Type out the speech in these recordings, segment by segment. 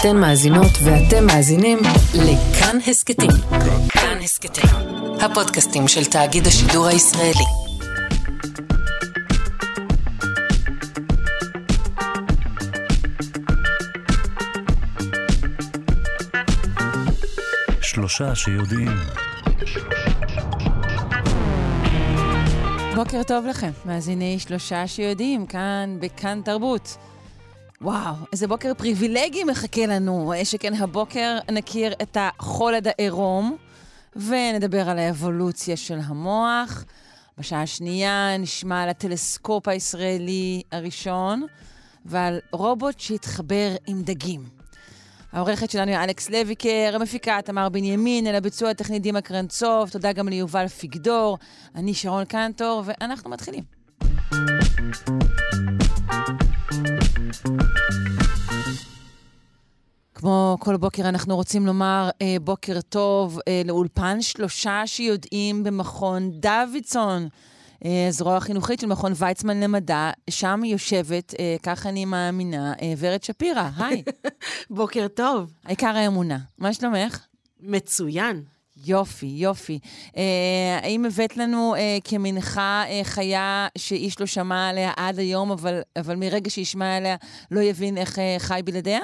אתן מאזינות ואתם מאזינים לכאן הסכתים. כאן הסכתים, הפודקאסטים של תאגיד השידור הישראלי. שלושה שיודעים. בוקר טוב לכם, מאזיני שלושה שיודעים, כאן בכאן תרבות. וואו, איזה בוקר פריבילגי מחכה לנו, שכן הבוקר נכיר את החולד העירום, ונדבר על האבולוציה של המוח. בשעה השנייה נשמע על הטלסקופ הישראלי הראשון, ועל רובוט שהתחבר עם דגים. העורכת שלנו היא אלכס לויקר, המפיקה תמר בנימין, אל הביצוע הטכני דימה קרנצוב, תודה גם ליובל פיגדור, אני שרון קנטור, ואנחנו מתחילים. כמו כל בוקר אנחנו רוצים לומר אה, בוקר טוב אה, לאולפן שלושה שיודעים במכון דוידסון. אה, זרוע החינוכית של מכון ויצמן למדע, שם יושבת, אה, כך אני מאמינה, אה, ורד שפירא, היי. בוקר טוב. העיקר האמונה. מה שלומך? מצוין. יופי, יופי. אה, האם הבאת לנו אה, כמנחה אה, חיה שאיש לא שמע עליה עד היום, אבל, אבל מרגע שישמע עליה לא יבין איך אה, חי בלעדיה?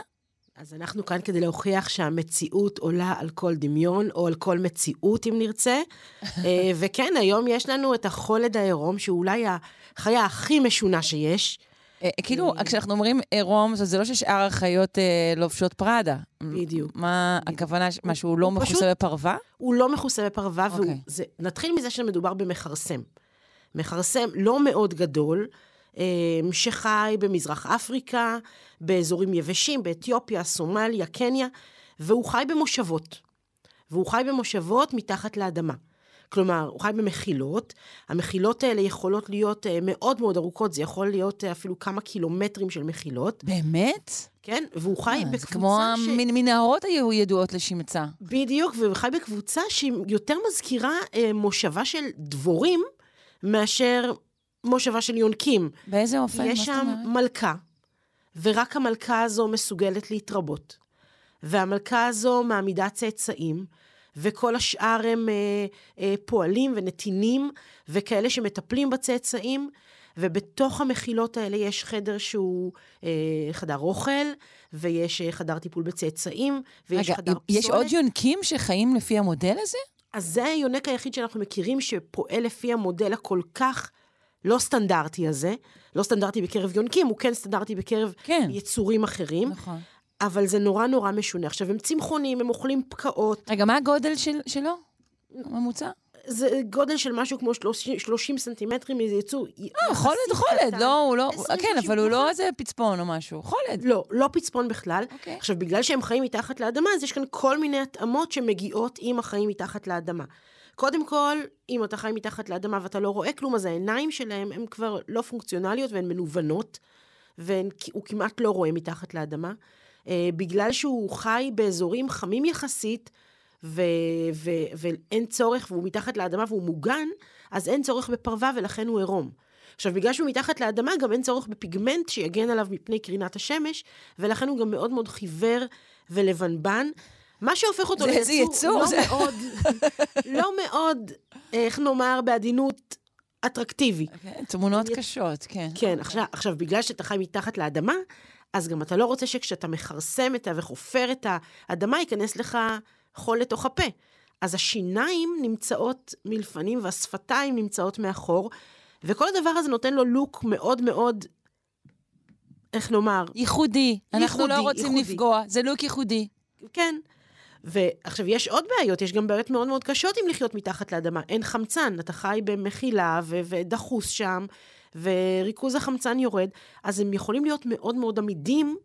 אז אנחנו כאן כדי להוכיח שהמציאות עולה על כל דמיון, או על כל מציאות, אם נרצה. אה, וכן, היום יש לנו את החולד העירום, שהוא אולי החיה הכי משונה שיש. אה, כאילו, כשאנחנו אומרים עירום, זה לא ששאר החיות אה, לובשות פראדה. בדיוק. מה הכוונה, מה שהוא לא מכוסה בפרווה? הוא לא מכוסה בפרווה, והוא... אוקיי. נתחיל מזה שמדובר במכרסם. מכרסם לא מאוד גדול, אה, שחי במזרח אפריקה, באזורים יבשים, באתיופיה, סומליה, קניה, והוא חי במושבות. והוא חי במושבות מתחת לאדמה. כלומר, הוא חי במחילות. המחילות האלה יכולות להיות אה, מאוד מאוד ארוכות, זה יכול להיות אה, אפילו כמה קילומטרים של מחילות, באמת? כן? והוא חי אה, בקבוצה כמו ש... המנהרות היו ידועות לשמצה. בדיוק, והוא חי בקבוצה שהיא יותר מזכירה מושבה של דבורים מאשר מושבה של יונקים. באיזה אופן? יש שם? מלכה, ורק המלכה הזו מסוגלת להתרבות. והמלכה הזו מעמידה צאצאים, וכל השאר הם אה, אה, פועלים ונתינים, וכאלה שמטפלים בצאצאים, ובתוך המחילות האלה יש חדר שהוא אה, חדר אוכל, ויש אה, חדר טיפול בצאצאים, ויש רגע, חדר פסולת. יש עוד יונקים שחיים לפי המודל הזה? אז זה היונק היחיד שאנחנו מכירים שפועל לפי המודל הכל כך לא סטנדרטי הזה. לא סטנדרטי בקרב יונקים, הוא כן סטנדרטי בקרב כן. יצורים אחרים, נכון. אבל זה נורא נורא משונה. עכשיו, הם צמחונים, הם אוכלים פקעות, רגע, מה הגודל של, שלו? הממוצע? זה גודל של משהו כמו 30, 30 סנטימטרים, איזה יצור אה, חולד, חולד. לא, הוא לא... 20, כן, אבל הוא 30, לא איזה פצפון או משהו. חולד. לא, לא פצפון בכלל. אוקיי. עכשיו, בגלל שהם חיים מתחת לאדמה, אז יש כאן כל מיני התאמות שמגיעות עם החיים מתחת לאדמה. קודם כל, אם אתה חי מתחת לאדמה ואתה לא רואה כלום, אז העיניים שלהם הן כבר לא פונקציונליות והן מנוונות, והוא כמעט לא רואה מתחת לאדמה. אה, בגלל שהוא חי באזורים חמים יחסית, ו- ו- ואין צורך, והוא מתחת לאדמה והוא מוגן, אז אין צורך בפרווה ולכן הוא עירום. עכשיו, בגלל שהוא מתחת לאדמה, גם אין צורך בפיגמנט שיגן עליו מפני קרינת השמש, ולכן הוא גם מאוד מאוד חיוור ולבנבן. מה שהופך אותו ליצור יצור לא זה. מאוד, לא מאוד, איך נאמר, בעדינות, אטרקטיבי. כן, תמונות קשות, כן. כן, עכשיו, עכשיו, בגלל שאתה חי מתחת לאדמה, אז גם אתה לא רוצה שכשאתה מכרסם את ה... וחופר את האדמה, ייכנס לך חול לתוך הפה. אז השיניים נמצאות מלפנים והשפתיים נמצאות מאחור, וכל הדבר הזה נותן לו לוק מאוד מאוד, איך נאמר, ייחודי. אנחנו לא ייחודי, רוצים ייחודי. לפגוע, זה לוק ייחודי. כן. ועכשיו, יש עוד בעיות, יש גם בעיות מאוד מאוד קשות עם לחיות מתחת לאדמה. אין חמצן, אתה חי במחילה ו- ודחוס שם, וריכוז החמצן יורד, אז הם יכולים להיות מאוד מאוד עמידים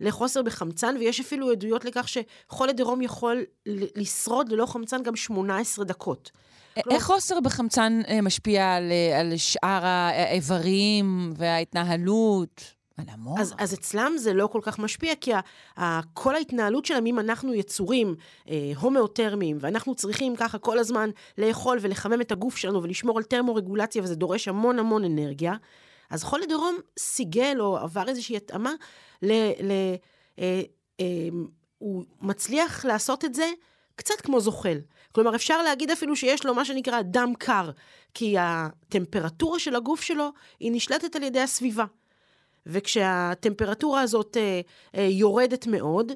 לחוסר בחמצן, ויש אפילו עדויות לכך שחולד עירום יכול לשרוד ללא חמצן גם 18 דקות. איך חוסר בחמצן אה, משפיע על, אה, על שאר האיברים וההתנהלות? על המוח? אז, אז אצלם זה לא כל כך משפיע, כי ה, ה, כל ההתנהלות שלהם, אם אנחנו יצורים אה, הומאותרמיים, ואנחנו צריכים ככה כל הזמן לאכול ולחמם את הגוף שלנו ולשמור על טרמורגולציה, וזה דורש המון המון אנרגיה, אז חולד עירום סיגל או עבר איזושהי התאמה ל... ל אה, הוא מצליח לעשות את זה קצת כמו זוחל. כלומר, אפשר להגיד אפילו שיש לו מה שנקרא דם קר, כי הטמפרטורה של הגוף שלו היא נשלטת על ידי הסביבה. וכשהטמפרטורה הזאת אה, אה, יורדת מאוד,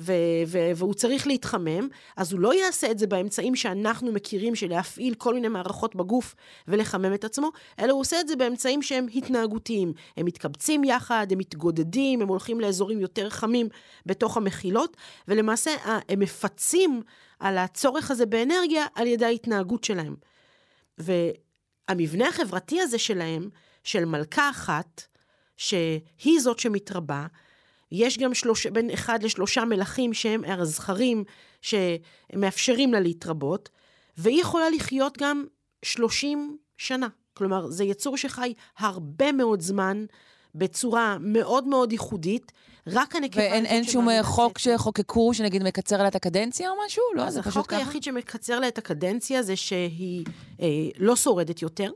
ו- ו- והוא צריך להתחמם, אז הוא לא יעשה את זה באמצעים שאנחנו מכירים של להפעיל כל מיני מערכות בגוף ולחמם את עצמו, אלא הוא עושה את זה באמצעים שהם התנהגותיים. הם מתקבצים יחד, הם מתגודדים, הם הולכים לאזורים יותר חמים בתוך המחילות, ולמעשה הם מפצים על הצורך הזה באנרגיה על ידי ההתנהגות שלהם. והמבנה החברתי הזה שלהם, של מלכה אחת, שהיא זאת שמתרבה, יש גם שלוש, בין אחד לשלושה מלכים שהם הזכרים שמאפשרים לה להתרבות, והיא יכולה לחיות גם 30 שנה. כלומר, זה יצור שחי הרבה מאוד זמן, בצורה מאוד מאוד ייחודית. רק הנקבה... ואין אין שום חוק שחוקקו, שנגיד מקצר לה את הקדנציה או משהו? לא, זה פשוט ככה? אז החוק היחיד שמקצר לה את הקדנציה זה שהיא אה, לא שורדת יותר.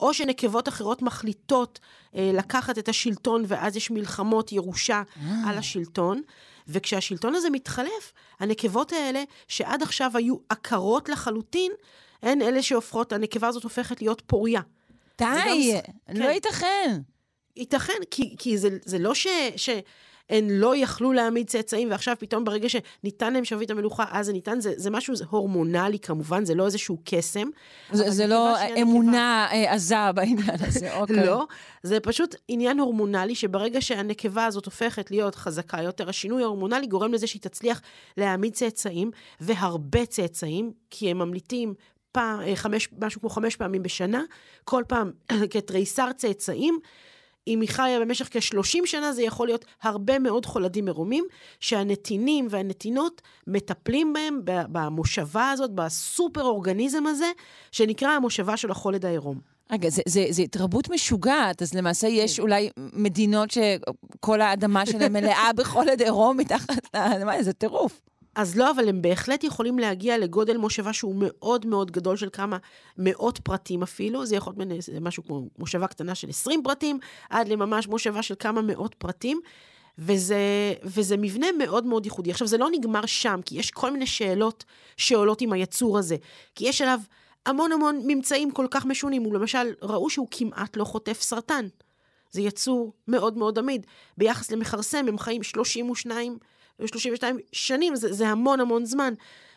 או שנקבות אחרות מחליטות אה, לקחת את השלטון, ואז יש מלחמות ירושה אה. על השלטון. וכשהשלטון הזה מתחלף, הנקבות האלה, שעד עכשיו היו עקרות לחלוטין, הן אלה שהופכות, הנקבה הזאת הופכת להיות פוריה. די, לא כן. ייתכן. ייתכן, כי, כי זה, זה לא ש, ש, הן לא יכלו להעמיד צאצאים, ועכשיו פתאום ברגע שניתן להם שרביט המלוכה, אז זה ניתן, זה, זה משהו זה הורמונלי כמובן, זה לא איזשהו קסם. זה, זה לא אמונה נקבה... עזה בעניין הזה, אוקיי. לא, זה פשוט עניין הורמונלי, שברגע שהנקבה הזאת הופכת להיות חזקה יותר, השינוי ההורמונלי גורם לזה שהיא תצליח להעמיד צאצאים, והרבה צאצאים, כי הם ממליטים פעם, אה, חמש, משהו כמו חמש פעמים בשנה, כל פעם כתריסר צאצאים. אם היא חיה במשך כ-30 שנה, זה יכול להיות הרבה מאוד חולדים מרומים, שהנתינים והנתינות מטפלים בהם במושבה הזאת, בסופר אורגניזם הזה, שנקרא המושבה של החולד העירום. רגע, זה, זה, זה התרבות משוגעת, אז למעשה יש כן. אולי מדינות שכל האדמה שלהן מלאה בחולד עירום מתחת לאדמה, זה טירוף. אז לא, אבל הם בהחלט יכולים להגיע לגודל מושבה שהוא מאוד מאוד גדול, של כמה מאות פרטים אפילו. זה יכול להיות משהו כמו מושבה קטנה של 20 פרטים, עד לממש מושבה של כמה מאות פרטים. וזה, וזה מבנה מאוד מאוד ייחודי. עכשיו, זה לא נגמר שם, כי יש כל מיני שאלות שעולות עם היצור הזה. כי יש עליו המון המון ממצאים כל כך משונים. הוא למשל, ראו שהוא כמעט לא חוטף סרטן. זה יצור מאוד מאוד עמיד. ביחס למכרסם, הם חיים 32 32 שנים, זה, זה המון המון זמן.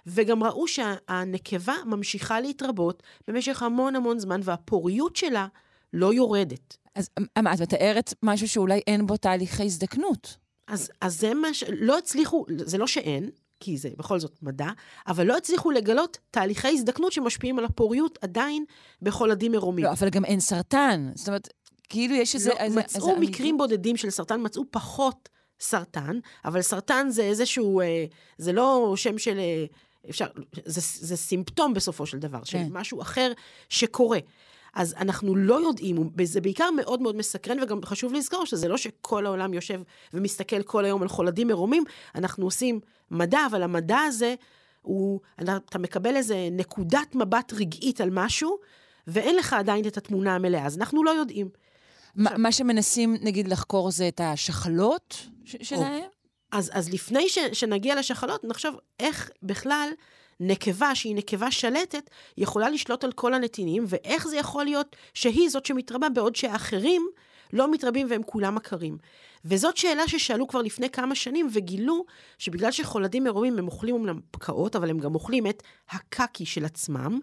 וגם ראו שהנקבה ממשיכה להתרבות במשך המון המון זמן, והפוריות שלה לא יורדת. אז מה, את מתארת משהו שאולי אין בו תהליכי הזדקנות. אז, אז זה מה ש... לא הצליחו, זה לא שאין, כי זה בכל זאת מדע, אבל לא הצליחו לגלות תהליכי הזדקנות שמשפיעים על הפוריות עדיין בכל עדים מרומים. לא, אבל גם אין סרטן. זאת אומרת, כאילו יש איזה... לא, איזה מצאו איזה מקרים אמיתי... בודדים של סרטן, מצאו פחות סרטן, אבל סרטן זה איזשהו, אה, זה לא שם של, אה, אפשר, זה, זה סימפטום בסופו של דבר, כן. של משהו אחר שקורה. אז אנחנו לא יודעים, זה בעיקר מאוד מאוד מסקרן, וגם חשוב לזכור שזה לא שכל העולם יושב ומסתכל כל היום על חולדים מרומים, אנחנו עושים מדע, אבל המדע הזה, הוא, אתה מקבל איזה נקודת מבט רגעית על משהו, ואין לך עדיין את התמונה המלאה, אז אנחנו לא יודעים. עכשיו, מה שמנסים, נגיד, לחקור זה את השחלות שלהם? אז, אז לפני ש, שנגיע לשחלות, נחשוב איך בכלל נקבה, שהיא נקבה שלטת, יכולה לשלוט על כל הנתינים, ואיך זה יכול להיות שהיא זאת שמתרבה, בעוד שאחרים לא מתרבים והם כולם עקרים. וזאת שאלה ששאלו כבר לפני כמה שנים, וגילו שבגלל שחולדים מרומים הם אוכלים אומנם פקעות, אבל הם גם אוכלים את הקקי של עצמם.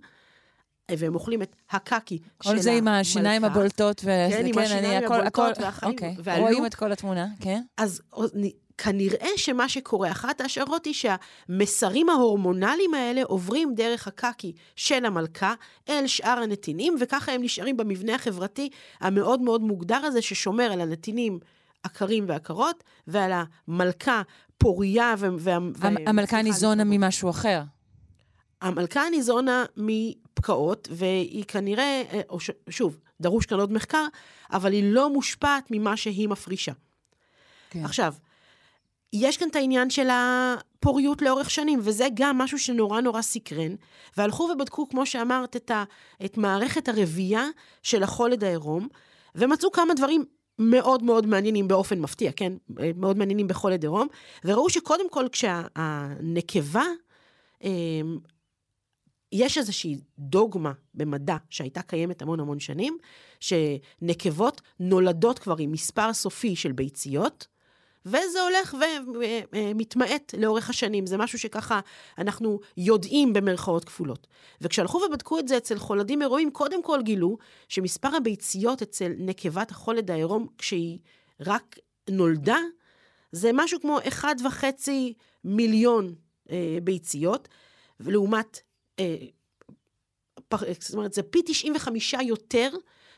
והם אוכלים את הקקי של המלכה. כל זה עם השיניים הבולטות. ו... כן, עם כן, השיניים הכל, הבולטות הכל... והחיים. אוקיי, ועלו... רואים את כל התמונה, כן. אז כנראה שמה שקורה, אחת ההשערות היא שהמסרים ההורמונליים האלה עוברים דרך הקקי של המלכה אל שאר הנתינים, וככה הם נשארים במבנה החברתי המאוד מאוד מוגדר הזה, ששומר על הנתינים עקרים ועקרות, ועל המלכה פוריה ו... ו... המלכה ניזונה ממשהו אחר. המלכה ניזונה מפקעות, והיא כנראה, אה, שוב, דרוש כאן עוד מחקר, אבל היא לא מושפעת ממה שהיא מפרישה. כן. עכשיו, יש כאן את העניין של הפוריות לאורך שנים, וזה גם משהו שנורא נורא סקרן, והלכו ובדקו, כמו שאמרת, את, ה, את מערכת הרבייה של החולד העירום, ומצאו כמה דברים מאוד מאוד מעניינים באופן מפתיע, כן? מאוד מעניינים בחולד עירום, וראו שקודם כל כשהנקבה, אמ, יש איזושהי דוגמה במדע שהייתה קיימת המון המון שנים, שנקבות נולדות כבר עם מספר סופי של ביציות, וזה הולך ומתמעט לאורך השנים. זה משהו שככה אנחנו יודעים במרכאות כפולות. וכשהלכו ובדקו את זה אצל חולדים עירומים, קודם כל גילו שמספר הביציות אצל נקבת החולד העירום, כשהיא רק נולדה, זה משהו כמו 1.5 מיליון אה, ביציות, ולעומת, אה, פר, זאת אומרת, זה פי 95 יותר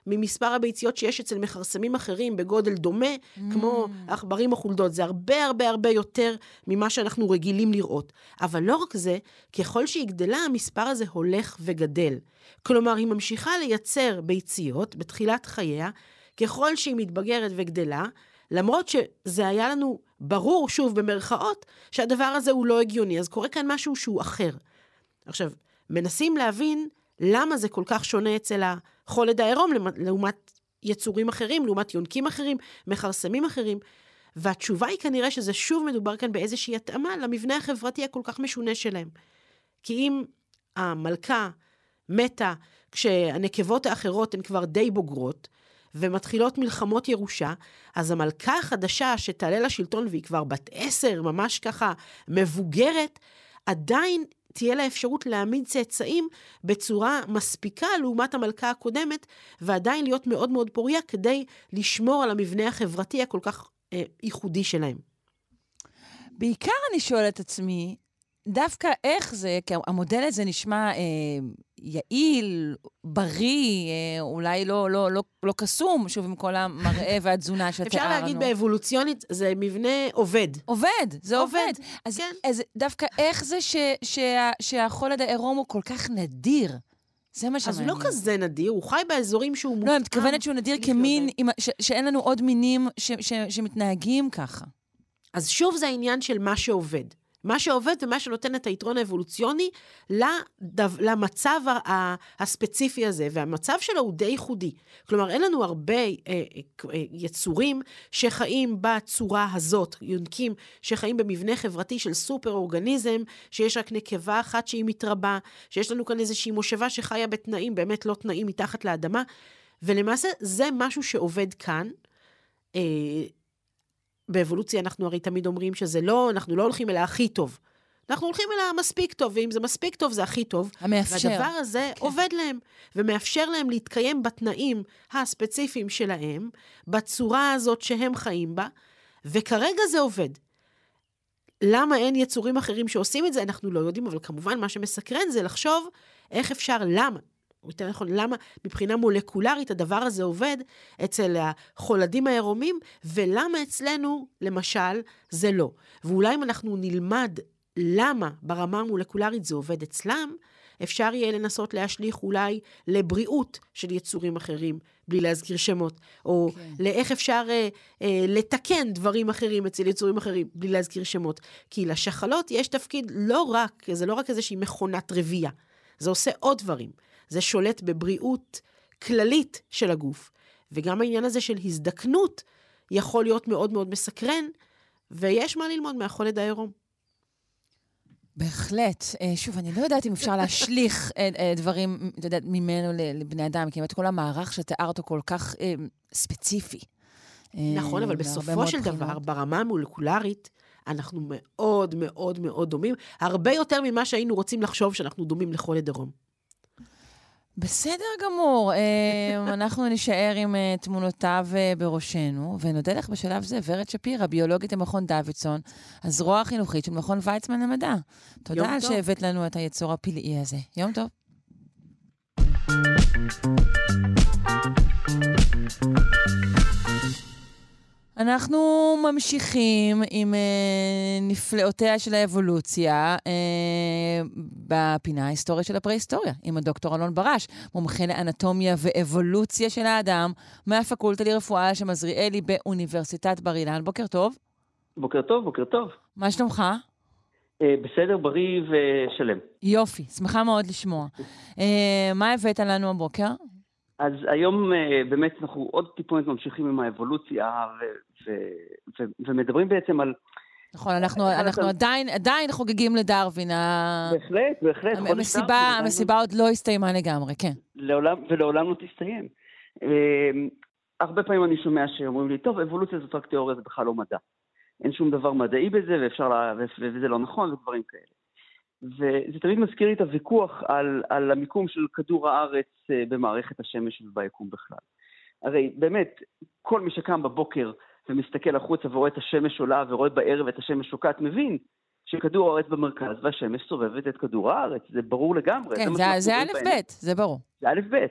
ממספר הביציות שיש אצל מכרסמים אחרים בגודל דומה, mm. כמו עכברים או חולדות. זה הרבה הרבה הרבה יותר ממה שאנחנו רגילים לראות. אבל לא רק זה, ככל שהיא גדלה, המספר הזה הולך וגדל. כלומר, היא ממשיכה לייצר ביציות בתחילת חייה, ככל שהיא מתבגרת וגדלה, למרות שזה היה לנו ברור, שוב, במרכאות, שהדבר הזה הוא לא הגיוני. אז קורה כאן משהו שהוא אחר. עכשיו, מנסים להבין למה זה כל כך שונה אצל החולד העירום לעומת יצורים אחרים, לעומת יונקים אחרים, מכרסמים אחרים. והתשובה היא כנראה שזה שוב מדובר כאן באיזושהי התאמה למבנה החברתי הכל כך משונה שלהם. כי אם המלכה מתה כשהנקבות האחרות הן כבר די בוגרות, ומתחילות מלחמות ירושה, אז המלכה החדשה שתעלה לשלטון והיא כבר בת עשר, ממש ככה מבוגרת, עדיין תהיה לה אפשרות להעמיד צאצאים בצורה מספיקה לעומת המלכה הקודמת, ועדיין להיות מאוד מאוד פוריה כדי לשמור על המבנה החברתי הכל כך אה, ייחודי שלהם. בעיקר אני שואלת את עצמי, דווקא איך זה, כי המודל הזה נשמע אה, יעיל, בריא, אה, אולי לא, לא, לא, לא קסום, שוב, עם כל המראה והתזונה שתיארנו. אפשר להגיד באבולוציונית, זה מבנה עובד. עובד, זה עובד. עובד. אז, כן. אז דווקא איך זה ש, שה, שהחולד העירום הוא כל כך נדיר? זה מה שמעניין. אז הוא לא כזה נדיר, הוא חי באזורים שהוא מותאם. לא, אני מתכוונת שהוא נדיר כמין, עם, ש, שאין לנו עוד מינים ש, ש, שמתנהגים ככה. אז שוב זה העניין של מה שעובד. מה שעובד ומה שנותן את היתרון האבולוציוני לדו, למצב הספציפי הזה, והמצב שלו הוא די ייחודי. כלומר, אין לנו הרבה אה, אה, יצורים שחיים בצורה הזאת, יונקים שחיים במבנה חברתי של סופר אורגניזם, שיש רק נקבה אחת שהיא מתרבה, שיש לנו כאן איזושהי מושבה שחיה בתנאים, באמת לא תנאים מתחת לאדמה, ולמעשה זה משהו שעובד כאן. אה, באבולוציה אנחנו הרי תמיד אומרים שזה לא, אנחנו לא הולכים אל הכי טוב. אנחנו הולכים אל המספיק טוב, ואם זה מספיק טוב, זה הכי טוב. המאפשר. והדבר הזה כן. עובד להם, ומאפשר להם להתקיים בתנאים הספציפיים שלהם, בצורה הזאת שהם חיים בה, וכרגע זה עובד. למה אין יצורים אחרים שעושים את זה, אנחנו לא יודעים, אבל כמובן מה שמסקרן זה לחשוב איך אפשר, למה, יותר נכון, למה מבחינה מולקולרית הדבר הזה עובד אצל החולדים העירומים, ולמה אצלנו, למשל, זה לא. ואולי אם אנחנו נלמד למה ברמה המולקולרית זה עובד אצלם, אפשר יהיה לנסות להשליך אולי לבריאות של יצורים אחרים, בלי להזכיר שמות, או. כן. לאיך אפשר אה, אה, לתקן דברים אחרים אצל יצורים אחרים, בלי להזכיר שמות. כי לשחלות יש תפקיד לא רק, זה לא רק איזושהי מכונת רבייה, זה עושה עוד דברים. זה שולט בבריאות כללית של הגוף. וגם העניין הזה של הזדקנות יכול להיות מאוד מאוד מסקרן, ויש מה ללמוד מהחולד העירום. בהחלט. אה, שוב, אני לא יודעת אם אפשר להשליך אה, אה, דברים, אתה יודע, ממנו לבני אדם, כי באמת כל המערך שתיארת הוא כל כך ספציפי. נכון, אבל בסופו של דבר, ברמה המולקולרית, אנחנו מאוד מאוד מאוד דומים, הרבה יותר ממה שהיינו רוצים לחשוב שאנחנו דומים לחולד עירום. בסדר גמור. אה, אנחנו נישאר עם אה, תמונותיו אה, בראשנו, ונודה לך בשלב זה, ורד שפירא, ביולוגית למכון דוידסון, הזרוע החינוכית של מכון ויצמן למדע. תודה על שהבאת לנו את היצור הפלאי הזה. יום טוב. אנחנו ממשיכים עם אה, נפלאותיה של האבולוציה אה, בפינה ההיסטורית של הפרה-היסטוריה, עם הדוקטור אלון ברש, מומחה לאנטומיה ואבולוציה של האדם, מהפקולטה לרפואה של מזריאלי באוניברסיטת בר אילן. בוקר טוב. בוקר טוב, בוקר טוב. מה שלומך? אה, בסדר, בריא ושלם. יופי, שמחה מאוד לשמוע. אה, מה הבאת לנו הבוקר? אז היום אה, באמת אנחנו עוד טיפונת ממשיכים עם האבולוציה ו- ו- ו- ומדברים בעצם על... נכון, אנחנו, אנחנו אתה- עדיין, עדיין חוגגים לדרווין. בהחלט, בהחלט. חודש המסיבה, המסיבה עוד לא הסתיימה לגמרי, כן. לעולם, ולעולם לא תסתיים. אה, הרבה פעמים אני שומע שאומרים לי, טוב, אבולוציה זאת רק תיאוריה, זה בכלל לא מדע. אין שום דבר מדעי בזה, ואפשר לה, וזה לא נכון, ודברים כאלה. וזה תמיד מזכיר לי את הוויכוח על, על המיקום של כדור הארץ אה, במערכת השמש וביקום בכלל. הרי באמת, כל מי שקם בבוקר ומסתכל החוצה ורואה את השמש עולה ורואה בערב את השמש שוקעת, מבין שכדור הארץ במרכז והשמש סובבת את כדור הארץ. זה ברור לגמרי. כן, זה- זה א'. ב', זה ברור. זה א' ב'.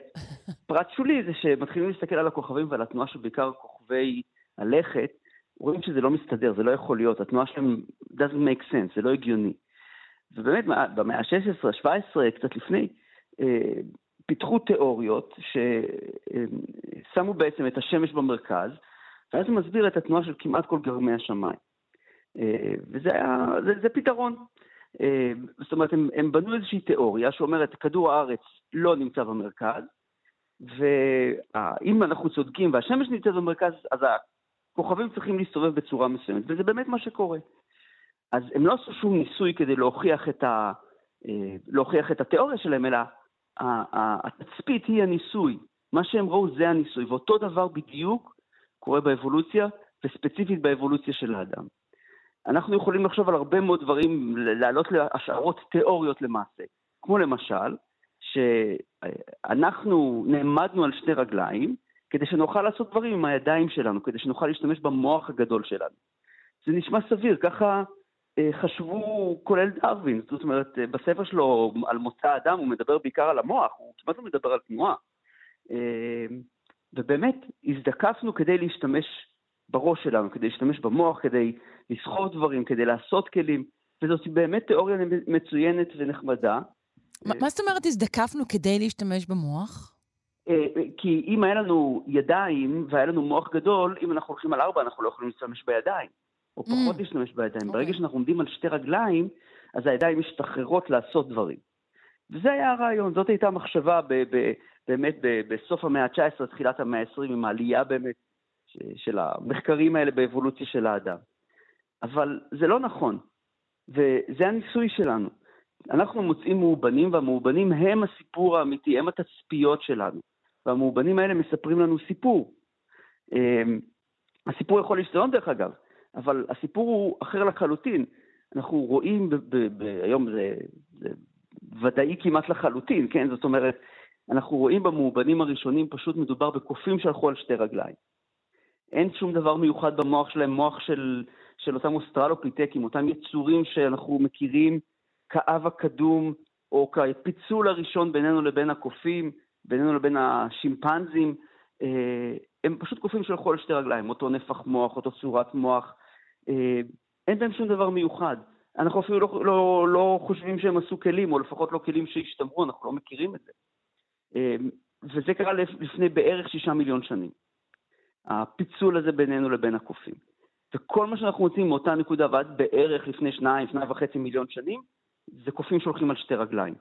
פרט שולי זה שמתחילים להסתכל על הכוכבים ועל התנועה של בעיקר כוכבי הלכת, רואים שזה לא מסתדר, זה לא יכול להיות, התנועה שלהם doesn't make sense, זה לא הגיוני. ובאמת, במאה ה-16, ה-17, קצת לפני, אה, פיתחו תיאוריות ששמו בעצם את השמש במרכז, ואז זה מסביר את התנועה של כמעט כל גרמי השמיים. אה, וזה היה, זה, זה פתרון. אה, זאת אומרת, הם, הם בנו איזושהי תיאוריה שאומרת, כדור הארץ לא נמצא במרכז, ואם אנחנו צודקים והשמש נמצאת במרכז, אז הכוכבים צריכים להסתובב בצורה מסוימת, וזה באמת מה שקורה. אז הם לא עשו שום ניסוי כדי להוכיח את, ה, אה, להוכיח את התיאוריה שלהם, אלא התצפית היא הניסוי. מה שהם ראו זה הניסוי, ואותו דבר בדיוק קורה באבולוציה, וספציפית באבולוציה של האדם. אנחנו יכולים לחשוב על הרבה מאוד דברים, להעלות להשערות תיאוריות למעשה. כמו למשל, שאנחנו נעמדנו על שתי רגליים כדי שנוכל לעשות דברים עם הידיים שלנו, כדי שנוכל להשתמש במוח הגדול שלנו. זה נשמע סביר, ככה חשבו כולל דרווין. זאת אומרת, אה, בספר שלו על מוצא האדם הוא מדבר בעיקר על המוח, הוא כמעט לא מדבר על תנועה. אה, ובאמת, הזדקפנו כדי להשתמש בראש שלנו, כדי להשתמש במוח, כדי לסחור דברים, כדי לעשות כלים, וזאת באמת תיאוריה מצוינת ונחמדה. מה מה זאת אומרת הזדקפנו כדי להשתמש במוח? אה, כי אם היה לנו ידיים והיה לנו מוח גדול, אם אנחנו הולכים על ארבע, אנחנו לא יכולים להשתמש בידיים. או פחות Mm. להשתמש בידיים. אוקיי. ברגע שאנחנו עומדים על שתי רגליים, אז הידיים משתחררות לעשות דברים. וזה היה הרעיון, זאת הייתה המחשבה ב- ב- באמת ב- בסוף המאה ה-19, תחילת המאה ה-20, עם העלייה באמת ש- של המחקרים האלה באבולוציה של האדם. אבל זה לא נכון, וזה הניסוי שלנו. אנחנו מוצאים מאובנים, והמאובנים הם הסיפור האמיתי, הם התצפיות שלנו. והמאובנים האלה מספרים לנו סיפור. אמ, הסיפור יכול להשתנות דרך אגב, אבל הסיפור הוא אחר לחלוטין. אנחנו רואים, ב- ב- ב- היום זה, זה ודאי כמעט לחלוטין, כן? זאת אומרת, אנחנו רואים במאובנים הראשונים, פשוט מדובר בקופים שהלכו על שתי רגליים. אין שום דבר מיוחד במוח שלהם, מוח של, של אותם אוסטרלופיטקים, אותם יצורים שאנחנו מכירים כאב הקדום, או כפיצול הראשון בינינו לבין הקופים, בינינו לבין השימפנזים. אה, הם פשוט קופים שהלכו על שתי רגליים, אותו נפח מוח, אותו צורת מוח. אה, אין בהם שום דבר מיוחד. אנחנו אפילו לא, לא, לא חושבים שהם עשו כלים, או לפחות לא כלים שהשתמרו, אנחנו לא מכירים את זה. אה, וזה קרה לפ- לפני בערך שישה מיליון שנים. הפיצול הזה בינינו לבין הקופים. וכל מה שאנחנו מוצאים מאותה נקודה ועד בערך לפני שניים, שניים וחצי מיליון שנים, זה קופים שהולכים על שתי רגליים.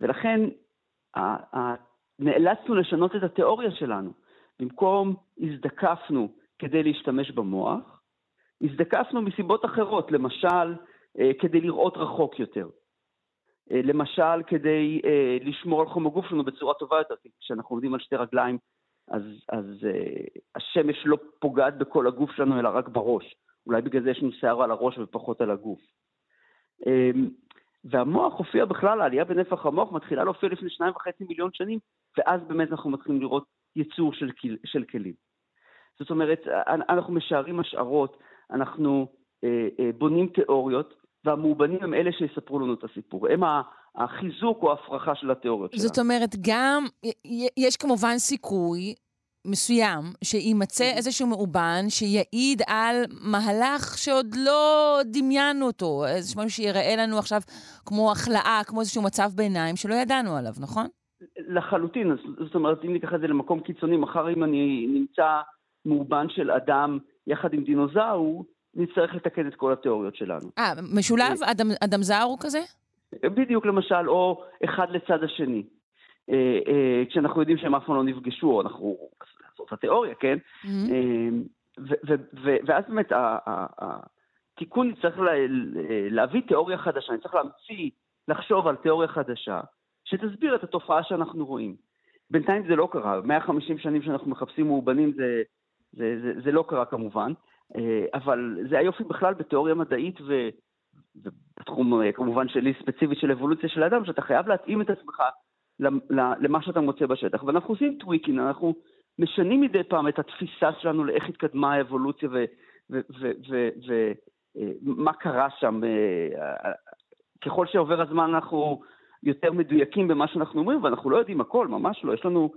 ולכן נאלצנו לשנות את התיאוריה שלנו. במקום הזדקפנו כדי להשתמש במוח, הזדקפנו מסיבות אחרות, למשל, אה, כדי לראות רחוק יותר. אה, למשל, כדי אה, לשמור על חום הגוף שלנו בצורה טובה יותר, כי כשאנחנו עומדים על שתי רגליים, אז, אז השמש לא פוגעת בכל הגוף שלנו, אלא רק בראש. אולי בגלל זה יש לנו שיער על הראש ופחות על הגוף. אה, והמוח הופיע בכלל, העלייה בנפח המוח מתחילה להופיע לפני שניים וחצי מיליון שנים, ואז באמת אנחנו מתחילים לראות ייצור של, של כלים. זאת אומרת, אנחנו משערים השערות, אנחנו אה, אה, בונים תיאוריות, והמאובנים הם אלה שיספרו לנו את הסיפור. הם החיזוק או ההפרחה של התיאוריות שלנו. זאת אומרת, גם, יש כמובן סיכוי מסוים שיימצא איזשהו מאובן שיעיד על מהלך שעוד לא דמיינו אותו, איזשהו משהו שיראה לנו עכשיו כמו החלאה, כמו איזשהו מצב ביניים שלא ידענו עליו, נכון? לחלוטין, זאת אומרת, אם ניקח את זה למקום קיצוני, מחר אם אני נמצא מאובן של אדם יחד עם דינוזאור, נצטרך לתקן את כל התיאוריות שלנו. אה, משולב? אדם, אדם זר הוא כזה? בדיוק למשל, או אחד לצד השני. אה, אה, כשאנחנו יודעים שהם אף פעם לא נפגשו, או אנחנו... זאת התיאוריה, כן? Mhm. אה, ואז באמת התיקון יצטרך לה- להביא תיאוריה חדשה, אני צריך להמציא, לחשוב על תיאוריה חדשה, שתסביר את התופעה שאנחנו רואים. בינתיים זה לא קרה, 150 שנים שאנחנו מחפשים מאובנים זה, זה, זה, זה לא קרה כמובן, אה, אבל זה היופי בכלל בתיאוריה מדעית ו, ובתחום אה, כמובן שלי ספציפית של אבולוציה של האדם, שאתה חייב להתאים את עצמך למה שאתה מוצא בשטח. ואנחנו עושים tweaking, אנחנו משנים מדי פעם את התפיסה שלנו לאיך התקדמה האבולוציה ומה קרה שם. אה, ככל שעובר הזמן אנחנו יותר מדויקים במה שאנחנו אומרים, ואנחנו לא יודעים הכל, ממש לא. יש לנו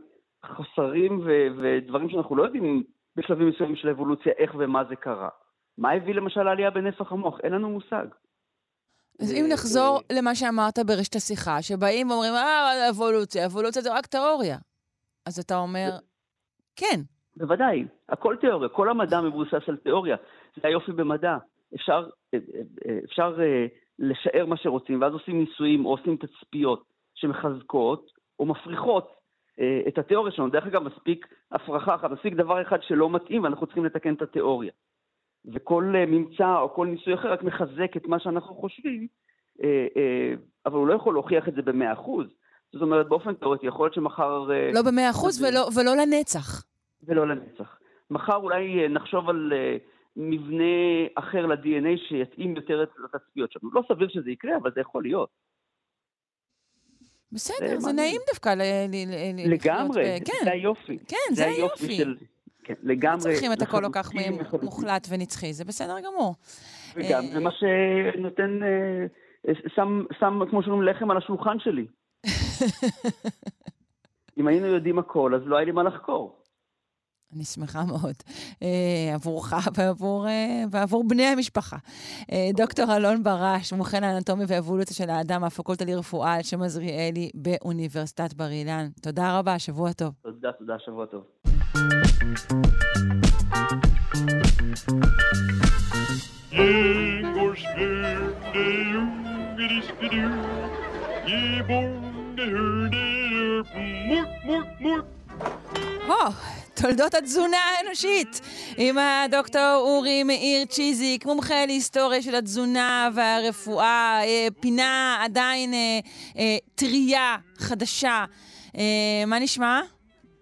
חוסרים ו- ודברים שאנחנו לא יודעים בשלבים מסוימים של האבולוציה, איך ומה זה קרה. מה הביא למשל לעלייה בנפח המוח? אין לנו מושג. אז אם אה, נחזור למה שאמרת ברשת השיחה, שבאים ואומרים, אה, אבולוציה, אבולוציה זה רק תיאוריה. אז אתה אומר, כן. בוודאי, הכל תיאוריה, כל המדע מבוסס על תיאוריה. זה היופי במדע. אפשר, אה, אה, אפשר אה, לשער מה שרוצים, ואז עושים ניסויים או עושים תצפיות שמחזקות או מפריכות אה, את התיאוריה שלנו. דרך אגב, מספיק הפרחה אחת, מספיק דבר אחד שלא מתאים, ואנחנו צריכים לתקן את התיאוריה. וכל אה, ממצא או כל ניסוי אחר רק מחזק את מה שאנחנו חושבים, אה, אה, אבל הוא לא יכול להוכיח את זה במאה אחוז. זאת אומרת, באופן תיאורטי, יכול להיות שמחר... אה, לא במאה אחוז ולא, ולא לנצח. ולא לנצח. מחר אולי אה, נחשוב על אה, מבנה אחר ל-DNA שיתאים יותר את התצפיות שלנו. לא סביר שזה יקרה, אבל זה יכול להיות. בסדר, זה. נעים דווקא לחיות לגמרי, כן, זה היופי. כן, זה היופי. של... כן, לגמרי. לא צריכים את הכל כל כך. מוחלט ונצחי, זה בסדר גמור. וגם אה, זה מה שנותן, אה, שם, שם, כמו שאומרים, לחם על השולחן שלי. אם היינו יודעים הכל, אז לא היה לי מה לחקור. אני שמחה מאוד אה, עבורך ועבור, אה, ועבור בני המשפחה. אה, דוקטור אלון ברש, מומחה לאנטומיה ואבולוציה של האדם מהפקולטה לרפואה על שם עזריאלי באוניברסיטת בר אילן. תודה רבה, שבוע טוב. תודה, תודה, שבוע טוב. Ingolsbjörn, תולדות התזונה האנושית, עם הדוקטור אורי מאיר צ'יזיק, מומחה להיסטוריה של התזונה והרפואה, אה, פינה עדיין אה, אה, טרייה, חדשה. מה נשמע?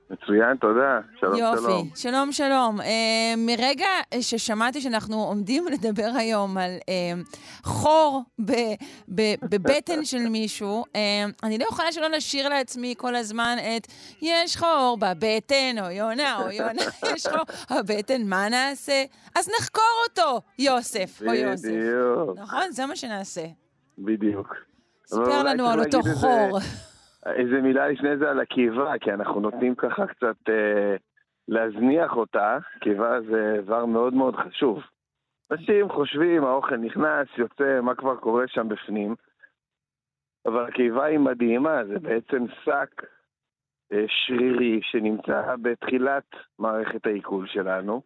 מצוין, תודה. שלום, יופי. שלום. שלום, שלום. אה, מרגע ששמעתי שאנחנו עומדים לדבר היום על אה, חור ב, ב, בבטן של מישהו, אה, אני לא יכולה שלא לשיר לעצמי כל הזמן את יש חור בבטן, או יונה, או יונה, יש חור בבטן, מה נעשה? אז נחקור אותו, יוסף, או יוסף. בדיוק, נכון? זה מה שנעשה. בדיוק. ספר לנו על אותו חור. איזה מילה לפני זה על הקיבה, כי אנחנו נותנים ככה קצת אה, להזניח אותה. קיבה זה דבר מאוד מאוד חשוב. אנשים חושבים, האוכל נכנס, יוצא, מה כבר קורה שם בפנים. אבל הקיבה היא מדהימה, זה בעצם שק אה, שרירי שנמצא בתחילת מערכת העיכול שלנו,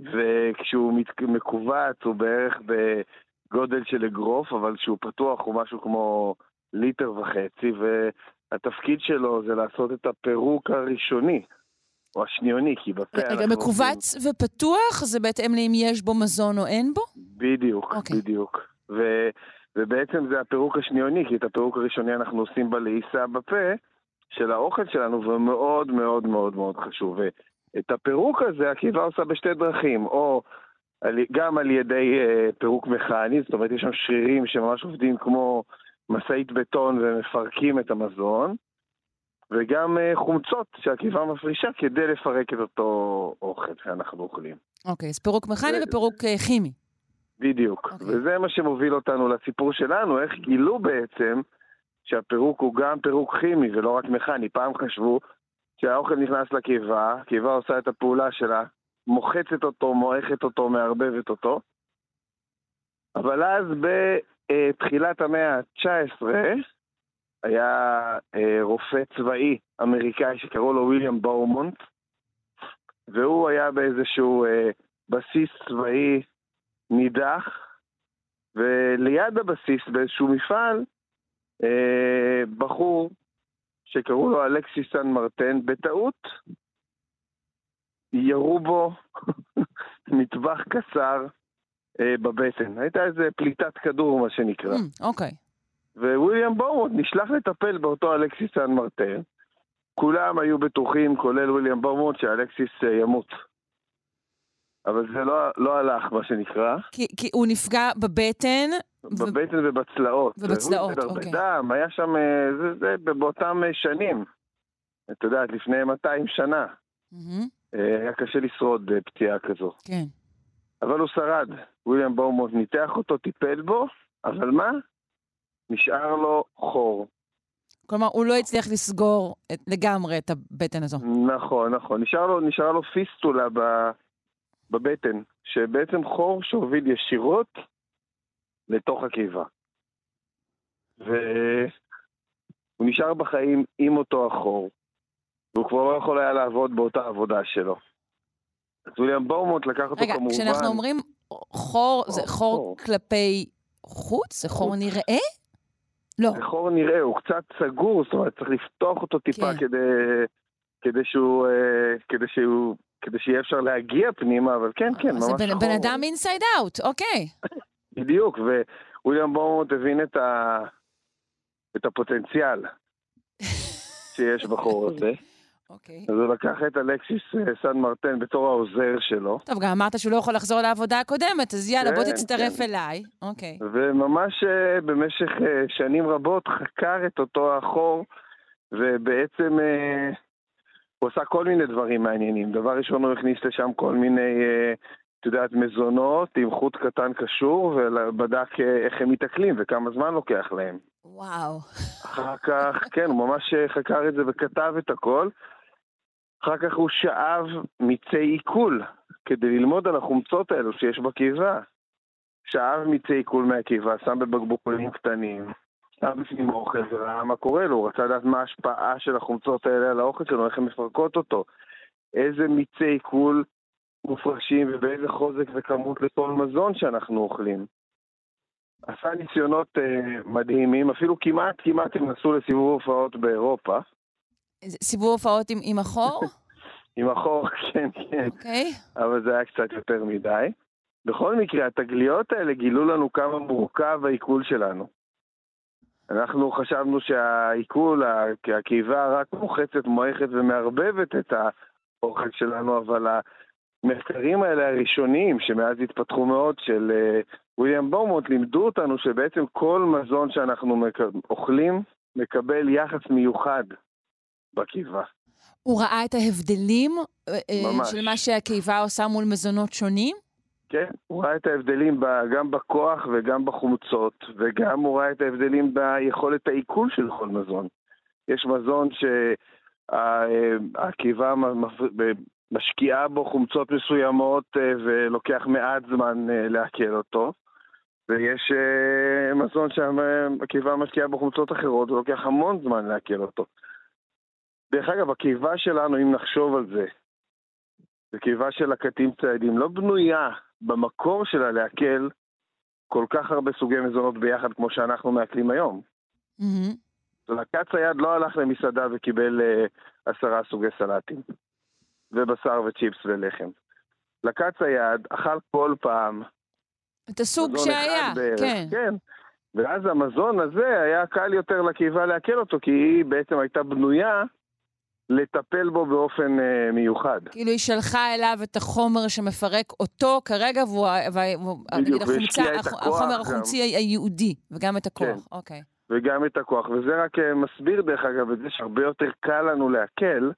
וכשהוא מת- מכווץ הוא בערך בגודל של אגרוף, אבל כשהוא פתוח הוא משהו כמו ליטר וחצי, והתפקיד שלו זה לעשות את הפירוק הראשוני, או השניוני, כי בפה רגע, אנחנו מכווץ ופתוח זה בהתאם לאם יש בו מזון או אין בו? בדיוק, אוקיי. בדיוק. ו, ובעצם זה הפירוק השניוני, כי את הפירוק הראשוני אנחנו עושים בלעיסה בפה של האוכל שלנו, והוא מאוד מאוד מאוד מאוד חשוב. ואת הפירוק הזה הקיבה עושה בשתי דרכים, או על, גם על ידי אה, פירוק מכני, זאת אומרת יש שם שרירים שממש עובדים כמו משאית בטון ומפרקים את המזון, וגם אה, חומצות שהקיבה מפרישה כדי לפרק את אותו אוכל שאנחנו אוכלים. אוקיי, אז פירוק מכני ו- ופירוק אה, כימי. בדיוק. אוקיי. וזה מה שמוביל אותנו לסיפור שלנו, איך גילו בעצם שהפירוק הוא גם פירוק כימי ולא רק מכני. פעם חשבו שהאוכל נכנס לקיבה, הקיבה עושה את הפעולה שלה, מוחצת אותו, מועכת אותו, מערבבת אותו. אבל אז בתחילת המאה ה-19 היה אה, רופא צבאי אמריקאי שקראו לו ויליאם באומונט, והוא היה באיזשהו אה, בסיס צבאי נידח, וליד הבסיס באיזשהו מפעל, אה, בחור שקראו לו אלכסיס סן מרטן, בטעות ירו בו מטווח קצר אה, בבטן. הייתה איזה פליטת כדור, מה שנקרא. Mm, אוקיי. וויליאם בורמוט נשלח לטפל באותו אלכסיס סן מרטן. כולם היו בטוחים, כולל וויליאם בורמוט, שאלכסיס אה, ימות. אבל זה לא, לא הלך, מה שנקרא, כי, כי הוא נפגע בבטן, ו- בבטן ובצלעות. ובצלעות, הרבה אוקיי. דם, היה שם, אה, זה, זה באותם אה, שנים. את יודעת, לפני 200 שנה. אה, היה קשה לשרוד אה, פציעה כזו. כן. אבל הוא שרד. וויליאם בורמוט ניתח אותו, טיפל בו, אבל מה? נשאר לו חור. כלומר, הוא לא הצליח לסגור את, לגמרי את הבטן הזו. נכון, נכון. נשאר לו, נשאר לו פיסטולה ב, בבטן, שבעצם חור שהוביל ישירות לתוך הקיבה. והוא נשאר בחיים עם אותו החור, והוא כבר לא יכול היה לעבוד באותה עבודה שלו. אז וויליאם בורמוט לקח אותו רגע, כמובן... כשאנחנו אומרים חור, זה חור, חור. כלפי חוץ? זה חור. נראה? לא. זה חור נראה, הוא קצת סגור, זאת אומרת, צריך לפתוח אותו טיפה כן. כדי, כדי שהוא, אה, כדי שהוא, כדי שיהיה אפשר להגיע פנימה, אבל כן, כן, ממש זה חור. בן, בן אדם אינסייד אאוט, אוקיי. בדיוק, וויליאם בורמוט הבין את, ה... את הפוטנציאל שיש בחור הזה. אוקיי. אז הוא לקח את אלכסיס אה, סן מרטן בתור העוזר שלו, טוב, גם אמרת שהוא לא יכול לחזור לעבודה הקודמת, אז יאללה, בוא כן, תצטרף כן. אליי. אוקיי. וממש אה, במשך אה, שנים רבות חקר את אותו החור, ובעצם הוא עשה כל מיני דברים מעניינים. דבר ראשון, הוא הכניס לשם כל מיני, את יודעת, מזונות עם חוט קטן קשור, ובדק איך הם מתעכלים וכמה זמן לוקח להם. וואו. אחר כך, כן, הוא ממש חקר את זה וכתב את הכל. אחר כך הוא שאב מיצי עיכול כדי ללמוד על החומצות האלו שיש בקיבה. שאב מיצי עיכול מהקיבה, שם בבקבוקונים קטנים, שם בפנים אוכל וראה מה קורה לו, הוא רצה לדעת מה ההשפעה של החומצות האלה על האוכל שלנו, איך הן מפרקות אותו, איזה מיצי עיכול מופרשים ובאיזה חוזק וכמות לכל מזון שאנחנו אוכלים. עשה ניסיונות אה, מדהימים, אפילו כמעט כמעט הם נסעו לסיבוב הופעות באירופה. סיבוב הופעות עם, עם החור? עם החור, כן, כן, אוקיי. אבל זה היה קצת יותר מדי. בכל מקרה, התגליות האלה גילו לנו כמה מורכב העיכול שלנו. אנחנו חשבנו שהעיכול, הקיבה רק מוחצת, מועכת ומערבבת את האוכל שלנו, אבל המחקרים האלה הראשוניים, שמאז התפתחו מאוד, של אה, וויליאם בורמוט, לימדו אותנו שבעצם כל מזון שאנחנו מק- אוכלים מקבל יחס מיוחד בקיבה. הוא ראה את ההבדלים אה, אה, ממש. של מה שהקיבה עושה מול מזונות שונים? כן, הוא ראה את ההבדלים ב, גם בכוח וגם בחומצות, וגם הוא ראה את ההבדלים ביכולת העיכול של כל מזון. יש מזון שהקיבה משקיעה בו חומצות מסוימות אה, ולוקח מעט זמן אה, לעכל אותו, ויש אה, מזון שהקיבה משקיעה בו חומצות אחרות ולוקח המון זמן לעכל אותו. דרך אגב, הקיבה שלנו, אם נחשוב על זה, זה קיבה של לקטים ציידים, לא בנויה במקור שלה לעכל כל כך הרבה סוגי מזונות ביחד כמו שאנחנו מעכלים היום. מהמם. לקט צייד לא הלך למסעדה וקיבל אה, עשרה סוגי סלטים, ובשר וצ'יפס ולחם. לקט צייד אכל כל פעם את הסוג שהיה, כן. כן. ואז המזון הזה היה קל יותר לקיבה לעכל אותו, כי היא בעצם הייתה בנויה לטפל בו באופן אה, מיוחד. כאילו היא שלחה אליו את החומר שמפרק אותו כרגע, והוא, נגיד החומצה, החומר. החומצי הייעודי, וגם את הכוח, כן. אוקיי. וגם את הכוח, וזה רק אה, מסביר דרך אגב את זה שהרבה יותר קל לנו לעכל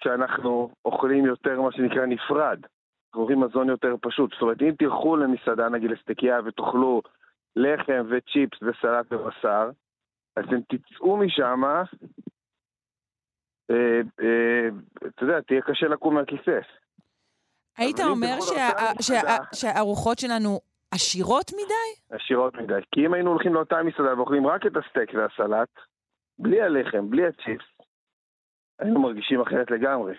כשאנחנו אוכלים יותר מה שנקרא נפרד. אנחנו אוכלים מזון יותר פשוט. זאת אומרת, אם תלכו למסעדה נגיד לסטקייה ותאכלו לחם וצ'יפס וסלט ובשר, אז אתם תצאו משם, אתה יודע, תהיה קשה לקום מהכיסא. היית אומר שהארוחות שלנו עשירות מדי? עשירות מדי. כי אם היינו הולכים לאותה מסעדה ואוכלים רק את הסטייק והסלט, בלי הלחם, בלי הצ'יפס, היינו מרגישים אחרת לגמרי.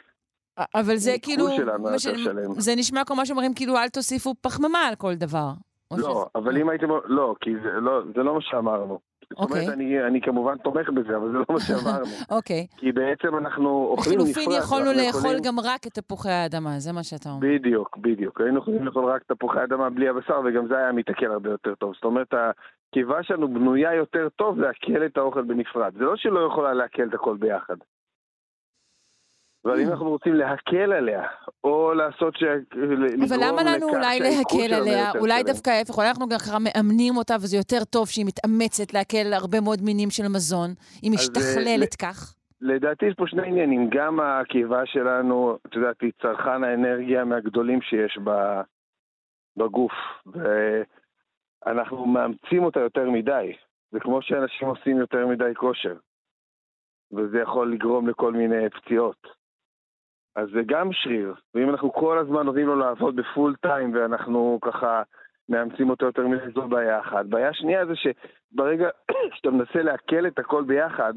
אבל זה כאילו, מה ש-. זה נשמע כמו שאומרים, כאילו, אל תוסיפו פחמימה על כל דבר. לא, שזה- אבל אם הייתם... לא, כי זה לא, זה לא מה שאמרנו. זאת אומרת, אוקיי. אני, אני כמובן תומך בזה, אבל זה לא מה שאמרנו. אוקיי. כי בעצם אנחנו אוכלים נפרד. לחילופין יכולנו לאכול יכולים- גם רק את תפוחי האדמה, זה מה שאתה אומר. בדיוק, בדיוק. היינו יכולים לאכול רק תפוחי אדמה בלי הבשר, וגם זה היה מתעכל הרבה יותר טוב. זאת אומרת, הקיבה שלנו בנויה יותר טוב לעכל את האוכל בנפרד. זה לא שהיא לא יכולה לעכל את הכל ביחד. אבל אם אנחנו רוצים להקל עליה, או לעשות ש... אבל למה לנו אולי להקל עליה? אולי דווקא ההפך, אולי אנחנו גם ככה מאמנים אותה, וזה יותר טוב שהיא מתאמצת להקל הרבה מאוד מינים של מזון. היא אז, משתכללת אה, כך. לדעתי יש פה שני עניינים. גם הקיבה שלנו, את יודעת, היא צרכן האנרגיה מהגדולים שיש ב- בגוף. ואנחנו מאמצים אותה יותר מדי. זה כמו שאנשים עושים יותר מדי כושר. וזה יכול לגרום לכל מיני פציעות. אז זה גם שריר. ואם אנחנו כל הזמן נותנים לו לעבוד בפול טיים ואנחנו ככה מאמצים אותו יותר מדי, זו בעיה אחת. בעיה שנייה זה שברגע שאתה מנסה לעכל את הכל ביחד,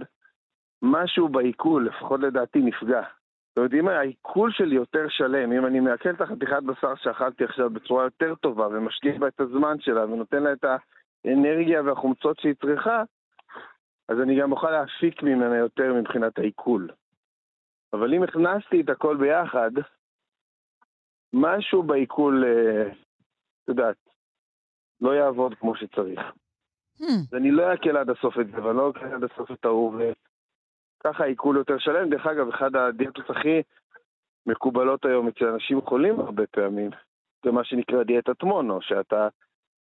משהו בעיכול, לפחות לדעתי, נפגע. זאת אומרת, אם העיכול שלי יותר שלם, אם אני מעכל את החתיכת בשר שאכלתי עכשיו בצורה יותר טובה ומשקיע בה את הזמן שלה ונותן לה את האנרגיה והחומצות שהיא צריכה, אז אני גם אוכל להפיק ממנה יותר מבחינת העיכול. אבל אם הכנסתי את הכל ביחד, משהו בעיכול, אה, את יודעת, לא יעבוד כמו שצריך. Hmm, אני לא אעכל עד הסוף את זה, ואני לא אעכל עד הסוף את ההוא, וככה העיכול יותר שלם. דרך אגב, אחד הדיאטות הכי מקובלות היום אצל אנשים חולים הרבה פעמים, זה מה שנקרא דיאטת מונו, שאתה,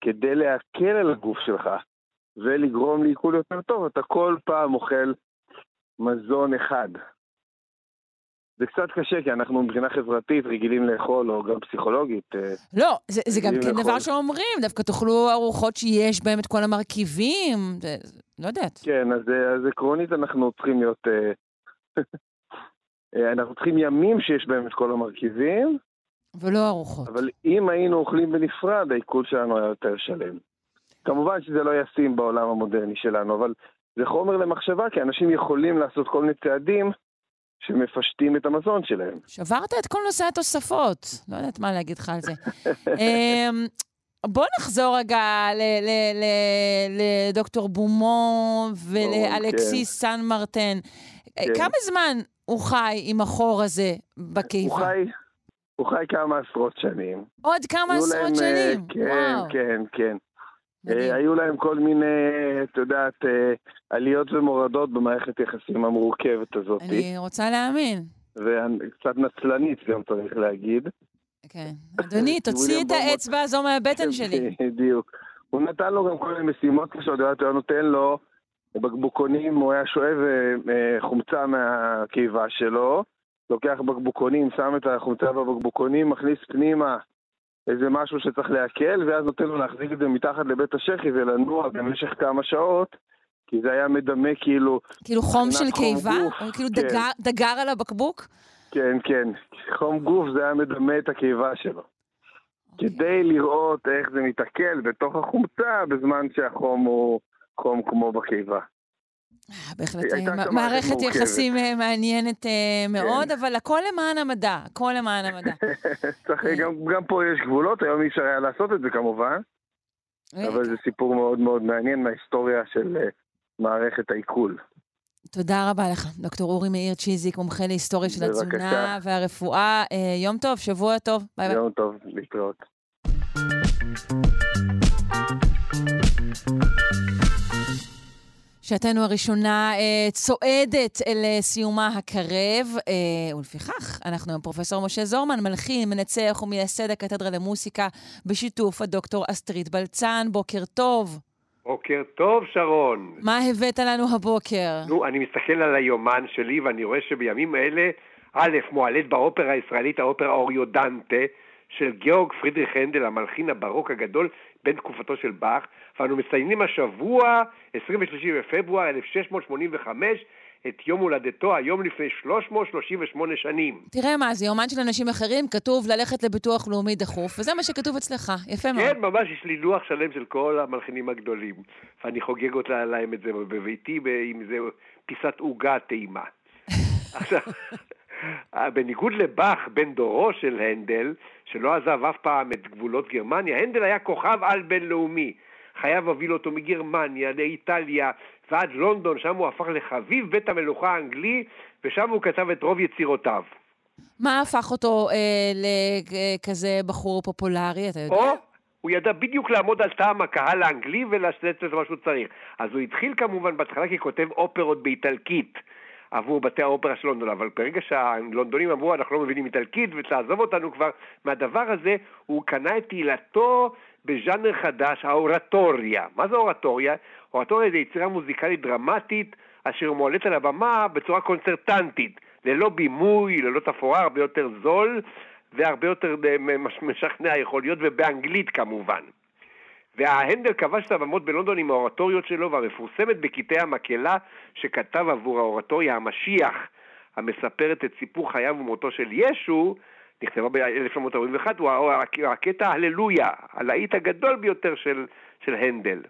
כדי להקל על הגוף שלך ולגרום לעיכול יותר טוב, אתה כל פעם אוכל מזון אחד. זה קצת קשה, כי אנחנו מבחינה חברתית רגילים לאכול, או גם פסיכולוגית. אה, לא, זה זה גם כן. דבר שאומרים, דווקא תאכלו ארוחות שיש בהן את כל המרכיבים, זה- לא יודעת. כן, אז, אה, אז עקרונית אנחנו צריכים להיות... אה, אנחנו צריכים ימים שיש בהם את כל המרכיבים, ולא ארוחות. אבל אם היינו אוכלים בנפרד, העיכול שלנו היה יותר שלם. כמובן שזה לא ישים בעולם המודרני שלנו, אבל זה חומר למחשבה, כי אנשים יכולים לעשות כל מיני צעדים שמפשטים את המזון שלהם. שברת את כל נושא התוספות. לא יודעת מה להגיד לך על זה. אמ, בוא נחזור רגע לדוקטור בומו ולאלכסיס סן מרטן. כן. כמה זמן הוא חי עם החור הזה הוא בקיבה? חי, הוא חי כמה עשרות שנים. עוד כמה עשרות להם, אה, שנים. כן, וואו, כן, כן. אה, היו להם כל מיני, את יודעת, אה, עליות ומורדות במערכת היחסים המורכבת הזאת. אני רוצה להאמין. וקצת נצלנית גם צריך להגיד. כן. אדוני, תוציא את האצבע הזו מהבטן שלי. בדיוק. הוא נתן לו גם כל מיני משימות קשות, הוא היה נותן לו בקבוקונים, הוא היה שואב אה, חומצה מהקיבה שלו, לוקח בקבוקונים, שם את החומצה בבקבוקונים, מכניס פנימה איזה משהו שצריך לעכל, ואז נותן לו להחזיק את זה מתחת לבית השחי ולנוע במשך כמה שעות, כי זה היה מדמה כאילו, כאילו חום של קיבה? או כאילו כן. דגר- דגר על הבקבוק? כן, כן, חום גוף זה היה מדמה את הקיבה שלו. אוקיי. כדי לראות איך זה מתעכל בתוך החומצה בזמן שהחום הוא חום כמו בקיבה. בהחלט אה, מערכת. יחסים אה, מעניינת אה, מאוד, אבל הכל למען המדע, הכל למען המדע. גם, גם פה יש גבולות, היום אי אפשר היה לעשות את זה כמובן, אבל זה סיפור מאוד מאוד מעניין מההיסטוריה של מערכת העיכול. תודה רבה לך, דוקטור אורי מאיר צ'יזיק, מומחה להיסטוריה של. התזונה והרפואה. אה, יום טוב, שבוע טוב, ביי ביי. יום טוב, להתראות. שעתנו הראשונה אה, צועדת אל אה, סיומה הקרב, אה, ולפיכך אנחנו עם פרופסור משה זורמן, מלחין, מנצח ומייסד הקתדרה למוסיקה, בשיתוף הדוקטור אסטרית בלצן. בוקר טוב. בוקר טוב, שרון. מה הבאת לנו הבוקר? נו, אני מסתכל על היומן שלי ואני רואה שבימים אלה, א', מועלית באופרה הישראלית האופרה אוריודנטה של גיאורג פרידריך הנדל, המלחין הברוק הגדול בן תקופתו של באך, ואנו מציינים השבוע, 23 בפברואר 1685, את יום הולדתו היום לפני 338 שנים. תראה מה, זה יומן של אנשים אחרים, כתוב ללכת לביטוח לאומי דחוף, וזה מה שכתוב אצלך. יפה מאוד. כן, ממש יש לי לוח שלם של כל המלחינים הגדולים, ואני חוגג אותה להם את זה בביתי עם איזה פיסת עוגה טעימה. עכשיו, בניגוד לבאך, בן דורו של הנדל, שלא עזב אף פעם את גבולות גרמניה, הנדל היה כוכב על בינלאומי. חייו הוביל אותו מגרמניה לאיטליה ועד לונדון, שם הוא הפך לחביב בית המלוכה האנגלי, ושם הוא כתב את רוב יצירותיו. מה הפך אותו אה, לכזה בחור פופולרי, אתה יודע? או הוא ידע בדיוק לעמוד על טעם הקהל האנגלי ולשלט את מה שהוא צריך. אז הוא התחיל כמובן בהתחלה ככותב אופרות באיטלקית. עבור בתי האופרה של לונדון, אבל ברגע שהלונדונים אמרו אנחנו לא מבינים איטלקית ותעזוב אותנו כבר מהדבר הזה, הוא קנה את תהילתו בז'אנר חדש, האורטוריה. מה זה אורטוריה? אורטוריה זה יצירה מוזיקלית דרמטית אשר מועלית על הבמה בצורה קונצרטנטית, ללא בימוי, ללא תפאורה, הרבה יותר זול והרבה יותר אה, משכנע יכול להיות, ובאנגלית כמובן. וההנדל כבש את הבמות בלונדון עם האורטוריות שלו והמפורסמת בקטעי המקהלה שכתב עבור האורטוריה המשיח, המספרת את סיפור חייו ומותו של ישו, נכתבה ב-1941, הוא הקטע הללויה, הלהיט הגדול ביותר של, של הנדל.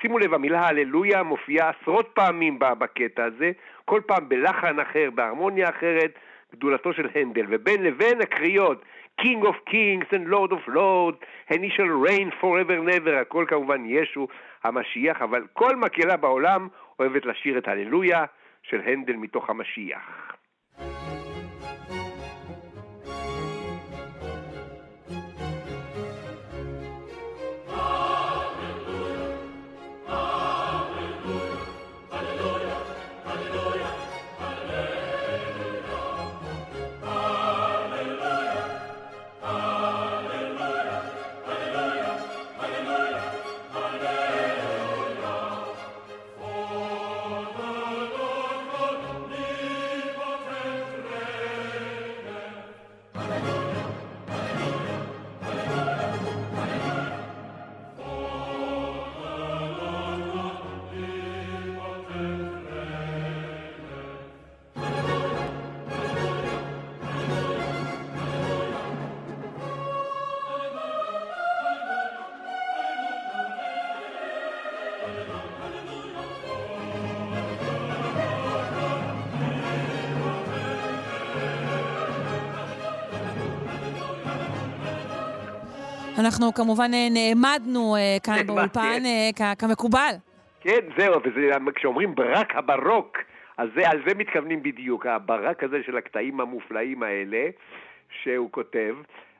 שימו לב, המילה הללויה מופיעה עשרות פעמים בקטע הזה, כל פעם בלחן אחר, בהרמוניה אחרת, גדולתו של הנדל, ובין לבין הקריאות King of Kings and Lord of Lords, and he shall reign forever never, הכל כמובן ישו המשיח, אבל כל מקהלה בעולם אוהבת לשיר את הללויה של הנדל מתוך המשיח. אנחנו כמובן אה, נעמדנו אה, כאן באולפן אה, כמקובל. כן, זהו, וכשאומרים ברק הברוק, אז זה, על זה מתכוונים בדיוק, הברק הזה של הקטעים המופלאים האלה שהוא כותב,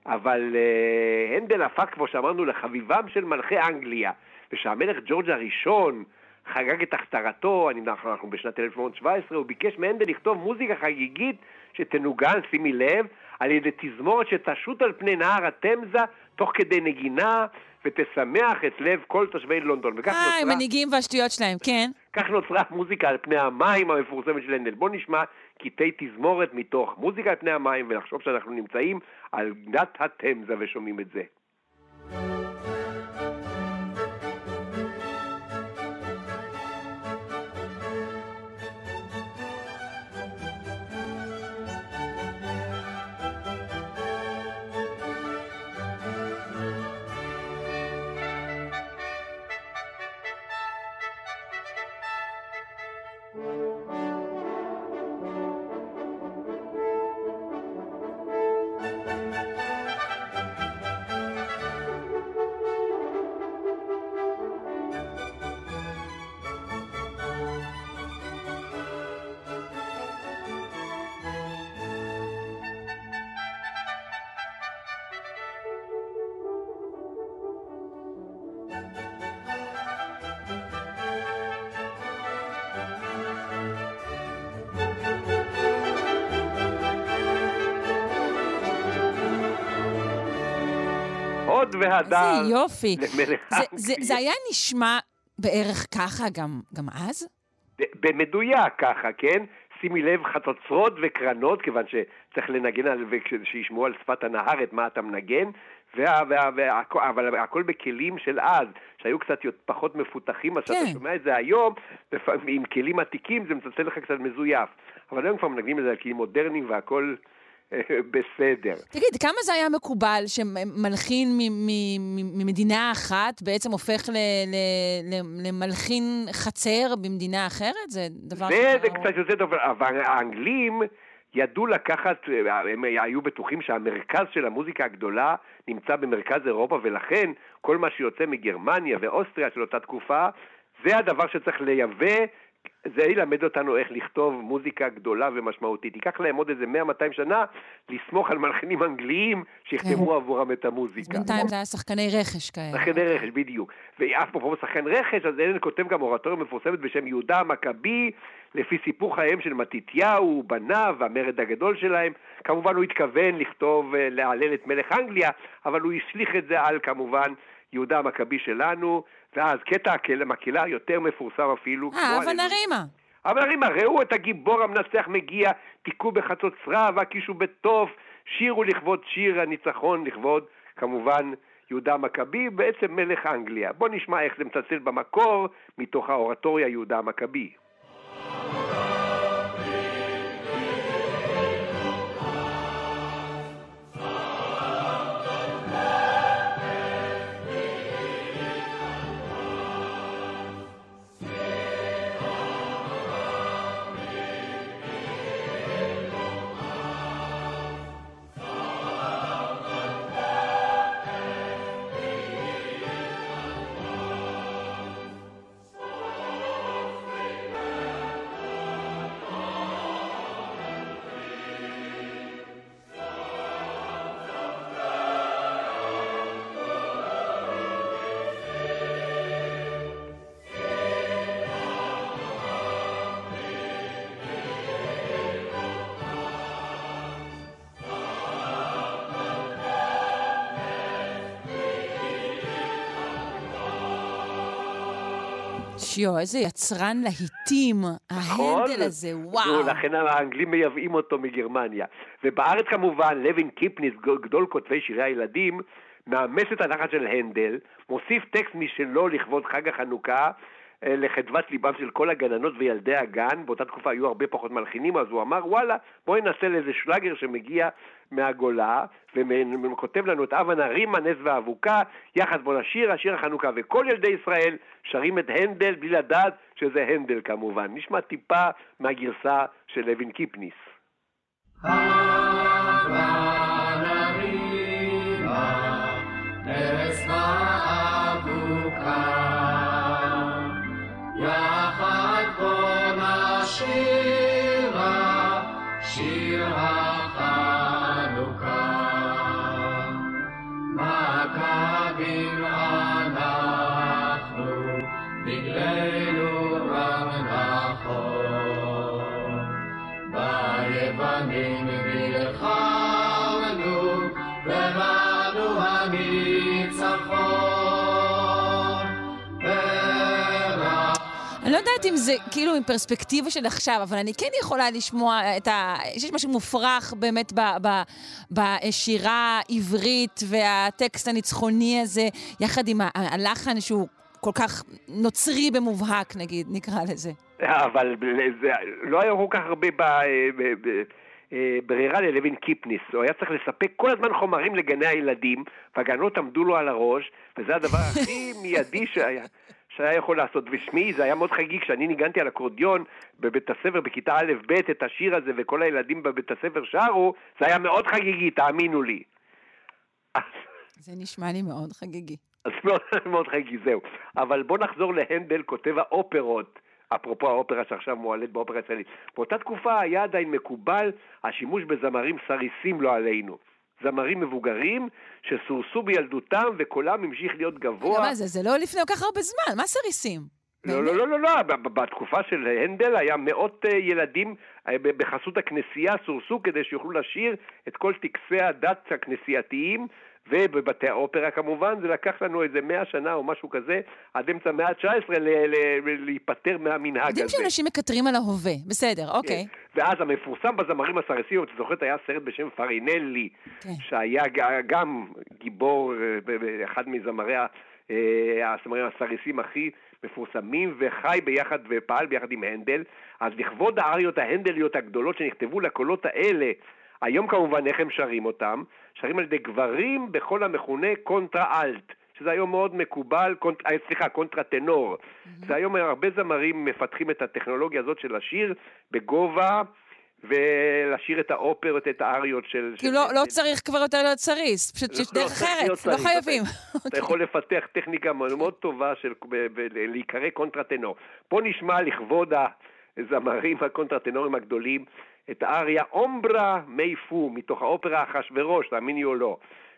אבל uh, הנדל הפך, כמו שאמרנו, לחביבם של מלכי אנגליה, ושהמלך ג'ורג' הראשון חגג את הכתרתו, אנחנו, אנחנו בשנת 1917, הוא ביקש מהנדל לכתוב מוזיקה חגיגית שתנוגן, שימי לב, על ידי תזמורת שתשוט על פני נהר התמזה תוך כדי נגינה ותשמח את לב כל תושבי לונדון. וכך אה, נוצרה... המנהיגים והשטויות שלהם, כן. כך נוצרה מוזיקה על פני המים המפורסמת של הנדל. בואו נשמע קטעי תזמורת מתוך מוזיקה על פני המים ונחשוב שאנחנו נמצאים על גדת התמזה ושומעים את זה. והדר איזה יופי. למלך זה, זה, זה היה נשמע בערך ככה גם, גם אז? במדויק ככה, כן? שימי לב, חצוצרות וקרנות, כיוון שצריך לנגן על, ושישמעו על שפת הנהר את מה אתה מנגן, וה, וה, וה, וה, אבל הכל בכלים של אז, שהיו קצת פחות מפותחים, אז כן. שאתה שומע את זה היום, עם כלים עתיקים זה מצלצל לך קצת מזויף. אבל היום כבר מנגנים את זה על כלים מודרניים והכל בסדר. תגיד, כמה זה היה מקובל שמלחין ממדינה אחת בעצם הופך למלחין חצר במדינה אחרת? זה דבר... זה, זה קצת יותר טוב, אבל האנגלים ידעו לקחת, הם היו בטוחים שהמרכז של המוזיקה הגדולה נמצא במרכז אירופה, ולכן כל מה שיוצא מגרמניה ואוסטריה של אותה תקופה, זה הדבר שצריך לייבא זה ילמד אותנו איך לכתוב מוזיקה גדולה ומשמעותית. ייקח להם עוד איזה 100-200 שנה לסמוך על מלחינים אנגליים שיכתבו עבורם את המוזיקה. בינתיים זה היה שחקני רכש כאלה. שחקני רכש, בדיוק. ואף פה שחקן רכש, אז אלן כותב גם אורטוריה מפורסמת בשם יהודה המכבי, לפי סיפור חייהם של מתתיהו, בניו והמרד הגדול שלהם. כמובן הוא התכוון לכתוב, אה, להלל את מלך אנגליה, אבל הוא השליך את זה על כמובן יהודה המכבי שלנו, ואז קטע המקהלה יותר מפורסם אפילו. אה, אבל נרימה. אבל נרימה, ראו את הגיבור המנצח מגיע, תיקו בחצוצרה והקישו בתוף, שירו לכבוד שיר הניצחון, לכבוד כמובן יהודה המכבי, בעצם מלך אנגליה. בואו נשמע איך זה מצלצל במקור מתוך האורטוריה יהודה המכבי. שיו, איזה יצרן להיטים, נכון. ההנדל הזה, וואו. לכן האנגלים מייבאים אותו מגרמניה. ובארץ כמובן, לוין קיפניס, גדול כותבי שירי הילדים, מאמץ את הנחת של הנדל, מוסיף טקסט משלו לכבוד חג החנוכה, לחדוות ליבם של כל הגננות וילדי הגן, באותה תקופה היו הרבה פחות מלחינים, אז הוא אמר, וואלה, בואי ננסה לאיזה שלאגר שמגיע מהגולה, וכותב לנו את אב הנערים, הנס והאבוקה, יחד בוא נשיר, השיר החנוכה, וכל ילדי ישראל שרים את הנדל בלי לדעת שזה הנדל כמובן. נשמע טיפה מהגרסה של לוין קיפניס. אני אם זה כאילו עם פרספקטיבה של עכשיו, אבל אני כן יכולה לשמוע את ה... יש משהו מופרך באמת ב, ב, בשירה העברית והטקסט הניצחוני הזה, יחד עם הלחן שהוא כל כך נוצרי במובהק, נגיד, נקרא לזה. אבל זה, לא היה כל כך הרבה ב, ב, ב, אה, ברירה ללוין קיפניס. הוא היה צריך לספק כל הזמן חומרים לגני הילדים, והגנות עמדו לו על הראש, וזה הדבר הכי מיידי שהיה. שהיה יכול לעשות. ושמי, זה היה מאוד חגיגי כשאני ניגנתי על אקורדיון בבית הספר בכיתה א'-ב' את השיר הזה וכל הילדים בבית הספר שרו, זה היה מאוד חגיגי, תאמינו לי. זה נשמע לי מאוד חגיגי. אז מאוד, מאוד חגיגי, זהו. אבל בואו נחזור להנדל, כותב האופרות. אפרופו האופרה שעכשיו מועלית באופרה הישראלית. באותה תקופה היה עדיין מקובל השימוש בזמרים סריסים לא עלינו. זמרים מבוגרים שסורסו בילדותם וקולם המשיך להיות גבוה. מה זה, זה לא לפני כל כך הרבה זמן, מה סריסים? לא, לא, לא, לא, לא, בתקופה של הנדל היה מאות אה, ילדים אה, בחסות הכנסייה סורסו כדי שיוכלו לשיר את כל טקסי הדת הכנסייתיים ובבתי האופרה כמובן, זה לקח לנו איזה מאה שנה או משהו כזה, עד אמצע המאה ה-19 להיפטר מהמנהג הזה. יודעים שאנשים מקטרים על ההווה, בסדר, אוקיי. כן. ואז המפורסם בזמרים הסריסים, את זוכרת, היה סרט בשם פארינלי, כן. שהיה גם גיבור, אה, אחד מזמרי הזמרים הסריסים הכי מפורסמים, וחי ביחד ופעל ביחד עם הנדל. אז לכבוד האריות ההנדליות הגדולות שנכתבו לקולות האלה, היום כמובן איך הם שרים אותם? שרים על ידי גברים בקול המכונה קונטרה אלט, שזה היום מאוד מקובל, קונט, אה, סליחה, קונטרה טנור. Mm-hmm. זה היום הרבה זמרים מפתחים את הטכנולוגיה הזאת של השיר בגובה ולשיר את האופרות, את האריות של... כאילו של- לא- לא צריך כבר יותר להיות סריס, פשוט יש לא, דרך צריך להיות אחרת, לא חייבים. אתה יכול לפתח טכניקה מאוד מאוד טובה של להיקרא קונטרטנור. פה נשמע לכבוד הזמרים הקונטרטנורים הגדולים את האריה Ombra mai fu מתוך האופרה אחשוורוש, תאמיני או לא.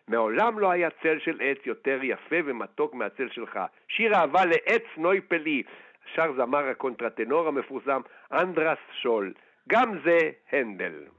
מעולם לא היה צל של עץ יותר יפה ומתוק מהצל שלך. שיר אהבה לעץ נוי פלי. שר זמר הקונטרטנור המפורסם אנדרס שול. גם זה הנדל.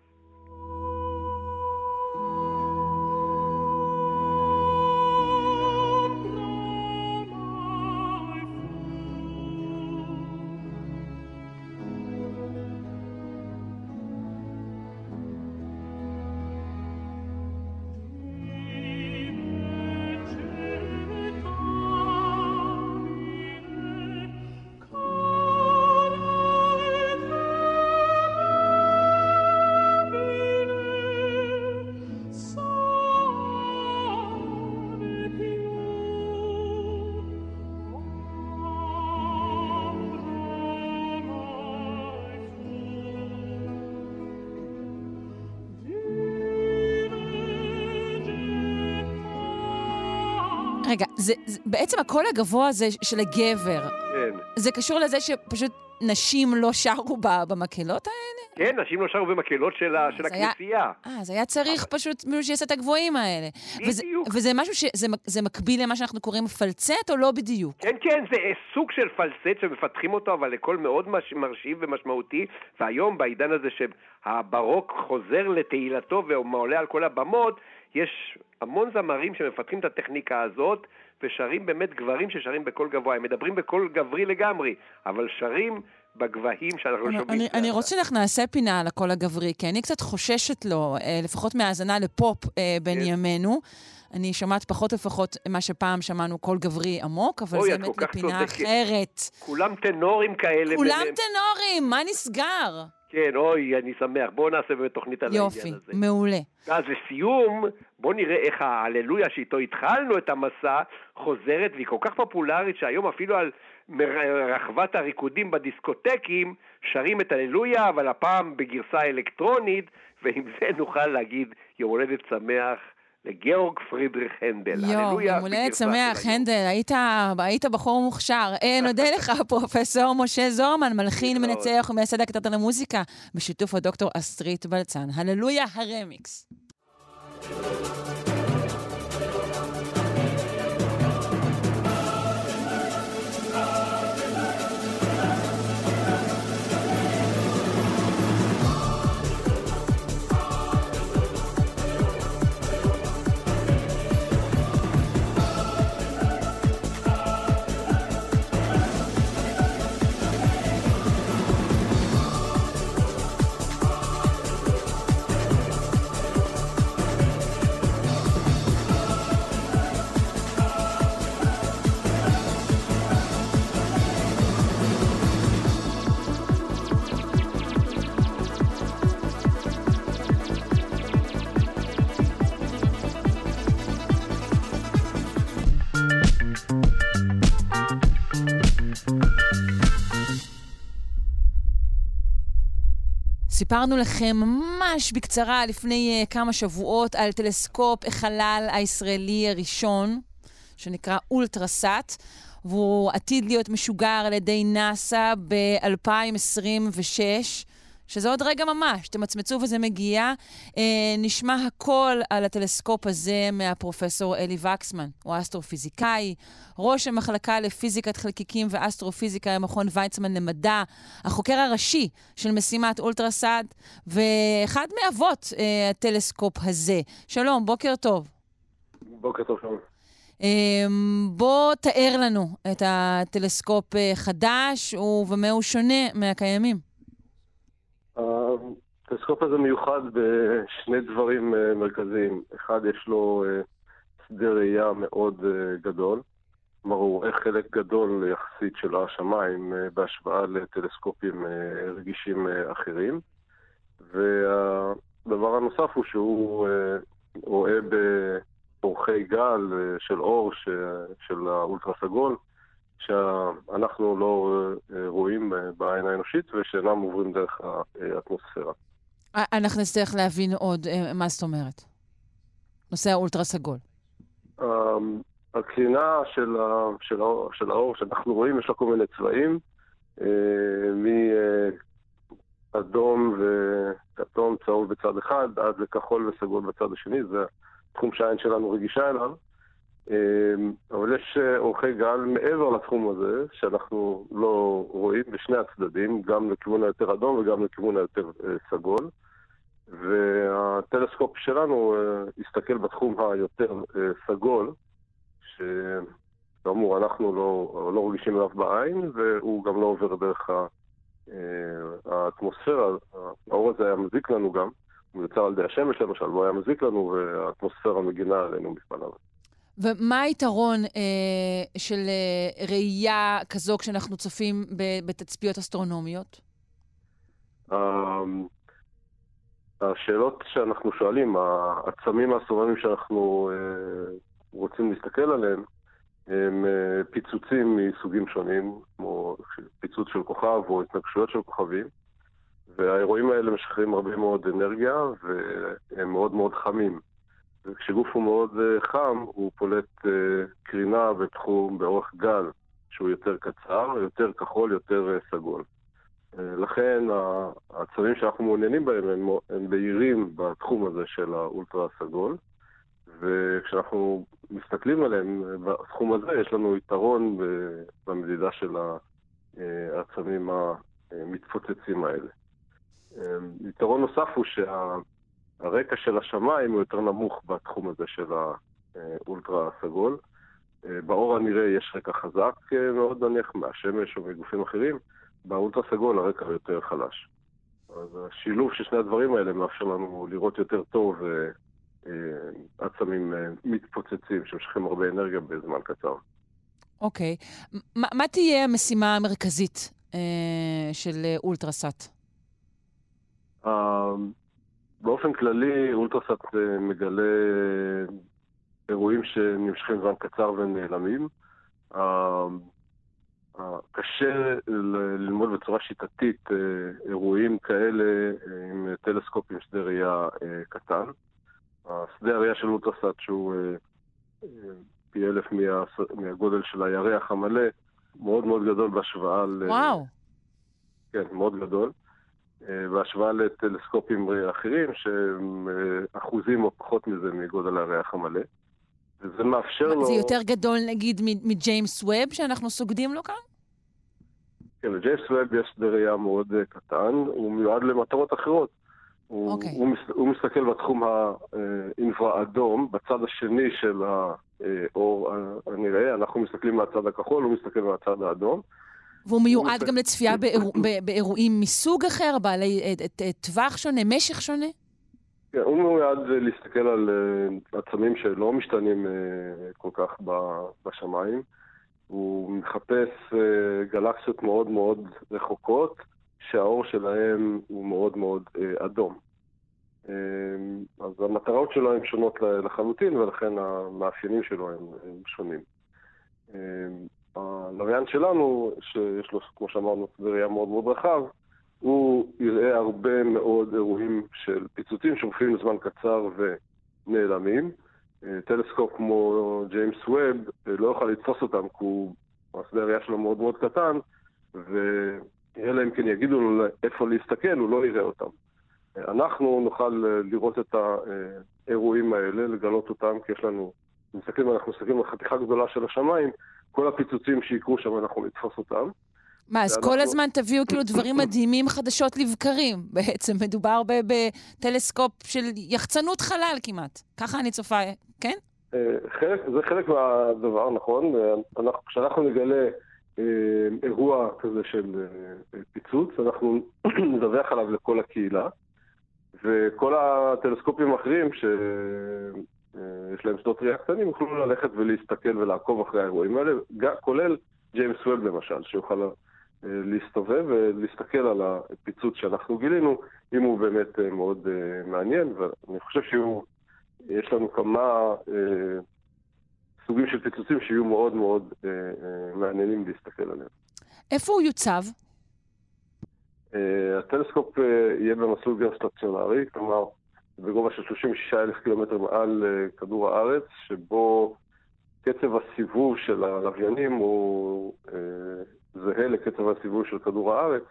זה, זה, בעצם הקול הגבוה הזה של הגבר, כן. זה קשור לזה שפשוט נשים לא שרו במקהלות האלה? כן, נשים לא שרו במקהלות של, ה- של הכנסייה. אה, אז היה צריך פשוט מישהו שיעשה את הגבוהים האלה. וזה, בדיוק. וזה משהו שזה מק- זה מקביל למה שאנחנו קוראים פלצט או לא בדיוק? כן, כן, זה אה, סוג של פלסט שמפתחים אותו, אבל לקול מאוד מש... מרשים ומשמעותי, והיום בעידן הזה שהברוק חוזר לתהילתו ועולה על כל הבמות, יש המון זמרים שמפתחים את הטכניקה הזאת, ושרים באמת גברים ששרים בקול גבוה. הם מדברים בקול גברי לגמרי, אבל שרים בגבהים שאנחנו אני, שומעים. אני, אני רוצה שאנחנו נעשה פינה על הקול הגברי, כי אני קצת חוששת לו, אה, לפחות מהאזנה לפופ אה, בין כן. ימינו. אני שומעת פחות ופחות מה שפעם שמענו קול גברי עמוק, אבל זה באמת צודקת. אחרת. כולם טנורים כאלה. כולם ביניהם. טנורים, מה נסגר? כן, אוי, אני שמח. בואו נעשה באמת תוכנית על יופי, העניין הזה. מעולה. אז לסיום, בואו נראה איך ההללויה שאיתו התחלנו את המסע חוזרת, והיא כל כך פופולרית שהיום אפילו על רחבת הריקודים בדיסקוטקים שרים את הללויה, אבל הפעם בגרסה אלקטרונית, ועם זה נוכל להגיד יום הולדת שמח לגיאורג פרידריך הנדל. יואו, יום הולדת שמח. הנדל, היית, היית בחור מוכשר. אה, נודה לך, פרופסור משה זורמן, מלחין. מנצח ומייסד הקטעת המוזיקה, בשיתוף הדוקטור אסטרית בלצן. הללויה הרמיקס. סיפרנו לכם ממש בקצרה לפני אה, כמה שבועות על טלסקופ החלל הישראלי הראשון, שנקרא אולטרסאט, והוא עתיד להיות משוגר על ידי נאס"א ב-2026. שזה עוד רגע ממש, תמצמצו וזה מגיע. אה, נשמע הכל על הטלסקופ הזה מהפרופסור אלי וקסמן. הוא אסטרופיזיקאי, ראש המחלקה לפיזיקת חלקיקים ואסטרופיזיקה במכון ויצמן למדע, החוקר הראשי של משימת אולטרסאט, ואחד מאבות אה, הטלסקופ הזה. שלום, בוקר טוב. בוקר טוב, שלום. אה, בוא תאר לנו את הטלסקופ אה, חדש ובמה הוא שונה מהקיימים. הטלסקופ הזה מיוחד בשני דברים אה, מרכזיים. אחד, יש לו אה, שדה ראייה מאוד אה, גדול. כלומר, הוא רואה חלק גדול יחסית של השמיים אה, בהשוואה לטלסקופים רגישים אחרים. והדבר הנוסף הוא שהוא אה, רואה באורכי גל של אור של האולטרה סגול, שאנחנו לא אה, רואים אה, בעין האנושית ושאינם עוברים דרך האטמוספירה. אה, אנחנו נצטרך להבין עוד מה זאת אומרת. נושא האולטרה סגול. אמ, הקרינה של, ה, של, האור, של האור שאנחנו רואים, יש לה כל מיני צבעים, מאדום וכתום צהוב בצד אחד עד לכחול וסגול בצד השני, זה תחום שהעין שלנו רגישה אליו. אה, אבל יש אה, אורכי גל מעבר לתחום הזה, שאנחנו לא רואים בשני הצדדים, גם לכיוון היותר אדום וגם לכיוון היותר אה, סגול. והטלסקופ שלנו אה, הסתכל בתחום היותר אה, סגול, שכאמור אנחנו לא, לא רגישים אליו בעין, והוא גם לא עובר דרך אה, האטמוספירה. האור הזה היה מזיק לנו גם, הוא יוצר על ידי השמש למשל, והוא היה מזיק לנו, והאטמוספירה מגינה עלינו בפניו. ומה היתרון אה, של אה, ראייה כזו כשאנחנו צופים ב- בתצפיות אסטרונומיות? אמ, השאלות שאנחנו שואלים, העצמים האסטרונומיים שאנחנו אה, רוצים להסתכל עליהם, הם אה, פיצוצים מסוגים שונים, כמו פיצוץ של כוכב או התנגשויות של כוכבים, והאירועים האלה משחררים הרבה מאוד אנרגיה והם מאוד מאוד חמים. וכשגוף הוא מאוד אה, חם, הוא פולט אה, קרינה בתחום, באורך גל, שהוא יותר קצר, יותר כחול, יותר אה, סגול. לכן ה- העצבים שאנחנו מעוניינים בהם הם, הם בהירים בתחום הזה של האולטרה הסגול, וכשאנחנו מסתכלים עליהם בתחום הזה יש לנו יתרון במדידה של העצמים המתפוצצים האלה. יתרון נוסף הוא שהרקע של השמיים הוא יותר נמוך בתחום הזה של האולטרה הסגול. אה, באור הנראה יש רקע חזק אה, מאוד נניח מהשמש או מגופים אחרים, באולטרה סגול הרקע יותר חלש. אז השילוב של שני הדברים האלה מאפשר לנו לראות יותר טוב אה, עצמים מתפוצצים שמשכים הרבה אנרגיה בזמן קצר. אוקיי. מה, מה תהיה המשימה המרכזית אה, של אולטרסאט? באופן כללי אולטרסאט אה, מגלה אירועים שנמשכים זמן קצר ונעלמים. קשה ללמוד בצורה שיטתית אה, אירועים כאלה אה, עם טלסקופ עם שדה ראייה קטן. השדה הראייה של אולטרסאט שהוא פי אלף מה- מהגודל של הירח המלא, מאוד מאוד גדול בהשוואה ל... וואו. כן, מאוד גדול. אה, בהשוואה לטלסקופים אחרים שהם אה, אחוזים או פחות מזה מגודל הירח המלא. וזה מאפשר לו... זה יותר גדול, נגיד, מג'יימס ווב שאנחנו סוגדים לו כאן? כן, לג'יימס ווב יש שדה ראייה מאוד אה, קטן, הוא מיועד למטרות אחרות. הוא, אוקיי. הוא, מס, הוא מסתכל בתחום האינפרה-אדום, בצד השני של האור הנראה, אנחנו מסתכלים מהצד הכחול, הוא מסתכל מהצד האדום. והוא מיועד גם לצפייה באירוע- ב- באירועים מסוג אחר, בעלי אה, טווח שונה, משך שונה? כן, הוא מיועד אה, להסתכל על אה, עצמים שלא משתנים כל כך בשמיים. הוא מחפש גלקסיות מאוד מאוד רחוקות, שהאור שלהם הוא מאוד מאוד אדום. אז המטרות שלו הן שונות לחלוטין, ולכן המאפיינים שלו הם שונים. הלוויין שלנו, שיש לו, כמו שאמרנו, ראייה מאוד מאוד רחב, הוא יראה הרבה מאוד אירועים של פיצוצים שמופיעים לזמן קצר ונעלמים. אה, טלסקופ כמו ג'יימס ווב אה, לא יוכל לתפוס אותם כי הוא, השדה הראייה שלו מאוד מאוד קטן, ואלא אם כן יגידו לו איפה להסתכל, הוא לא יראה אותם. אה, אנחנו נוכל לראות את האירועים האלה, לגלות אותם, כי יש לנו, מסתכלים, אנחנו מסתכלים על חתיכה גדולה של השמיים, כל הפיצוצים שיקרו שם אנחנו נתפוס אותם. מה, אז כל הזמן תביאו כאילו דברים מדהימים חדשות לבקרים. בעצם מדובר בטלסקופ של יחצנות חלל כמעט. ככה אני צופה, כן? אה, חלק, זה חלק מהדבר, נכון. אנחנו, כשאנחנו נגלה אה, אירוע כזה של אה, פיצוץ, אנחנו נדווח עליו לכל הקהילה, וכל הטלסקופים האחרים שיש להם שדות ראייה קטנים יוכלו ללכת ולהסתכל ולעקוב אחרי האירועים האלה, כולל ג'יימס ווב למשל, שיוכל אה, להסתובב ולהסתכל על הפיצוץ שאנחנו גילינו, אם הוא באמת אה, מאוד אה, מעניין, ואני חושב שהוא... יש לנו כמה אה, סוגים של פיצוצים שיהיו מאוד מאוד אה, אה, מעניינים להסתכל עליהם. איפה הוא יוצב? אה, הטלסקופ אה, יהיה במסלול גיאוסטציונרי, כלומר בגובה של 36 אלף קילומטר מעל אה, כדור הארץ, שבו קצב הסיבוב של הלוויינים הוא אה, זהה לקצב הסיבוב של כדור הארץ,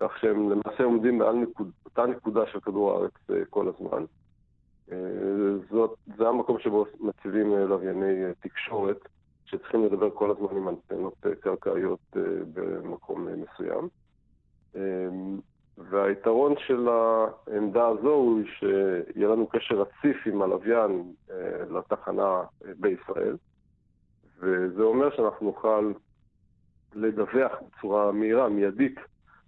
כך שהם למעשה עומדים מעל נקוד, אותה נקודה של כדור הארץ אה, כל הזמן. זאת, זה המקום שבו מציבים לווייני תקשורת, שצריכים לדבר כל הזמן עם אנטנות קרקעיות במקום מסוים. והיתרון של העמדה הזו הוא שיהיה לנו קשר רציף עם הלוויין אה, לתחנה אה, בישראל, וזה אומר שאנחנו נוכל לדווח בצורה מהירה, מיידית,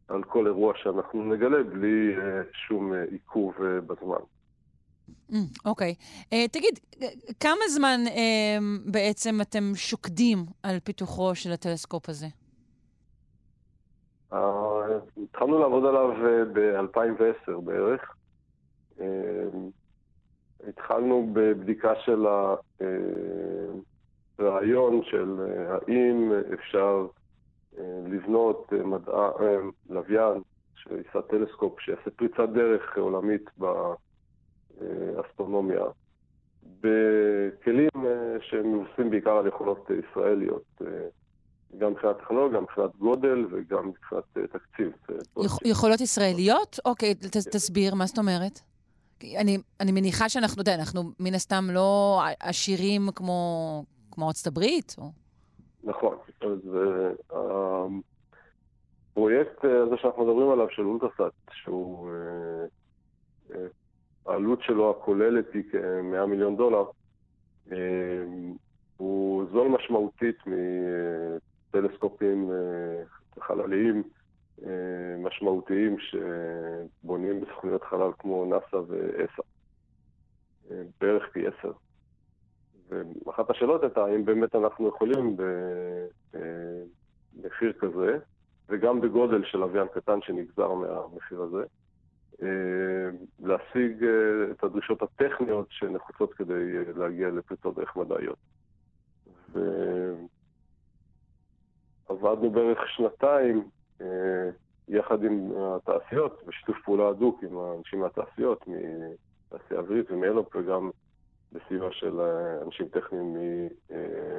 על כל אירוע שאנחנו נגלה בלי אה, שום עיכוב בזמן. Mm, אוקיי. אה, תגיד, אה, כמה זמן אה, בעצם אתם שוקדים על פיתוחו של הטלסקופ הזה? אה, התחלנו לעבוד עליו ב-2010 בערך. אה, התחלנו בבדיקה של הרעיון של אה, האם אפשר אה, לבנות אה, מדע, אה, לוויין שיישא טלסקופ, שיעשה פריצת דרך עולמית באסטרונומיה, בכלים אה, שמבוססים בעיקר על יכולות אה, ישראליות. גם מבחינת טכנולוגיה, גם מבחינת גודל וגם מבחינת אה, תקציב. אה, יכ- יכולות ישראליות? אוקיי, ת- תסביר, מה זאת אומרת? אני, אני מניחה שאנחנו, אתה יודע, אנחנו מן הסתם לא עשירים כמו, כמו ארצות הברית, או... נכון. אז uh, הפרויקט אה, הזה שאנחנו מדברים עליו של אולטרסאט, שהוא... אה, אה, העלות שלו הכוללת היא כ-100 מיליון דולר, אה, הוא זול משמעותית מטלסקופים אה, חלליים אה, משמעותיים שבונים בסוכנויות חלל כמו נאס"א ואס"א, אה, בערך פי עשר. ואחת השאלות הייתה האם באמת אנחנו יכולים במחיר כזה, וגם בגודל של לוויין קטן שנגזר מהמחיר הזה, להשיג את הדרישות הטכניות שנחוצות כדי להגיע לפריצות דרך מדעיות. ועבדנו בערך שנתיים אה, יחד עם התעשיות, בשיתוף פעולה הדוק עם האנשים מהתעשיות, מתעשייה אווירית ומאלופ, וגם בסיוע של אה, אנשים טכניים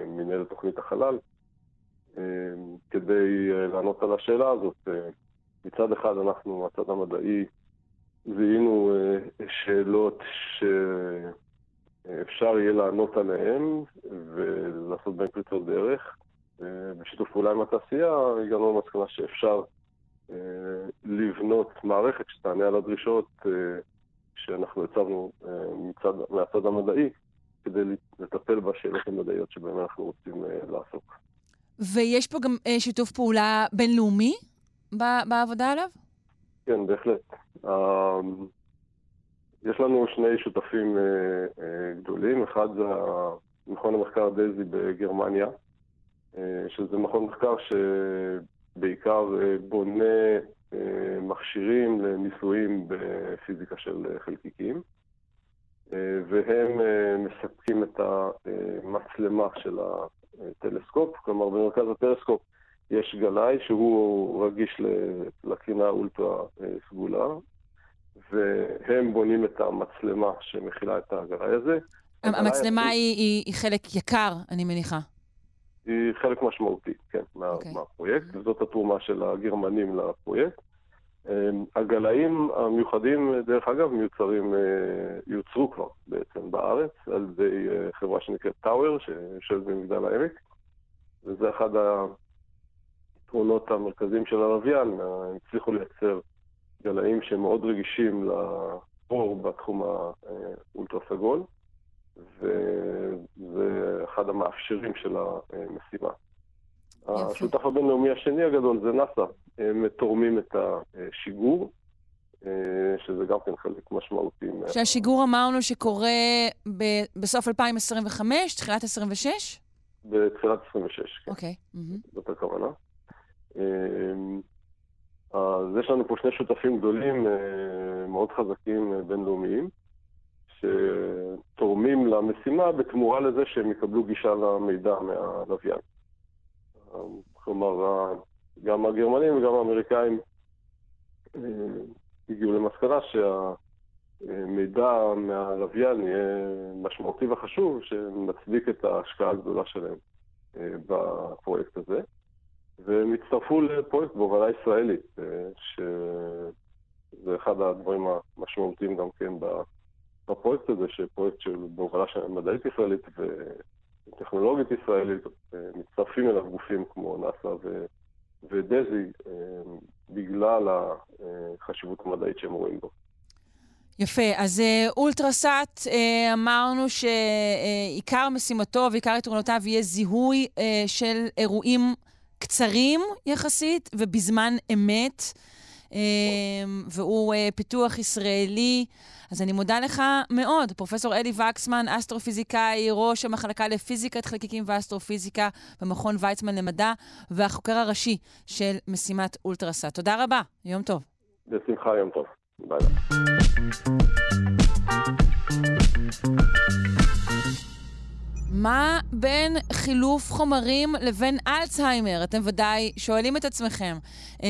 ממנהלת תוכנית החלל, אה, כדי אה, לענות על השאלה הזאת. אה, מצד אחד אנחנו, הצד המדעי, זיהינו אה, שאלות שאפשר יהיה לענות עליהן ולעשות בהן פריצות דרך. אה, בשיתוף פעולה עם התעשייה הגענו למסקנה שאפשר אה, לבנות מערכת שתענה על הדרישות אה, שאנחנו הצבנו מצד, מהצד המדעי כדי לטפל בשאלות המדעיות שבהן אנחנו רוצים לעסוק. ויש פה גם שיתוף פעולה בינלאומי בעבודה עליו? כן, בהחלט. יש לנו שני שותפים גדולים, אחד זה מכון המחקר דזי בגרמניה, שזה מכון מחקר שבעיקר בונה מכשירים לניסויים בפיזיקה של חלקיקים, והם מספקים את המצלמה של הטלסקופ, כלומר במרכז הטלסקופ יש גלאי שהוא רגיש לקרינה אולטרה סגולה, והם בונים את המצלמה שמכילה את הגלאי הזה. המצלמה היא, היא, היא חלק יקר, אני מניחה. חלק משמעותי, כן, מה, okay. אוקיי. מהפרויקט, וזאת התרומה של הגרמנים לפרויקט. הגלאים המיוחדים, דרך אגב, מיוצרים, יוצרו כבר בעצם בארץ על ידי חברה שנקראת טאוור, שיושבת במגדל העמק, וזה אחד היתרונות המרכזיים של הלוויין, הם הצליחו לייצר גלאים שהם מאוד רגישים לאור בתחום האולטרה סגול. וזה אחד המאפשרים של המשימה. יפה. השותף הבינלאומי השני הגדול זה נאס"א, הם תורמים את השיגור, שזה גם כן חלק משמעותי. שהשיגור אמרנו שקורה ב- בסוף 2025, תחילת 26? בתחילת 26, כן. אוקיי. זאת הכוונה. אז יש לנו פה שני שותפים גדולים, מאוד חזקים, בינלאומיים. שתורמים למשימה בתמורה לזה שהם יקבלו גישה למידע מהלוויין. כלומר, גם הגרמנים וגם האמריקאים אה, הגיעו למסקנה שהמידע מהלוויין יהיה משמעותי וחשוב, שמצדיק את ההשקעה הגדולה שלהם אה, בפרויקט הזה. והם הצטרפו לפרויקט בהובלה ישראלית, אה, שזה אחד הדברים המשמעותיים גם כן בפרויקט הזה, שפרויקט של בהובלה של מדעית ישראלית וטכנולוגית ישראלית, מצטרפים אליו גופים כמו נאס"א ו... ודזי, אה, בגלל החשיבות המדעית שהם רואים בו. יפה, אז אה, אולטרסאט, אה, אמרנו שעיקר משימתו ועיקר יתרונותיו יהיה זיהוי של אירועים קצרים יחסית ובזמן אמת. אמ, והוא פיתוח ישראלי. אז אני מודה לך מאוד, פרופ' אלי וקסמן, אסטרופיזיקאי, ראש המחלקה לפיזיקת חלקיקים ואסטרופיזיקה במכון ויצמן למדע, והחוקר הראשי של משימת אולטרסאט. תודה רבה, יום טוב. בשמחה, יום טוב. ביי ביי. מה בין חילוף חומרים לבין אלצהיימר? אתם ודאי שואלים את עצמכם. אה,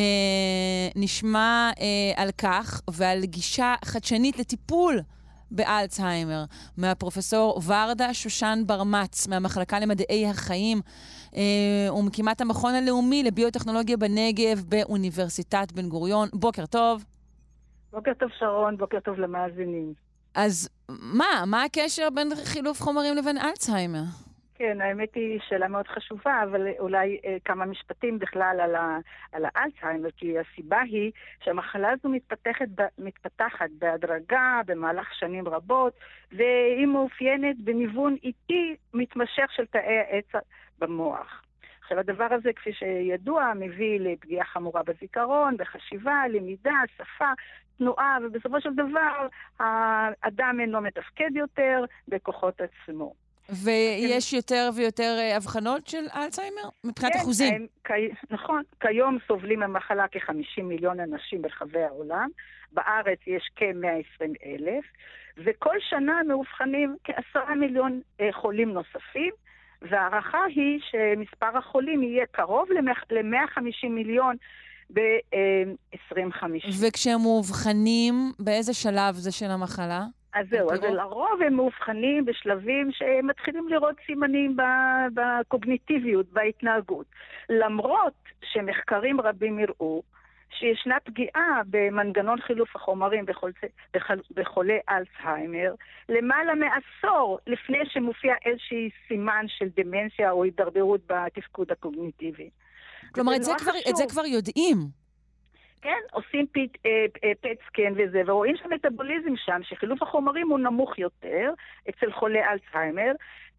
נשמע אה, על כך ועל גישה חדשנית לטיפול באלצהיימר מהפרופסור ורדה שושן ברמץ מהמחלקה למדעי החיים אה, ומקימת המכון הלאומי לביוטכנולוגיה בנגב באוניברסיטת בן גוריון. בוקר טוב. בוקר טוב שרון, בוקר טוב למאזינים. אז מה, מה הקשר בין חילוף חומרים לבין אלצהיימר? כן, האמת היא שאלה מאוד חשובה, אבל אולי אה, כמה משפטים בכלל על, ה, על האלצהיימר, כי הסיבה היא שהמחלה הזו מתפתחת, מתפתחת בהדרגה במהלך שנים רבות, והיא מאופיינת בניוון איטי מתמשך של תאי העץ במוח. עכשיו, הדבר הזה, כפי שידוע, מביא לפגיעה חמורה בזיכרון, בחשיבה, למידה, שפה, תנועה, ובסופו של דבר האדם אינו מתפקד יותר בכוחות עצמו. ויש יותר ויותר אה, אבחנות של אלצהיימר מבחינת כן, אחוזים? כ... נכון. כיום סובלים ממחלה כ-50 מיליון אנשים ברחבי העולם. בארץ יש כ-120 אלף, וכל שנה מאובחנים כעשרה מיליון אה, חולים נוספים. וההערכה היא שמספר החולים יהיה קרוב ל-150 מיליון ב-2050. וכשהם מאובחנים, באיזה שלב זה של המחלה? אז זהו, אז לרוב הם מאובחנים בשלבים שמתחילים לראות סימנים בקוגניטיביות, בהתנהגות. למרות שמחקרים רבים הראו שישנה פגיעה במנגנון חילוף החומרים בחול, בחול, בחולי אלצהיימר למעלה מעשור לפני שמופיע איזשהי סימן של דמנציה או הידרדרות בתפקוד הקוגניטיבי. כלומר, את זה, כבר, את זה כבר יודעים. כן, עושים פט, אה, אה, פט סקן וזה, ורואים שהמטאבוליזם שם, שחילוף החומרים הוא נמוך יותר אצל חולי אלצהיימר,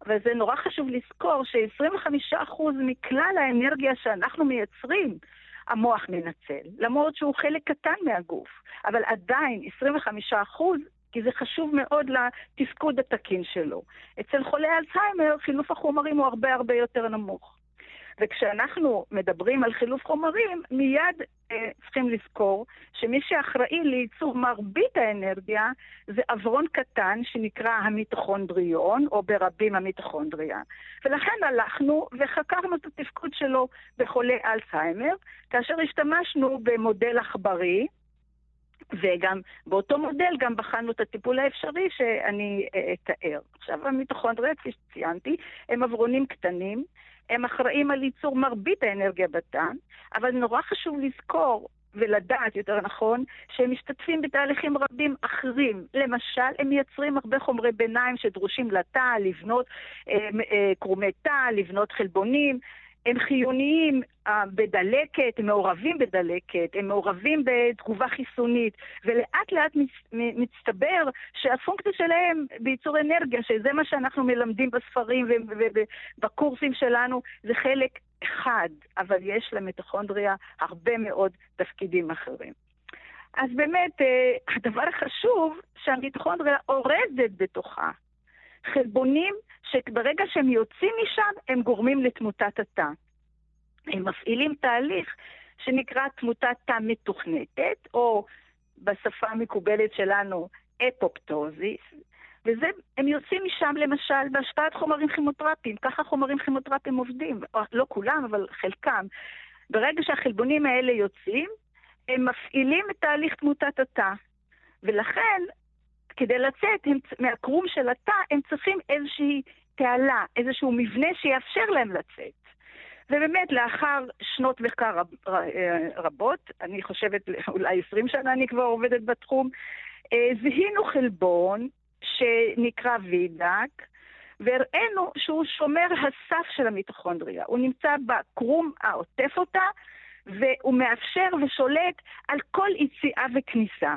וזה נורא חשוב לזכור ש-25% מכלל האנרגיה שאנחנו מייצרים המוח מנצל, למרות שהוא חלק קטן מהגוף, אבל עדיין 25 אחוז, כי זה חשוב מאוד לתפקוד התקין שלו. אצל חולי אלצהיימר חילוף החומרים הוא הרבה הרבה יותר נמוך. וכשאנחנו מדברים על חילוף חומרים, מיד אה, צריכים לזכור שמי שאחראי לייצור מרבית האנרגיה זה אברון קטן שנקרא המיטוכונדריון, או ברבים המיטוכונדריה. ולכן הלכנו וחקרנו את התפקוד שלו בחולי אלצהיימר, כאשר השתמשנו במודל עכברי, וגם באותו מודל גם בחנו את הטיפול האפשרי שאני אה, אתאר. עכשיו, המיטוכונדריה, כפי שציינתי, הם אברונים קטנים הם אחראים על ייצור מרבית האנרגיה בתא, אבל נורא חשוב לזכור ולדעת, יותר נכון, שהם משתתפים בתהליכים רבים אחרים. למשל, הם מייצרים הרבה חומרי ביניים שדרושים לתא, לבנות אה, אה, קרומי תא, לבנות חלבונים. הם חיוניים uh, בדלקת, הם מעורבים בדלקת, הם מעורבים בתגובה חיסונית, ולאט לאט מצטבר שהפונקציה שלהם בייצור אנרגיה, שזה מה שאנחנו מלמדים בספרים ובקורסים שלנו, זה חלק אחד, אבל יש למיטוכונדריה הרבה מאוד תפקידים אחרים. אז באמת, uh, הדבר החשוב שהמיטוכונדריה אורזת בתוכה חלבונים שברגע שהם יוצאים משם, הם גורמים לתמותת התא. הם מפעילים תהליך שנקרא תמותת תא מתוכנתת, או בשפה המקובלת שלנו, אפופטוזיס, והם יוצאים משם למשל בהשפעת חומרים כימותרפיים. ככה חומרים כימותרפיים עובדים, לא כולם, אבל חלקם. ברגע שהחלבונים האלה יוצאים, הם מפעילים את תהליך תמותת התא. ולכן, כדי לצאת הם, מהקרום של התא, הם צריכים איזושהי תעלה, איזשהו מבנה שיאפשר להם לצאת. ובאמת, לאחר שנות מחקר רב, רבות, אני חושבת אולי 20 שנה אני כבר עובדת בתחום, אה, זיהינו חלבון שנקרא וידק, והראינו שהוא שומר הסף של המיטוכונדריה. הוא נמצא בקרום העוטף אותה, והוא מאפשר ושולט על כל יציאה וכניסה.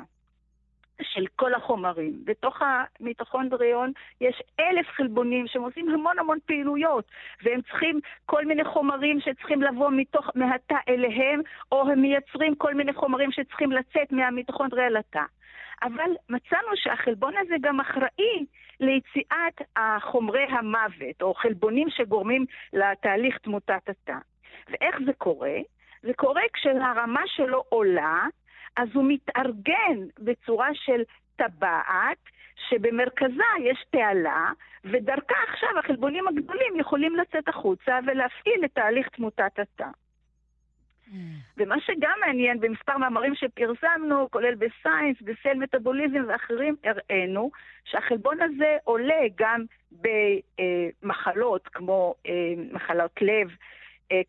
של כל החומרים. בתוך המיטוכונדריון יש אלף חלבונים שהם עושים המון המון פעילויות, והם צריכים כל מיני חומרים שצריכים לבוא מתוך, מהתא אליהם, או הם מייצרים כל מיני חומרים שצריכים לצאת מהמיטוכונדריה לתא. אבל מצאנו שהחלבון הזה גם אחראי ליציאת חומרי המוות, או חלבונים שגורמים לתהליך תמותת התא. ואיך זה קורה? זה קורה כשהרמה שלו עולה, אז הוא מתארגן בצורה של טבעת, שבמרכזה יש תעלה, ודרכה עכשיו החלבונים הגדולים יכולים לצאת החוצה ולהפעיל את תהליך תמותת התא. ומה שגם מעניין במספר מאמרים שפרסמנו, כולל בסיינס, בסל מטאבוליזם ואחרים, הראינו שהחלבון הזה עולה גם במחלות כמו אה, מחלות לב,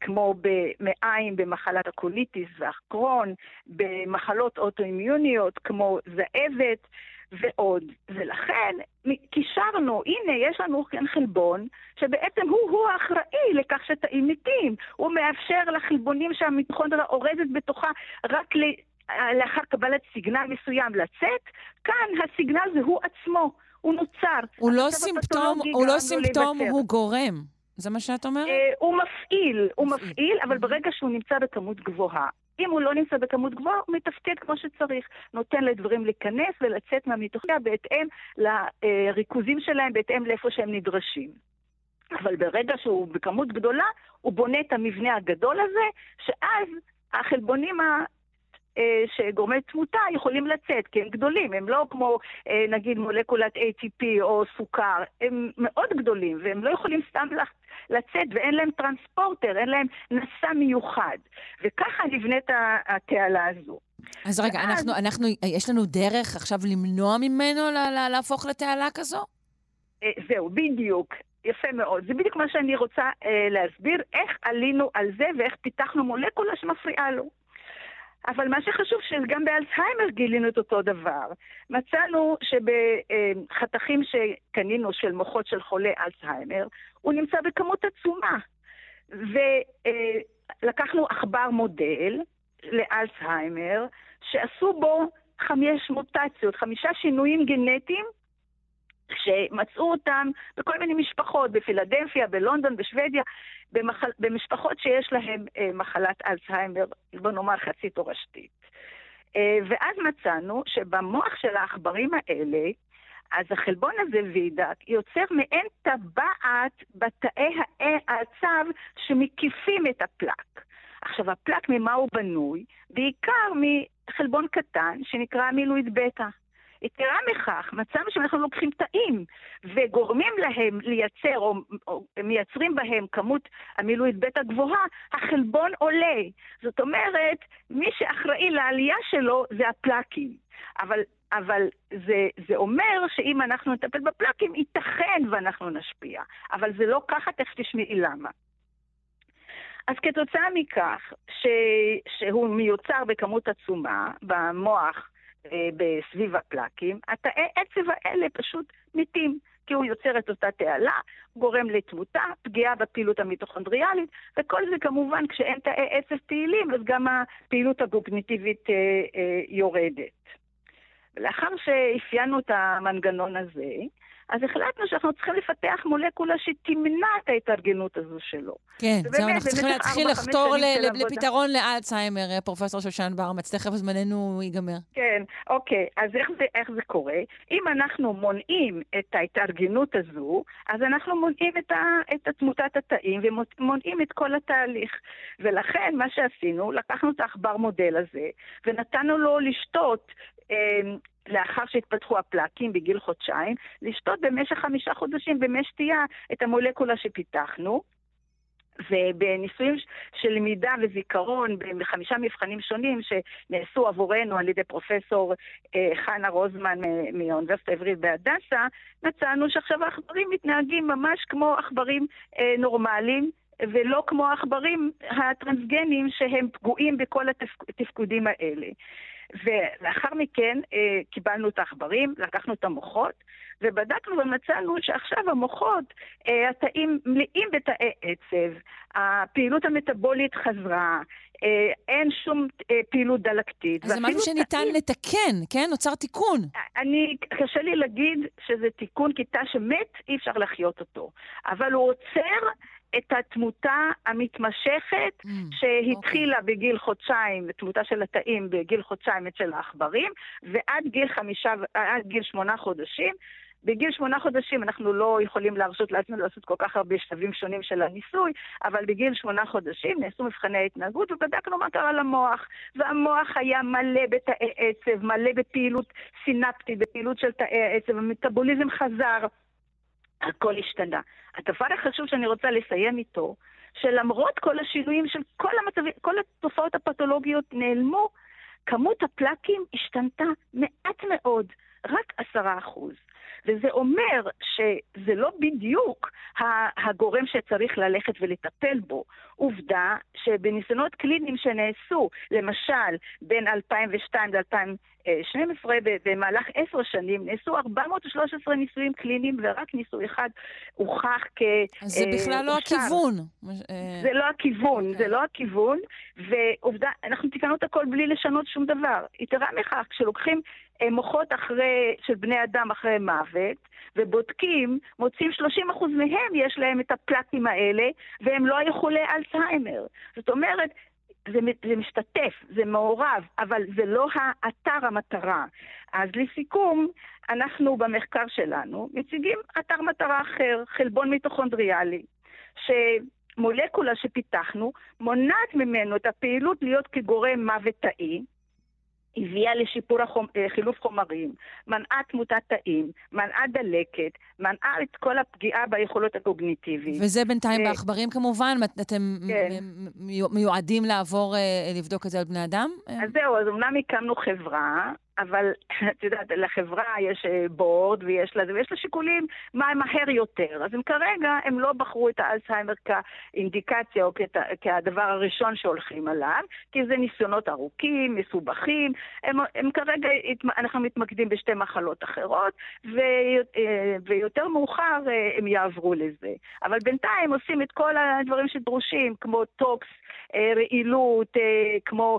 כמו במעיים במחלת הקוליטיס והקרון, במחלות אוטואימיוניות כמו זאבת ועוד. ולכן קישרנו, הנה, יש לנו כאן חלבון, שבעצם הוא-הוא האחראי לכך שתאים מתים. הוא מאפשר לחלבונים שהמיטוכונדריה אורזת בתוכה רק ל... לאחר קבלת סיגנל מסוים לצאת, כאן הסיגנל זה הוא עצמו, הוא נוצר. הוא לא סימפטום, הוא לא סימפטום, הוא גורם. זה מה שאת אומרת? אה, הוא מפעיל, הוא מפעיל, אבל ברגע שהוא נמצא בכמות גבוהה. אם הוא לא נמצא בכמות גבוהה, הוא מתפקד כמו שצריך. נותן לדברים להיכנס ולצאת מהמיתוכיה בהתאם לריכוזים שלהם, בהתאם לאיפה שהם נדרשים. אבל ברגע שהוא בכמות גדולה, הוא בונה את המבנה הגדול הזה, שאז החלבונים שגורמי תמותה יכולים לצאת, כי הם גדולים, הם לא כמו אה, נגיד מולקולת ATP או סוכר, הם מאוד גדולים, והם לא יכולים סתם לצאת, ואין להם טרנספורטר, אין להם נשא מיוחד. וככה נבנית התעלה הזו. אז רגע, ואז... אנחנו, אנחנו, יש לנו דרך עכשיו למנוע ממנו לה, לה, להפוך לתעלה כזו? אה, זהו, בדיוק. יפה מאוד. זה בדיוק מה שאני רוצה אה, להסביר, איך עלינו על זה ואיך פיתחנו מולקולה שמפריעה לו. אבל מה שחשוב שגם באלצהיימר גילינו את אותו דבר. מצאנו שבחתכים שקנינו של מוחות של חולי אלצהיימר, הוא נמצא בכמות עצומה. ולקחנו עכבר מודל לאלצהיימר, שעשו בו חמש מוטציות, חמישה שינויים גנטיים שמצאו אותם בכל מיני משפחות, בפילדלפיה, בלונדון, בשוודיה, במחל... במשפחות שיש להן אה, מחלת אלצהיימר, בוא נאמר חצי תורשתית. אה, ואז מצאנו שבמוח של העכברים האלה, אז החלבון הזה וידק יוצר מעין טבעת בתאי העצב שמקיפים את הפלק. עכשיו, הפלק ממה הוא בנוי? בעיקר מחלבון קטן שנקרא המילואיד בטא. יתרה מכך, מצאנו שאנחנו לוקחים תאים וגורמים להם לייצר, או, או מייצרים בהם כמות המילואית בטא גבוהה, החלבון עולה. זאת אומרת, מי שאחראי לעלייה שלו זה הפלקים. אבל, אבל זה, זה אומר שאם אנחנו נטפל בפלקים, ייתכן ואנחנו נשפיע. אבל זה לא ככה, תכף תשמעי למה. אז כתוצאה מכך ש, שהוא מיוצר בכמות עצומה במוח אה, בסביב הפלקים, התאי עצב האלה פשוט מתים. כי הוא יוצר את אותה תעלה, גורם לתמותה, פגיעה בפעילות המיטוכונדריאלית, וכל זה כמובן כשאין תאי עצב פעילים, אז גם הפעילות הקוגניטיבית אה, אה, יורדת. ולאחר שאפיינו את המנגנון הזה, אז החלטנו שאנחנו צריכים לפתח מולקולה שתמנע את ההתארגנות הזו שלו. כן, זהו, אנחנו צריכים להתחיל לחתור לפתרון לאלצהיימר, אה, פרופסור שושן ברמץ, תכף זמננו ייגמר. כן, אוקיי, אז איך זה, איך זה קורה? אם אנחנו מונעים את ההתארגנות הזו, אז אנחנו מונעים את, ה, את תמותת התאים ומונעים את כל התהליך. ולכן מה שעשינו, לקחנו את העכבר מודל הזה, ונתנו לו לשתות אה, לאחר שהתפתחו הפלקים בגיל חודשיים, לשתות במשך חמישה חודשים במי שתייה את המולקולה שפיתחנו, ובניסויים של למידה וזיכרון בחמישה מבחנים שונים שנעשו עבורנו על ידי פרופסור אה, חנה רוזמן מהאוניברסיטה העברית בהדסה, מצאנו שעכשיו העכברים מתנהגים ממש כמו עכברים אה, נורמליים. ולא כמו העכברים הטרנסגנים שהם פגועים בכל התפקודים האלה. ולאחר מכן אה, קיבלנו את העכברים, לקחנו את המוחות, ובדקנו ומצאנו שעכשיו המוחות, אה, התאים מלאים בתאי עצב, הפעילות המטבולית חזרה, אה, אין שום אה, פעילות דלקתית. אז זה משהו שניתן תאים... לתקן, כן? נוצר תיקון. אני, קשה לי להגיד שזה תיקון, כי תא שמת, אי אפשר לחיות אותו. אבל הוא עוצר את התמותה המתמשכת mm, שהתחילה okay. אוקיי. בגיל חודשיים, תמותה של התאים בגיל חודשיים אצל העכברים, ועד גיל חמישה, עד גיל שמונה חודשים. בגיל שמונה חודשים אנחנו לא יכולים להרשות לעצמנו לעשות כל כך הרבה שלבים שונים של הניסוי, אבל בגיל שמונה חודשים נעשו מבחני התנהגות ובדקנו מה קרה למוח. והמוח היה מלא בתאי עצב, מלא בפעילות סינפטית, בפעילות של תאי עצב, המטאבוליזם חזר. הכל השתנה. הדבר החשוב שאני רוצה לסיים איתו, שלמרות כל השינויים של כל המצבים, כל התופעות הפתולוגיות נעלמו, כמות הפלקים השתנתה מעט מאוד, רק עשרה אחוז. וזה אומר שזה לא בדיוק הגורם שצריך ללכת ולטפל בו. עובדה שבניסיונות קליניים שנעשו, למשל, בין 2002 ל-2012, במהלך עשר שנים, נעשו 413 ניסויים קליניים ורק ניסוי אחד הוכח כ... אז זה בכלל לא הכיוון. זה לא הכיוון, זה לא הכיוון, ועובדה, אנחנו תיקנו את הכל בלי לשנות שום דבר. יתרה מכך, כשלוקחים מוחות אחרי, של בני אדם אחרי מוות, ובודקים, מוצאים 30% מהם יש להם את הפלטים האלה, והם לא יכולי אלצהיימר. זאת אומרת, זה, זה משתתף, זה מעורב, אבל זה לא האתר המטרה. אז לסיכום, אנחנו במחקר שלנו מציגים אתר מטרה אחר, חלבון מיטוכונדריאלי, שמולקולה שפיתחנו מונעת ממנו את הפעילות להיות כגורם מוות תאי, הביאה לשיפור החומ... אה, חילוף חומרים, מנעה תמותת תאים, מנעה דלקת, מנעה את כל הפגיעה ביכולות הקוגניטיביות. וזה בינתיים ו... בעכברים כמובן? אתם כן. מיועדים לעבור, אה, לבדוק את זה על בני אדם? אז זהו, אז אמנם הקמנו חברה, אבל את יודעת, לחברה יש בורד ויש לה, ויש לה שיקולים מה מהר יותר. אז הם כרגע, הם לא בחרו את האלצהיימר כאינדיקציה או כת, כהדבר הראשון שהולכים עליו, כי זה ניסיונות ארוכים, מסובכים. הם, הם כרגע, אנחנו מתמקדים בשתי מחלות אחרות, ו, אה, ויותר מאוחר אה, הם יעברו לזה. אבל בינתיים עושים את כל הדברים שדרושים, כמו tox, אה, רעילות, כמו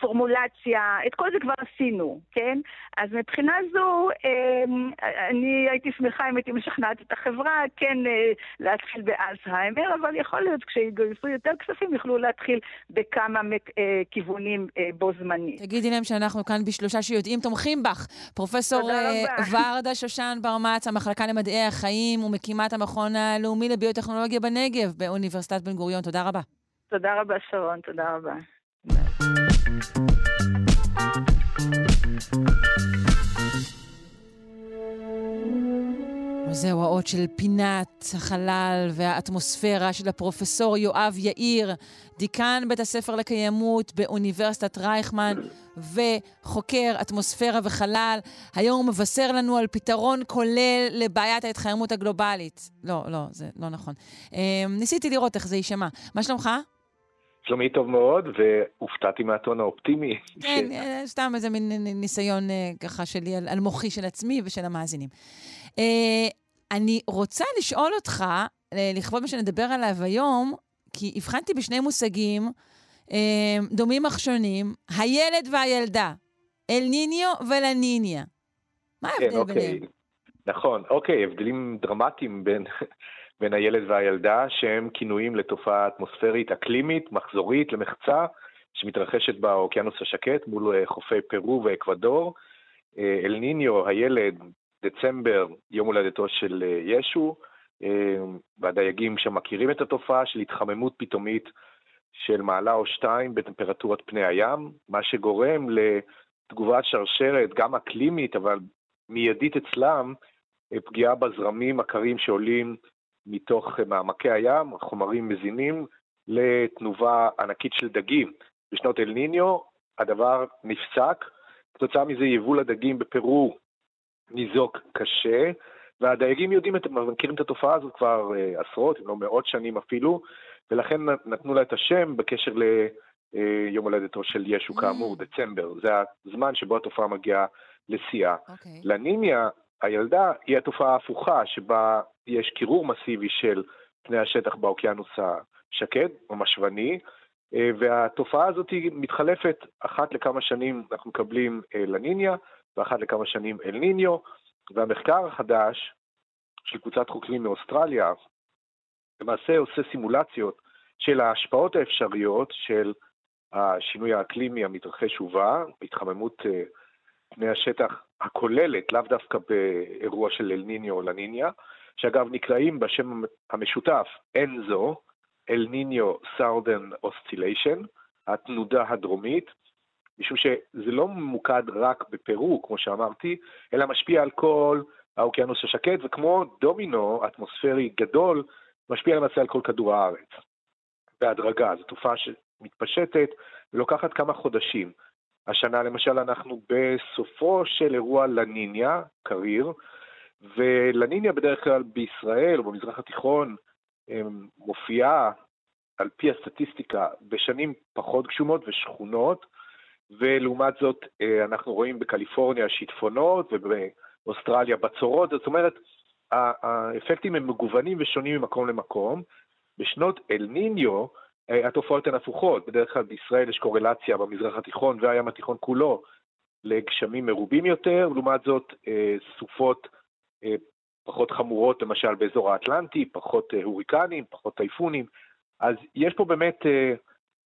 פורמולציה, את כל זה כבר עשינו. כן? אז מבחינה זו, אמ, אני הייתי שמחה אם הייתי משכנעת את החברה כן אה, להתחיל באלצהיימר, אבל יכול להיות כשיגייסו יותר כספים יוכלו להתחיל בכמה אה, כיוונים אה, בו זמנית. תגידי להם שאנחנו כאן בשלושה שיודעים תומכים בך. פרופסור ורדה שושן ברמץ, המחלקה למדעי החיים ומקימת המכון הלאומי לביוטכנולוגיה בנגב באוניברסיטת בן גוריון. תודה רבה. תודה רבה, שרון. תודה רבה. זהו האות של פינת החלל והאטמוספירה של הפרופסור יואב יאיר, דיקן בית הספר לקיימות באוניברסיטת רייכמן וחוקר אטמוספירה וחלל. היום הוא מבשר לנו על פתרון כולל לבעיית ההתחממות הגלובלית. לא, לא, זה לא נכון. אמ, ניסיתי לראות איך זה יישמע. מה שלומך? שלומי טוב מאוד, והופתעתי מהטון האופטימי. כן, ש... אה, סתם איזה מין ניסיון אה, ככה שלי על, על מוחי של עצמי ושל המאזינים. אה, אני רוצה לשאול אותך, לכבוד מה שנדבר עליו היום, כי הבחנתי בשני מושגים דומים אך שונים, הילד והילדה, אל ניניו ולניניה. מה ההבדל כן, אוקיי. ביניהם? נכון, אוקיי, הבדלים דרמטיים בין בין הילד והילדה, שהם כינויים לתופעה אטמוספרית אקלימית, מחזורית, למחצה, שמתרחשת באוקיינוס השקט מול אה, חופי פרו ואקוודור. אה, אל ניניו, הילד, דצמבר, יום הולדתו של אה, ישו, והדייגים שם מכירים את התופעה של התחממות פתאומית של מעלה או שתיים בטמפרטורת פני הים, מה שגורם לתגובת שרשרת, גם אקלימית, אבל מיידית אצלם, פגיעה בזרמים הקרים שעולים מתוך מעמקי הים, חומרים מזינים לתנובה ענקית של דגים. בשנות אל ניניו הדבר נפסק, כתוצאה מזה יבול הדגים בפרו ניזוק קשה, והדייגים יודעים, את, מכירים את התופעה הזאת כבר uh, עשרות, אם לא מאות שנים אפילו, ולכן נתנו לה את השם בקשר ליום הולדתו של ישו כאמור, דצמבר. זה הזמן שבו התופעה מגיעה לשיאה. אוקיי. לניניה, הילדה, היא התופעה ההפוכה, שבה יש קירור מסיבי של פני השטח באוקיינוס השקט, או משוני, אה, והתופעה הזאת מתחלפת אחת לכמה שנים, אנחנו מקבלים אה, לניניה, ואחת לכמה שנים אל ניניו, והמחקר החדש של קבוצת חוקרים מאוסטרליה, למעשה עושה סימולציות של ההשפעות האפשריות של השינוי האקלימי המתרחש ובא, התחממות אה, פני השטח הכוללת, לאו דווקא באירוע של אל ניניו או לניניה, שאגב נקראים בשם המשותף ENSO, El Niño Southern Oscillation, התנודה הדרומית, משום שזה לא ממוקד רק בפרו, כמו שאמרתי, אלא משפיע על כל האוקיינוס השקט, וכמו דומינו אטמוספרי גדול, משפיע למעשה על כל כדור הארץ. בהדרגה, זו תופעה שמתפשטת ולוקחת כמה חודשים. השנה למשל אנחנו בסופו של אירוע לניניה, קריר, ולניניה בדרך כלל בישראל או במזרח התיכון מופיעה על פי הסטטיסטיקה בשנים פחות גשומות ושכונות, ולעומת זאת אה, אנחנו רואים בקליפורניה שיטפונות ובאוסטרליה בצורות, זאת אומרת, האפקטים הם מגוונים ושונים ממקום למקום. בשנות אל ניניו התופעות הן הפוכות, בדרך כלל בישראל יש קורלציה במזרח התיכון והים התיכון כולו לגשמים מרובים יותר, לעומת זאת אה, סופות פחות חמורות, למשל באזור האטלנטי, פחות הוריקנים, פחות טייפונים, אז יש פה באמת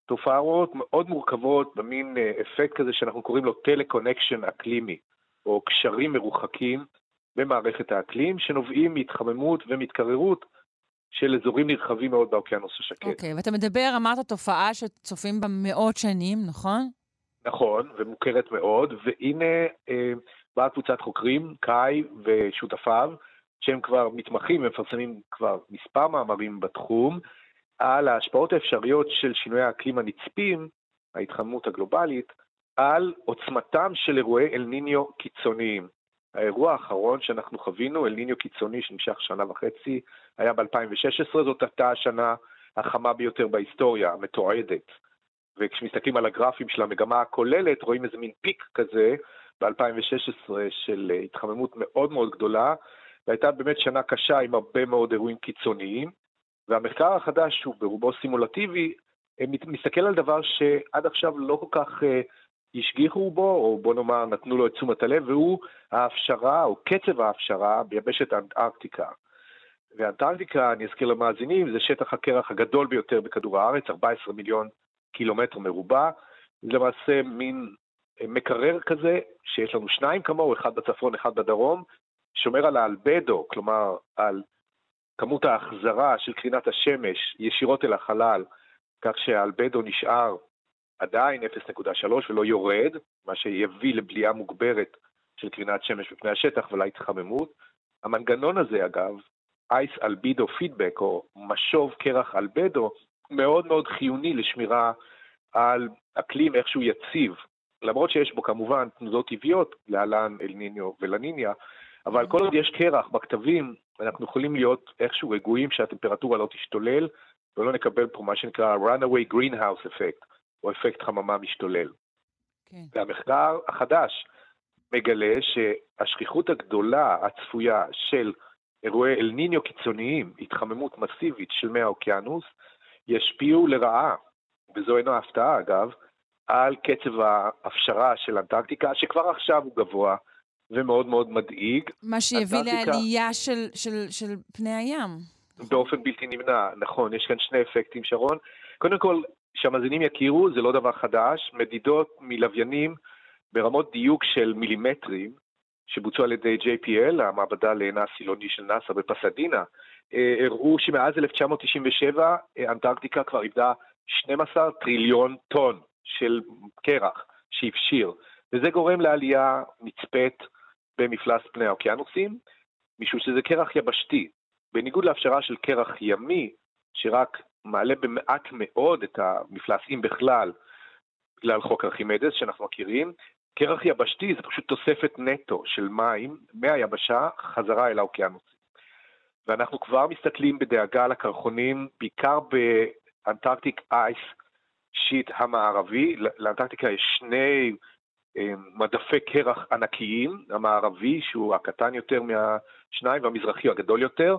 תופעות מאוד מורכבות במין אפקט כזה שאנחנו קוראים לו teleconnection אקלימי, או קשרים מרוחקים במערכת האקלים, שנובעים מהתחממות ומהתקררות של אזורים נרחבים מאוד באוקיינוס השקט. אוקיי, אוקיי, ואתה מדבר, אמרת תופעה שצופים בה מאות שנים, נכון? נכון, ומוכרת מאוד, והנה אה, באה קבוצת חוקרים, קאי ושותפיו, שהם כבר מתמחים ומפרסמים כבר מספר מאמרים בתחום, על ההשפעות האפשריות של שינויי האקלים הנצפים, ההתחממות הגלובלית, על עוצמתם של אירועי אל ניניו קיצוניים. האירוע האחרון שאנחנו חווינו, אל ניניו קיצוני שנמשך שנה וחצי, היה ב-2016, זאת הייתה השנה החמה ביותר בהיסטוריה, המתועדת. וכשמסתכלים על הגרפים של המגמה הכוללת, רואים איזה מין פיק כזה ב-2016 של התחממות מאוד מאוד גדולה, והייתה באמת שנה קשה עם הרבה מאוד אירועים קיצוניים. והמחקר החדש, שהוא ברובו סימולטיבי, מסתכל על דבר שעד עכשיו לא כל כך uh, השגיחו בו, או בוא נאמר נתנו לו את תשומת הלב, והוא ההפשרה, או קצב ההפשרה ביבשת אנטארקטיקה. ואנטארקטיקה, אני אזכיר למאזינים, זה שטח הקרח הגדול ביותר בכדור הארץ, 14 מיליון קילומטר מרובע. זה למעשה מין מקרר כזה, שיש לנו שניים כמוהו, אחד בצפון, אחד בדרום, שומר על האלבדו, כלומר על כמות ההחזרה של קרינת השמש ישירות אל החלל, כך שהאלבדו נשאר עדיין 0.3 ולא יורד, מה שיביא לבליעה מוגברת של קרינת שמש בפני השטח ולהתחממות. המנגנון הזה, אגב, אייס אלבידו פידבק, או משוב קרח אלבדו, מאוד מאוד חיוני לשמירה על אקלים איכשהו יציב, למרות שיש בו כמובן תנודות טבעיות, להלן אל ניניו ולניניה, אבל כל עוד יש קרח בכתבים, אנחנו יכולים להיות איכשהו רגועים שהטמפרטורה לא תשתולל, ולא נקבל פה מה שנקרא runaway greenhouse effect, או אפקט חממה משתולל. כן. והמחקר החדש מגלה שהשכיחות הגדולה הצפויה של אירועי אל ניניו קיצוניים, התחממות מסיבית של מי האוקיינוס, ישפיעו לרעה, וזו אינו הפתעה אגב, על קצב ההפשרה של אנטארקטיקה, שכבר עכשיו הוא גבוה ומאוד מאוד מדאיג. מה שיביא. לעלייה של, של, של פני הים. באופן בלתי נמנע, נכון, יש כאן שני אפקטים, שרון. קודם כל, שהמאזינים יכירו, זה לא דבר חדש, מדידות מלוויינים ברמות דיוק של מילימטרים, שבוצעו על ידי JPL, המעבדה לעינה הסילוני של נאס"א בפסדינה, אה, הראו שמאז 1997 אה, אנטארקטיקה כבר איבדה 12 טריליון טון של קרח שהפשיר, וזה גורם לעלייה נצפית במפלס פני האוקיינוסים, משום שזה קרח יבשתי, בניגוד להפשרה של קרח ימי, שרק מעלה במעט מאוד את המפלס, אם בכלל, בגלל חוק ארכימדס שאנחנו מכירים, קרח יבשתי זה פשוט תוספת נטו של מים מהיבשה חזרה אל האוקיינוסים. ואנחנו כבר מסתכלים בדאגה על הקרחונים, בעיקר באנטארקטיק אייס שיט המערבי. לאנטארקטיקה יש שני אה, מדפי קרח ענקיים, המערבי שהוא הקטן יותר מהשניים והמזרחי הגדול יותר,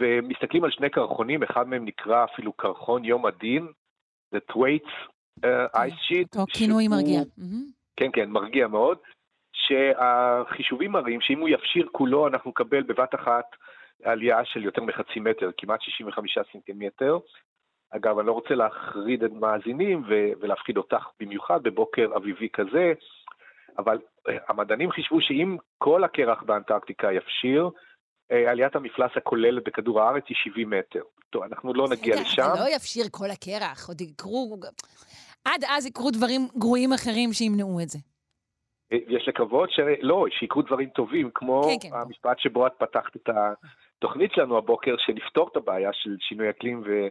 ומסתכלים על שני קרחונים, אחד מהם נקרא אפילו קרחון יום הדין, The Thwaites uh, Ice Sheet. אותו כינוי מרגיע. כן, כן, מרגיע מאוד, שהחישובים מראים שאם הוא יפשיר כולו, אנחנו נקבל בבת אחת עלייה של יותר מחצי מטר, כמעט 65 סנטימטר. אגב, אני לא רוצה להחריד את מאזינים ולהפחיד אותך במיוחד בבוקר אביבי כזה, אבל אה, המדענים חישבו שאם כל הקרח באנטארקטיקה יפשיר, עליית המפלס הכוללת בכדור הארץ היא 70 מטר. טוב, אנחנו לא נגיע לשם. אבל לא יפשיר כל הקרח, עוד יקרו... עד אז יקרו דברים גרועים אחרים שימנעו את זה. אה, יש לקוות שלא, שיקרו דברים טובים, כמו כן, כן, המשפט בוא. שבו את פתחת את התוכנית שלנו הבוקר, שנפתור את הבעיה של שינוי אקלים ו...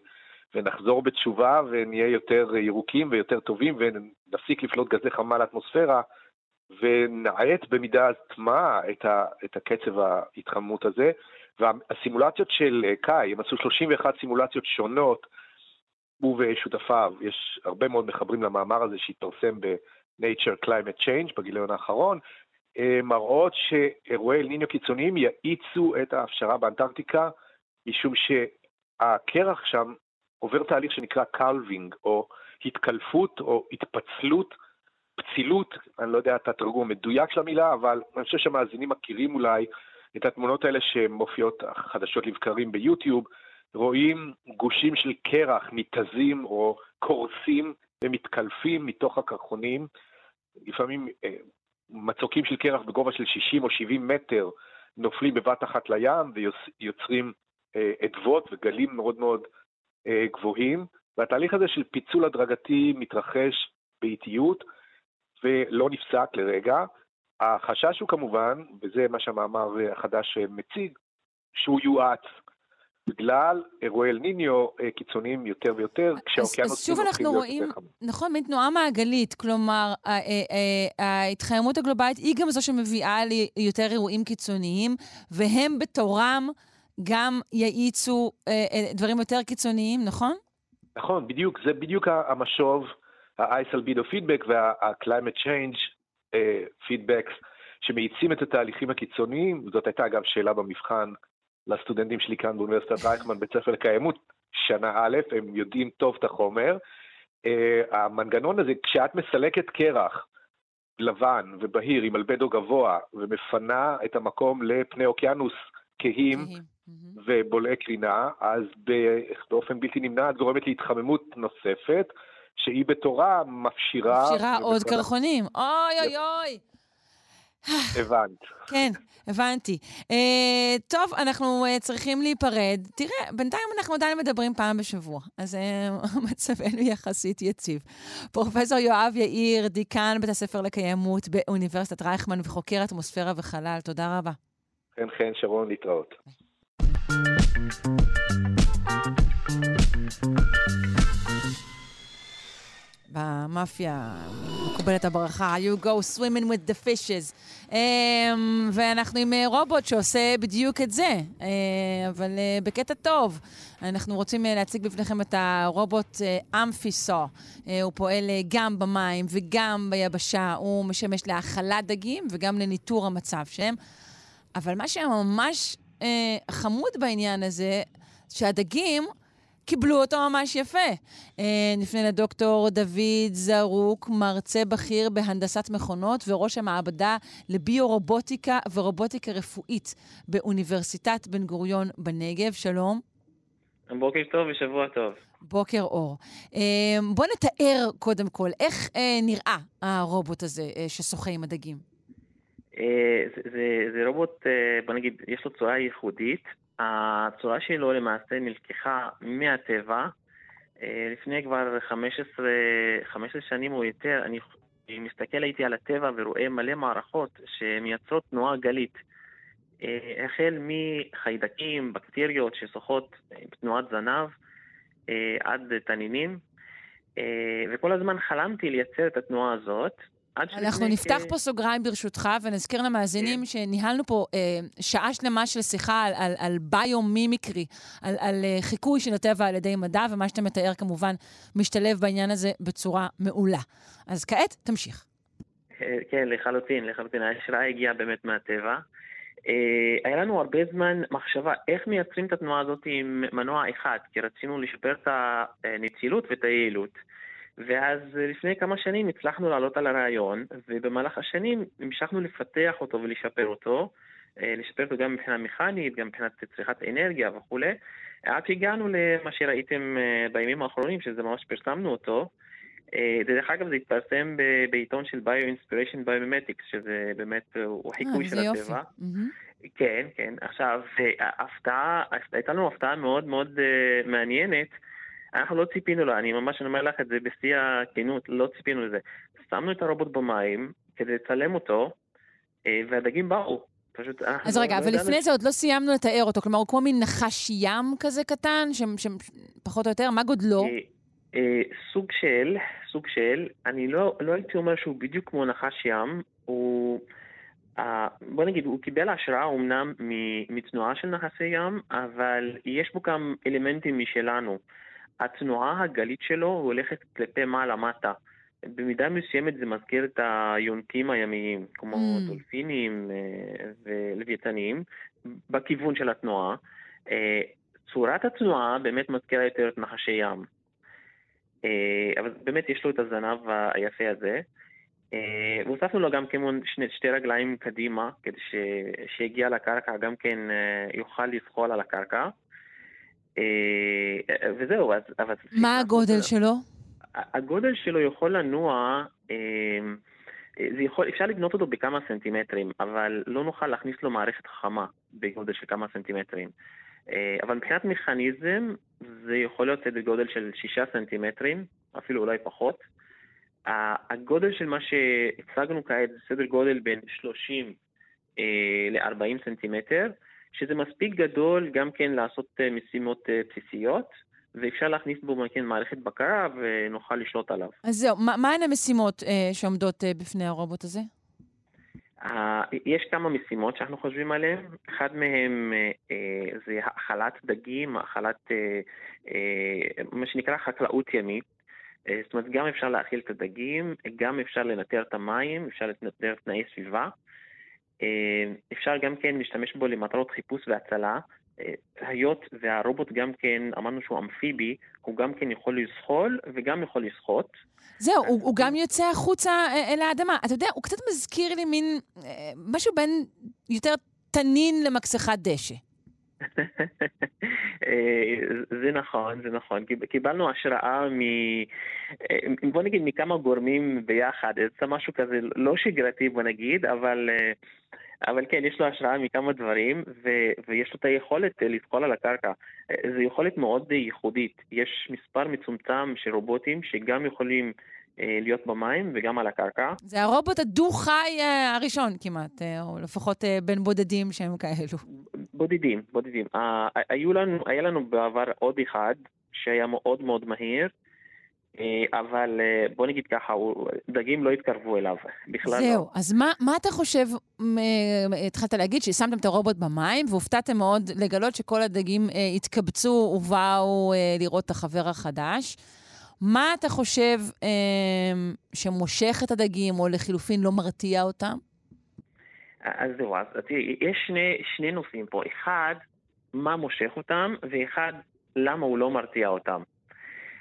ונחזור בתשובה ונהיה יותר ירוקים ויותר טובים ונפסיק לפלוט גזי חמה לאטמוספירה ונאט במידה מה את, ה, את הקצב ההתחממות הזה. והסימולציות של אה, קאי, הם עשו 31 סימולציות שונות, הוא ושותפיו, יש הרבה מאוד מחברים למאמר הזה שהתפרסם ב-Nature Climate Change בגיליון האחרון, אה, מראות שאירועי אל ניניו קיצוניים יאיצו את ההפשרה באנטארקטיקה, משום שהקרח שם עובר תהליך שנקרא calving, או התקלפות או התפצלות, פצילות, אני לא יודע את התרגום המדויק של המילה, אבל אני חושב שהמאזינים מכירים אולי את התמונות האלה שמופיעות חדשות לבקרים ביוטיוב, רואים גושים של קרח מתזים או קורסים ומתקלפים מתוך הקרחונים, לפעמים אה, מצוקים של קרח בגובה של 60 או 70 מטר נופלים בבת אחת לים ויוצרים אה, אדוות וגלים מאוד מאוד אה, גבוהים, והתהליך הזה של פיצול הדרגתי מתרחש באיטיות ולא נפסק לרגע. החשש הוא כמובן, וזה מה שהמאמר החדש מציג, שהוא יואץ בגלל אירועי אל ניניו אה, קיצוניים יותר ויותר, כשהאוקיינוסים הופכים להיות רואים, יותר חמים. נכון, מין תנועה מעגלית, כלומר, ההתחממות הגלובלית היא גם זו שמביאה ליותר אירועים קיצוניים, והם בתורם גם יאיצו אה, אה, דברים יותר קיצוניים, נכון? נכון, בדיוק, זה בדיוק המשוב, ה-ice albedo feedback וה-climate change feedbacks, שמאיצים את התהליכים הקיצוניים, זאת הייתה אגב שאלה במבחן לסטודנטים שלי כאן באוניברסיטת רייכמן, בית ספר לקיימות, שנה א', הם יודעים טוב את החומר. Uh, המנגנון הזה, כשאת מסלקת קרח לבן ובהיר עם אלבדו גבוה ומפנה את המקום לפני אוקיינוס כהים ובולעי קרינה, אז באופן בלתי נמנע את גורמת להתחממות נוספת, שהיא בתורה מפשירה... מפשירה עוד קרחונים. אוי אוי אוי. הבנת. כן, הבנתי. אה, טוב, אנחנו אה, צריכים להיפרד. תראה, בינתיים אנחנו עדיין מדברים פעם בשבוע, אז אה, מצבנו יחסית יציב. פרופ' יואב יאיר, דיקן בית הספר לקיימות באוניברסיטת רייכמן וחוקר אטמוספירה וחלל, תודה רבה. חן חן, שרון, להתראות. במאפיה מקובלת הברכה, you go swimming with the fishes. Um, ואנחנו עם אה, רובוט שעושה בדיוק את זה, uh, אבל uh, בקטע טוב. אנחנו רוצים uh, להציג בפניכם את הרובוט אמפיסו. הוא פועל גם במים וגם ביבשה, הוא משמש להאכלת דגים וגם לניטור המצב שלהם. אבל מה שממש חמוד בעניין הזה, שהדגים קיבלו אותו ממש יפה. אה, נפנה לדוקטור דוד זרוק, מרצה בכיר בהנדסת מכונות וראש המעבדה לביו-רובוטיקה ורובוטיקה רפואית באוניברסיטת בן גוריון בנגב. שלום. בוקר טוב ושבוע טוב. בוקר אור. אה, בוא נתאר קודם כל, איך אה, נראה הרובוט הזה ששוחה עם הדגים? זה, זה, זה רובוט, בוא נגיד, יש לו צורה ייחודית. הצורה שלו למעשה נלקחה מהטבע. אה, לפני כבר 15, 15 שנים או יותר, אני מסתכל הייתי על הטבע ורואה מלא מערכות שמייצרות תנועה גלית. אה, החל מחיידקים, בקטריות ששוחות בתנועת זנב, אה, עד תנינים, אה, וכל הזמן חלמתי לייצר את התנועה הזאת. אנחנו נפתח כ- פה סוגריים ברשותך, ונזכיר למאזינים שניהלנו פה אה, שעה שלמה של שיחה על, על, על ביומימיקרי, על, על אה, חיקוי של הטבע על ידי מדע, ומה שאתה מתאר כמובן משתלב בעניין הזה בצורה מעולה. אז כעת, תמשיך. אה, כן, לחלוטין, לחלוטין. ההשראה הגיעה באמת מהטבע. אה, היה לנו הרבה זמן מחשבה איך מייצרים את התנועה הזאת עם מנוע אחד, כי רצינו לשפר את הנצילות ואת היעילות. ואז לפני כמה שנים הצלחנו לעלות על הרעיון, ובמהלך השנים המשכנו לפתח אותו ולשפר אותו, אה, לשפר אותו גם מבחינה מכנית, גם מבחינת צריכת אנרגיה וכולי, עד שהגענו למה שראיתם אה, בימים האחרונים, שזה ממש פרסמנו אותו. אה, דרך אגב, זה התפרסם בעיתון של Bio-Inspiration Biomimetics, שזה באמת, הוא חיקוי של. הטבע. כן, כן. עכשיו, ההפתעה, הייתה לנו הפתעה מאוד מאוד מעניינת. אנחנו לא ציפינו לה, אני ממש אומר לך את זה בשיא הכנות, לא ציפינו לזה. שמנו את הרובוט במים כדי לצלם אותו, אה, והדגים באו. פשוט אנחנו אז רגע, לא אבל לפני זה עוד לא סיימנו לתאר אותו. כלומר, הוא כמו מין נחש ים כזה קטן, שפחות או יותר, מה גודלו? אה, אה, סוג של, סוג של, אני לא, לא הייתי אומר שהוא בדיוק כמו נחש ים, הוא, אה, בוא נגיד, הוא קיבל השראה אומנם מ- מתנועה של נחסי ים, אבל יש בו גם אלמנטים משלנו. התנועה הגלית שלו הולכת כלפי מעלה-מטה. במידה מסוימת זה מזכיר את היונקים הימיים, כמו Mm. דולפינים אה, ולוויתנים, בכיוון של התנועה. אה, צורת התנועה באמת מזכירה יותר את נחשי ים. אה, אבל באמת יש לו את הזנב היפה הזה. והוספנו לו גם כמו שני, שתי רגליים קדימה, כדי ש, שיגיע לקרקע גם כן יוכל לזחול על הקרקע. אה, וזהו, אז... אבל מה הגודל שלו? הגודל שלו יכול לנוע, אה, זה יכול, אפשר לבנות אותו בכמה סנטימטרים, אבל לא נוכל להכניס לו מערכת חכמה בגודל של כמה סנטימטרים. אה, אבל מבחינת מכניזם, זה יכול להיות סדר גודל של שישה סנטימטרים, אפילו אולי פחות. הגודל של מה שהצגנו כעת זה סדר גודל בין 30 ל-40 סנטימטר, שזה מספיק גדול גם כן לעשות אה, משימות אה, בסיסיות, ואפשר להכניס בו כן מערכת בקרה ונוכל לשלוט עליו. אז זהו, מה- מהן המשימות אה, שעומדות אה, בפני הרובוט הזה? אה, יש כמה משימות שאנחנו חושבים עליהן. אחד מהם אה, אה, זה האכלת דגים, האכלת אה, אה, מה שנקרא חקלאות ימית. אה, זאת אומרת, גם אפשר להאכיל את הדגים, גם אפשר לנטר את המים, אפשר לנטר תנאי סביבה. אה, אפשר גם כן להשתמש בו למטרות חיפוש והצלה. אה, היות והרובוט גם כן, אמרנו שהוא אמפיבי, הוא גם כן יכול לזחול וגם יכול לשחות. זהו, הוא, הוא גם יוצא החוצה אה, אל האדמה. אתה יודע, הוא קצת מזכיר לי מין משהו בין יותר תנין למקסחת דשא. אה, זה נכון, זה נכון. קיב- קיבלנו השראה מ... אה, בוא נגיד מכמה גורמים ביחד. זה משהו כזה לא שגרתי, בוא נגיד, אבל, אה, אבל כן, יש לו השראה מכמה דברים, ו... ויש לו את היכולת לזחול על הקרקע. זו יכולת מאוד ייחודית. יש מספר מצומצם של רובוטים שגם יכולים אה, להיות במים וגם על הקרקע. זה הרובוט הדו-חי אה, הראשון כמעט, אה, או לפחות אה, בין בודדים שהם כאלו. בודדים, בודדים. היו לנו, היה לנו בעבר עוד אחד שהיה מאוד מאוד מהיר, אבל בוא נגיד ככה, דגים לא התקרבו אליו, בכלל לא. זהו, אז מה, מה אתה חושב, אה, התחלת להגיד ששמתם את הרובוט במים והופתעתם מאוד לגלות שכל הדגים אה, התקבצו ובאו אה, לראות את החבר החדש. מה אתה חושב אה, שמושך את הדגים, או לחילופין לא מרתיע אותם? אז זהו, אז תראי, יש שני, שני נושאים פה. אחד, מה מושך אותם, ואחד, למה הוא לא מרתיע אותם.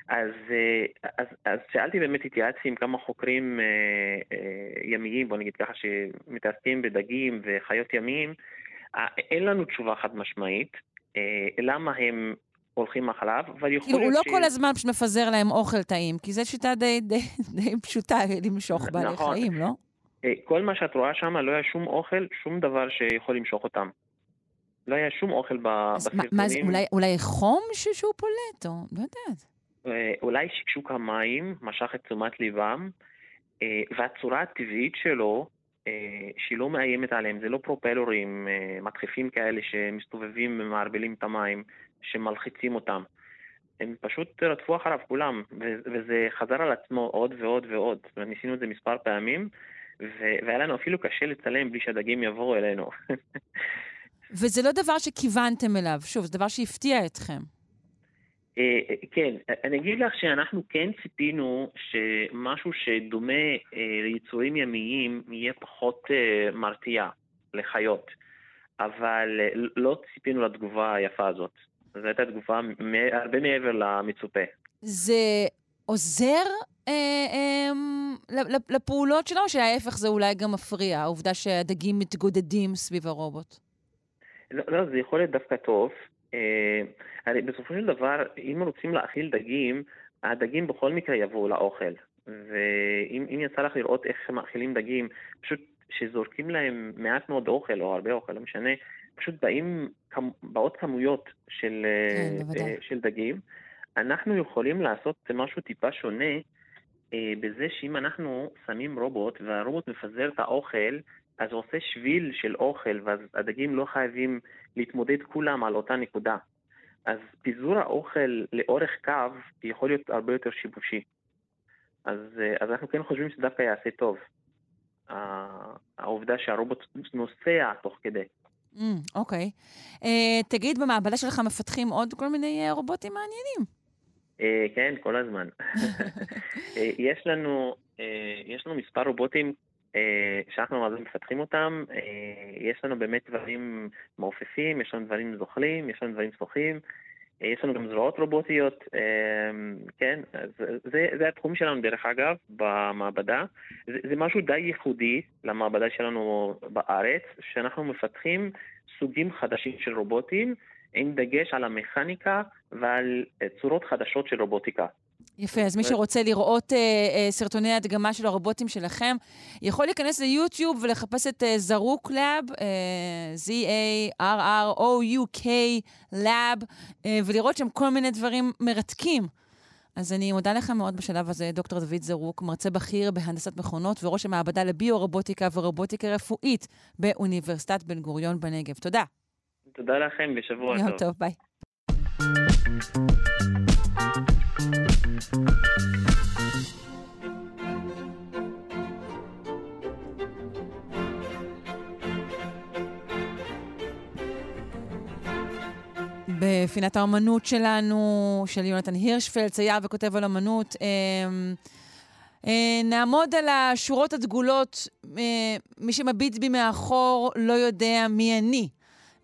אז, אה, אז, אז שאלתי באמת, התייעצתי עם כמה חוקרים אה, אה, ימיים, בוא נגיד ככה, שמתעסקים בדגים וחיות ימיים. אה, אין לנו תשובה חד משמעית, אה, למה הם הולכים מהחלב, אבל יכול כאילו, הוא להיות לא כל הזמן מפזר להם אוכל טעים, כי זו שיטה די, די, די פשוטה למשוך בעלי נכון. חיים, לא? אה, כל מה שאת רואה שם, לא היה שום אוכל, שום דבר שיכול למשוך אותם. לא היה שום אוכל ב- אז מה, בסרטונים. מה זה, אולי, אולי חום ש- שהוא פולט, או לא יודעת. אה, אולי שקשוק המים משך את תשומת ליבם, אה, והצורה הטבעית שלו, שהיא לא מאיימת עליהם, זה לא פרופלורים, מדחפים כאלה שמסתובבים ומערבלים את המים, שמלחיצים אותם. הם פשוט רדפו אחריו כולם, ו- וזה חזר על עצמו עוד ועוד ועוד. ניסינו את זה מספר פעמים, ו- והיה לנו אפילו קשה לצלם בלי שהדגים יבואו אלינו. וזה לא דבר שכיוונתם אליו, שוב, זה דבר שהפתיע אתכם. אה, אה, כן, אני אגיד לך שאנחנו כן ציפינו שמשהו שדומה אה, ליצורים ימיים יהיה פחות מרתיע לחיות, אבל לא ציפינו לתגובה היפה הזאת. זו הייתה תגובה הרבה מעבר למצופה. זה עוזר אה, אה, לפעולות שלו, או שההפך זה אולי גם מפריע, העובדה שהדגים מתגודדים סביב הרובוט? לא, לא, זה יכול להיות דווקא טוב. אה, הרי בסופו של דבר, אם רוצים להאכיל דגים, הדגים בכל מקרה יבואו לאוכל. ואם אם יצא לך לראות איך מאכילים דגים, פשוט שזורקים להם מעט מאוד אוכל, או הרבה אוכל, לא משנה, פשוט באים, באות כמויות של, אה, כן, בוודאי. אה, של דגים. אנחנו יכולים לעשות משהו טיפה שונה אה, בזה שאם אנחנו שמים רובוט והרובוט מפזר את האוכל, אז הוא עושה שביל של אוכל, ואז הדגים לא חייבים להתמודד כולם על אותה נקודה. אז פיזור האוכל לאורך קו יכול להיות הרבה יותר שיבושי. אז, אה, אז אנחנו כן חושבים שזה דווקא יעשה טוב. העובדה שהרובוט נוסע תוך כדי. Mm, אוקיי. אה, תגיד, במעבדה שלך מפתחים עוד כל מיני אה, רובוטים מעניינים? אה, כן, כל הזמן. אה, יש לנו, אה, יש לנו מספר רובוטים שאנחנו אז מפתחים אותם. יש לנו באמת דברים מעופפים, יש לנו דברים זוחלים, יש לנו דברים שוחים. יש לנו גם זרועות רובוטיות, אה, כן, זה, זה התחום שלנו דרך אגב, במעבדה. זה, זה משהו די ייחודי למעבדה שלנו בארץ, שאנחנו מפתחים סוגים חדשים של רובוטים, עם דגש על המכניקה ועל צורות חדשות של רובוטיקה. יפה, אז מי שרוצה לראות אה, אה, סרטוני הדגמה של הרובוטים שלכם, יכול להיכנס ליוטיוב ולחפש את אה, Zarrouk lab, אה, Z-A-R-R-O-U-K lab, אה, ולראות שם כל מיני דברים מרתקים. אז אני מודה לך מאוד בשלב הזה, דוקטור דוד זרוק, מרצה בכיר בהנדסת מכונות וראש המעבדה לביו-רובוטיקה ורובוטיקה רפואית באוניברסיטת בן גוריון בנגב. תודה. תודה לכם ושבוע יום טוב. טוב, ביי. בפינת האומנות שלנו, של יונתן הירשפלד, צייר וכותב על אומנות. אמ, אה, נעמוד על השורות הדגולות, אה, מי שמביט בי מאחור לא יודע מי אני.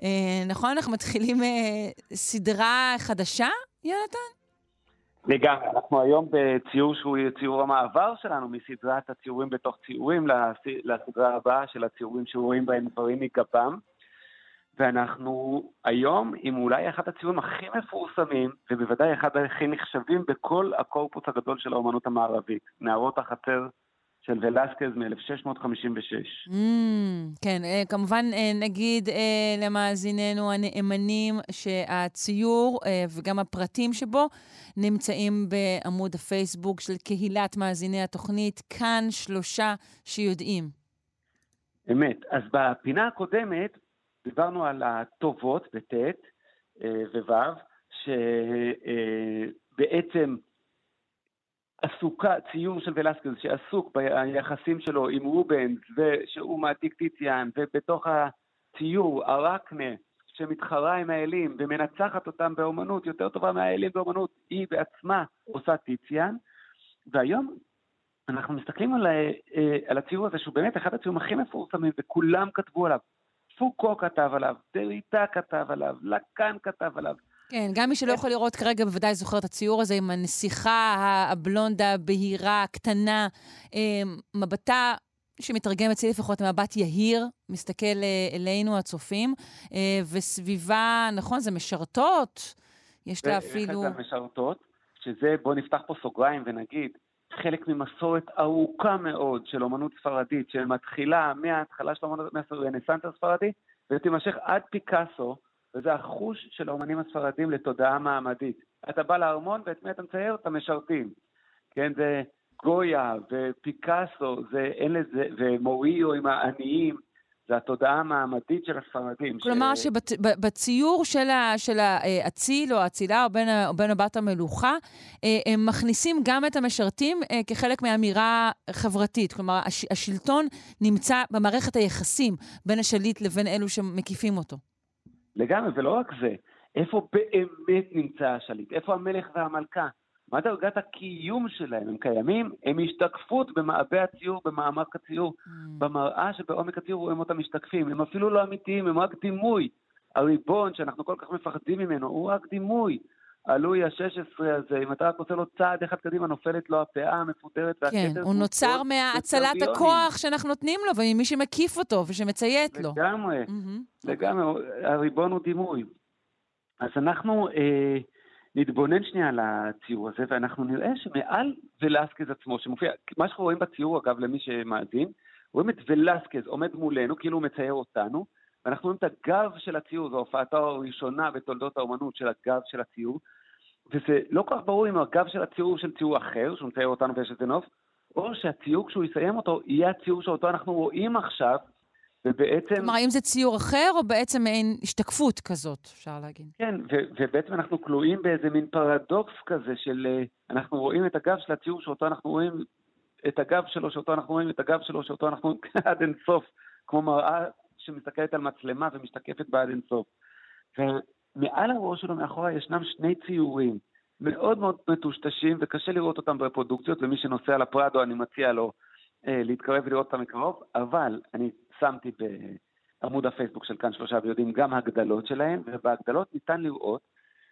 אה, נכון? אנחנו מתחילים אה, סדרה חדשה, יונתן? לגמרי, אנחנו היום בציור שהוא ציור המעבר שלנו מסדרת הציורים בתוך ציורים לס- לסדרה הבאה של הציורים שרואים בהם דברים מגפם. ואנחנו היום עם אולי אחד הציורים הכי מפורסמים, ובוודאי אחד הכי נחשבים בכל הקורפוס הגדול של האומנות המערבית, נערות החצר של ולסקז מ-1656. Mm, כן, אה, כמובן אה, נגיד אה, למאזיננו הנאמנים שהציור וגם הפרטים שבו נמצאים בעמוד הפייסבוק של קהילת מאזיני התוכנית, כאן שלושה שיודעים. אמת. אז בפינה הקודמת דיברנו על הטובות בט' וו', שבעצם עסוקה, ציור של ולסקז שעסוק ביחסים שלו עם רובנס, שהוא מעתיק טיציאן, ובתוך הציור ארקנה שמתחרה עם האלים ומנצחת אותם באומנות יותר טובה מהאלים באומנות, היא בעצמה עושה טיציאן, והיום אנחנו מסתכלים על, אה, על הציור הזה, שהוא באמת אחד הציורים הכי מפורסמים, וכולם כתבו עליו. פוקו כתב עליו, דריטה כתב עליו, לקאן כתב עליו. כן, גם מי שלא יכול לראות כרגע בוודאי זוכר את הציור הזה עם הנסיכה הבלונדה, בהירה, קטנה, אה, מבטה שמתרגם אצלי לפחות למבט יהיר, מסתכל אה, אלינו הצופים, אה, וסביבה, נכון, זה משרתות, יש לה אפילו... ואחד המשרתות, שזה, בואו נפתח פה סוגריים ונגיד, חלק ממסורת ארוכה מאוד של אומנות ספרדית, שמתחילה מההתחלה של האומנות, מהרנסאנס הספרדי, ותימשך עד פיקאסו, וזה החוש של האומנים הספרדים לתודעה מעמדית. אתה בא לארמון ואת מי אתה מצייר? את המשרתים. כן, זה גויה ופיקאסו, זה, אין לזה, ומוריו עם העניים, זה התודעה המעמדית של הספרדים. כלומר, שבציור של, ה, של האציל או האצילה או בן, או בן הבת המלוכה, אה, הם מכניסים גם את המשרתים אה, כחלק מאמירה חברתית. כלומר, הש, השלטון נמצא במערכת היחסים בין השליט לבין אלו שמקיפים אותו. לגמרי, ולא רק זה, איפה באמת נמצא השליט? איפה המלך והמלכה? מה דרגת הקיום שלהם? הם קיימים? הם השתקפות במעבה הציור, במעמק הציור, mm. במראה שבעומק הציור רואים אותם משתקפים. הם אפילו לא אמיתיים, הם רק דימוי. הריבון שאנחנו כל כך מפחדים ממנו, הוא רק דימוי. הלואי ה-16 הזה, אם אתה רק עושה לו צעד אחד קדימה, נופלת לו הפאה המפוטרת והכתר. כן, הוא נוצר מהצלת הכוח שאנחנו נותנים לו וממי שמקיף אותו ושמצייץ לו. לגמרי, mm-hmm. לגמרי, הריבון הוא דימוי. אז אנחנו... אה, נתבונן שנייה על הציור הזה, ואנחנו נראה שמעל ולסקז עצמו, שמופיע, מה שאנחנו רואים בציור, אגב, למי שמאזין, רואים את ולסקז עומד מולנו, כאילו הוא מצייר אותנו, ואנחנו רואים את הגב של הציור, זו הופעתו הראשונה בתולדות האומנות של הגב של הציור, וזה לא כל כך ברור אם הגב של הציור הוא של ציור אחר, שהוא מצייר אותנו ויש איזה נוף, או שהציור, כשהוא יסיים אותו, יהיה הציור שאותו אנחנו רואים עכשיו, ובעצם... כלומר, האם זה ציור אחר, או בעצם מעין השתקפות כזאת, אפשר להגיד? כן, ו- ובעצם אנחנו כלואים באיזה מין פרדוקס כזה של... אה, אנחנו רואים את הגב של הציור שאותו אנחנו רואים, את הגב שלו שאותו אנחנו רואים, את הגב שלו שאותו אנחנו רואים עד אינסוף, כמו מראה שמסתכלת על מצלמה ומשתקפת בה עד אינסוף. ומעל הראש שלו מאחורה ישנם שני ציורים מאוד מאוד מטושטשים, וקשה לראות אותם בפרודוקציות, ומי שנוסע לפרדו, אני מציע לו אה, להתקרב ולראות אותם מקרוב, אבל אני שמתי בעמוד הפייסבוק של כאן שלושה ויודעים גם הגדלות שלהם, ובהגדלות ניתן לראות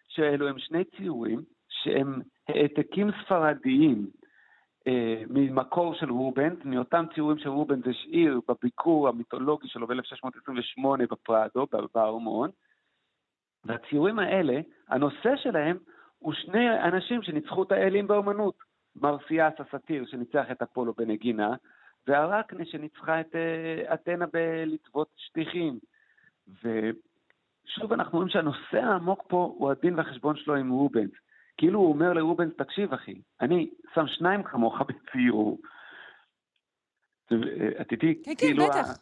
שאלו הם שני ציורים שהם העתקים ספרדיים אה, ממקור של רובנס, מאותם ציורים של רובנס השאיר בביקור המיתולוגי שלו ב-1628 בפרדו, בארמון, והציורים האלה, הנושא שלהם הוא שני אנשים שניצחו את האלים באומנות. מרסיאס הסאטיר שניצח את אפולו בנגינה, והרקנה שניצחה את אה, אתנה בלטוות שטיחים. ושוב אנחנו רואים שהנושא העמוק פה הוא הדין והחשבון שלו עם רובנס. כאילו הוא אומר לרובנס, תקשיב אחי, אני שם שניים כמוך בציור. את איתי? כן, כן, כאילו בטח.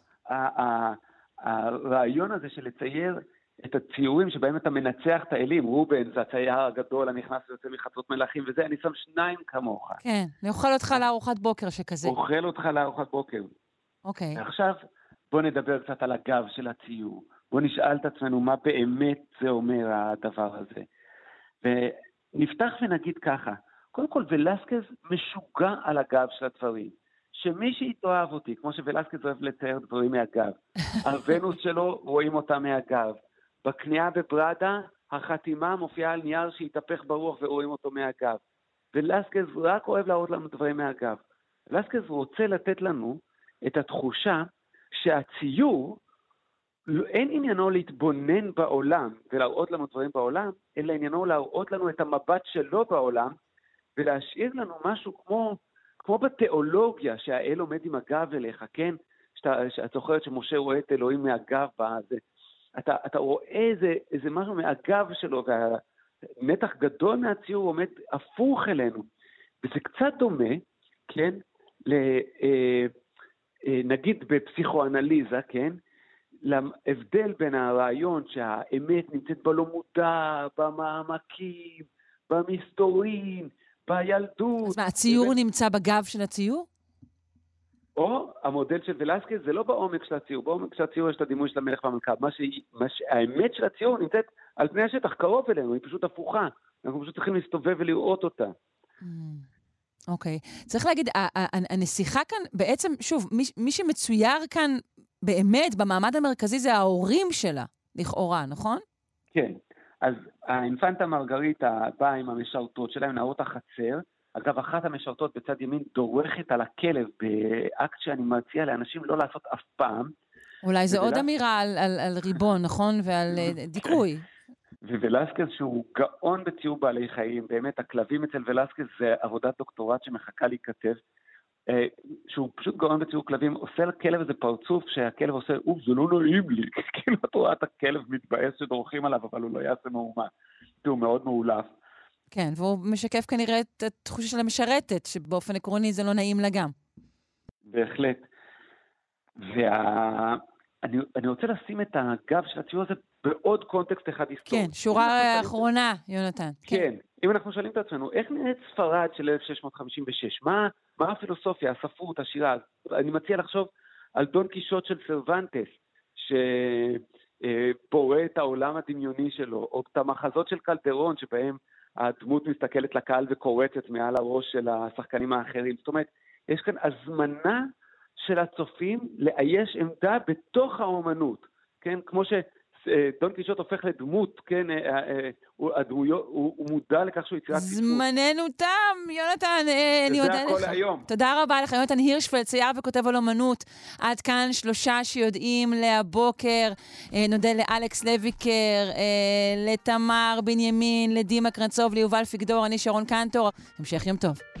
הרעיון הזה של לצייר את הציורים שבהם אתה מנצח את האלים, רובן זה הצייר הגדול הנכנס ויוצא מחצות מלאכים וזה, אני שם שניים כמוך. כן, אני אוכל אותך לארוחת בוקר שכזה. אוכל אותך לארוחת בוקר. אוקיי. עכשיו, בוא נדבר קצת על הגב של הציור. בוא נשאל את עצמנו מה באמת זה אומר הדבר הזה. ונפתח ונגיד ככה, קודם כל ולסקז משוגע על הגב של הדברים. שמי שיתאהב אותי, כמו שוולסקז אוהב לצייר דברים מהגב, הוונוס שלו רואים אותה מהגב. בכניעה בבראדה, החתימה מופיעה על נייר שהתהפך ברוח ורואים אותו מהגב. ולסקז רק אוהב להראות לנו דברים מהגב. לסקז רוצה לתת לנו את התחושה שהציור, אין עניינו להתבונן בעולם ולהראות לנו דברים בעולם, אלא עניינו להראות לנו את המבט שלו בעולם ולהשאיר לנו משהו כמו, כמו בתיאולוגיה, שהאל עומד עם הגב אליך, כן? שאת זוכרת שמשה רואה את אלוהים מהגב בזה. אתה, אתה רואה איזה, איזה משהו מהגב שלו, והמתח גדול מהציור עומד הפוך אלינו. וזה קצת דומה, כן, ל, אה, אה, נגיד בפסיכואנליזה, כן, להבדל בין הרעיון שהאמת נמצאת בלא מודע, במעמקים, במסתורין, בילדות. אז מה, הציור ובית... נמצא בגב של הציור? או המודל של ולסקז זה לא בעומק של הציור, בעומק של הציור יש את הדימוי של המלך והמלכה. מה ש... מה ש... האמת של הציור נמצאת על פני השטח, קרוב אלינו, היא פשוט הפוכה. אנחנו פשוט צריכים להסתובב ולראות אותה. Mm, אוקיי. Okay. צריך להגיד, הנסיכה כאן, בעצם, שוב, מי, מי שמצויר כאן באמת במעמד המרכזי זה ההורים שלה, לכאורה, נכון? כן. אז האינפנטה מרגריטה באה עם המשרתות שלה, עם נערות החצר, אגב, אחת המשרתות בצד ימין דורכת על הכלב באקט שאני מציע לאנשים לא לעשות אף פעם. אולי זה עוד אמירה על, על, על ריבון, נכון? ועל אה, דיכוי. וולסקז שהוא גאון בציור בעלי חיים, באמת הכלבים אצל ולסקז זה עבודת דוקטורט שמחכה להיכתב, שהוא פשוט גאון בציור כלבים, עושה לכלב איזה פרצוף שהכלב עושה, אוף, זה לא נעים לי, כאילו את רואה את הכלב מתבאס שדורכים עליו, אבל הוא לא יעשה מהומה. הוא מאוד מאולף. כן, והוא משקף כנראה את התחושה של המשרתת, שבאופן עקרוני זה לא נעים לה גם. בהחלט. ואני רוצה לשים את הגב של הציור הזה בעוד קונטקסט אחד היסטורי. כן, שורה אחרונה, יונתן. כן. כן, אם אנחנו שואלים את עצמנו, איך נראית ספרד של 1656? מה, מה הפילוסופיה, הספרות, השירה? אני מציע לחשוב על דון קישוט של סרוונטס, שבורא את העולם הדמיוני שלו, או את המחזות של קלדרון, שבהם הדמות מסתכלת לקהל וקורצת מעל הראש של השחקנים האחרים. זאת אומרת, יש כאן הזמנה של הצופים לאייש עמדה בתוך האומנות, כן? כמו ש... דון קישוט הופך לדמות, כן, אה, אה, הוא, הדמויו, הוא, הוא מודע לכך שהוא יצירת סיפור. זמננו תם, יונתן, אה, אני מודה לך. וזה הכל היום. תודה רבה לך, יונתן הירשפלד, צייר וכותב על אומנות. עד כאן שלושה שיודעים להבוקר. נודה לאלכס לויקר, לתמר בנימין, לדימה קרנצוב, ליובל פיגדור, אני שרון קנטור. המשך יום טוב.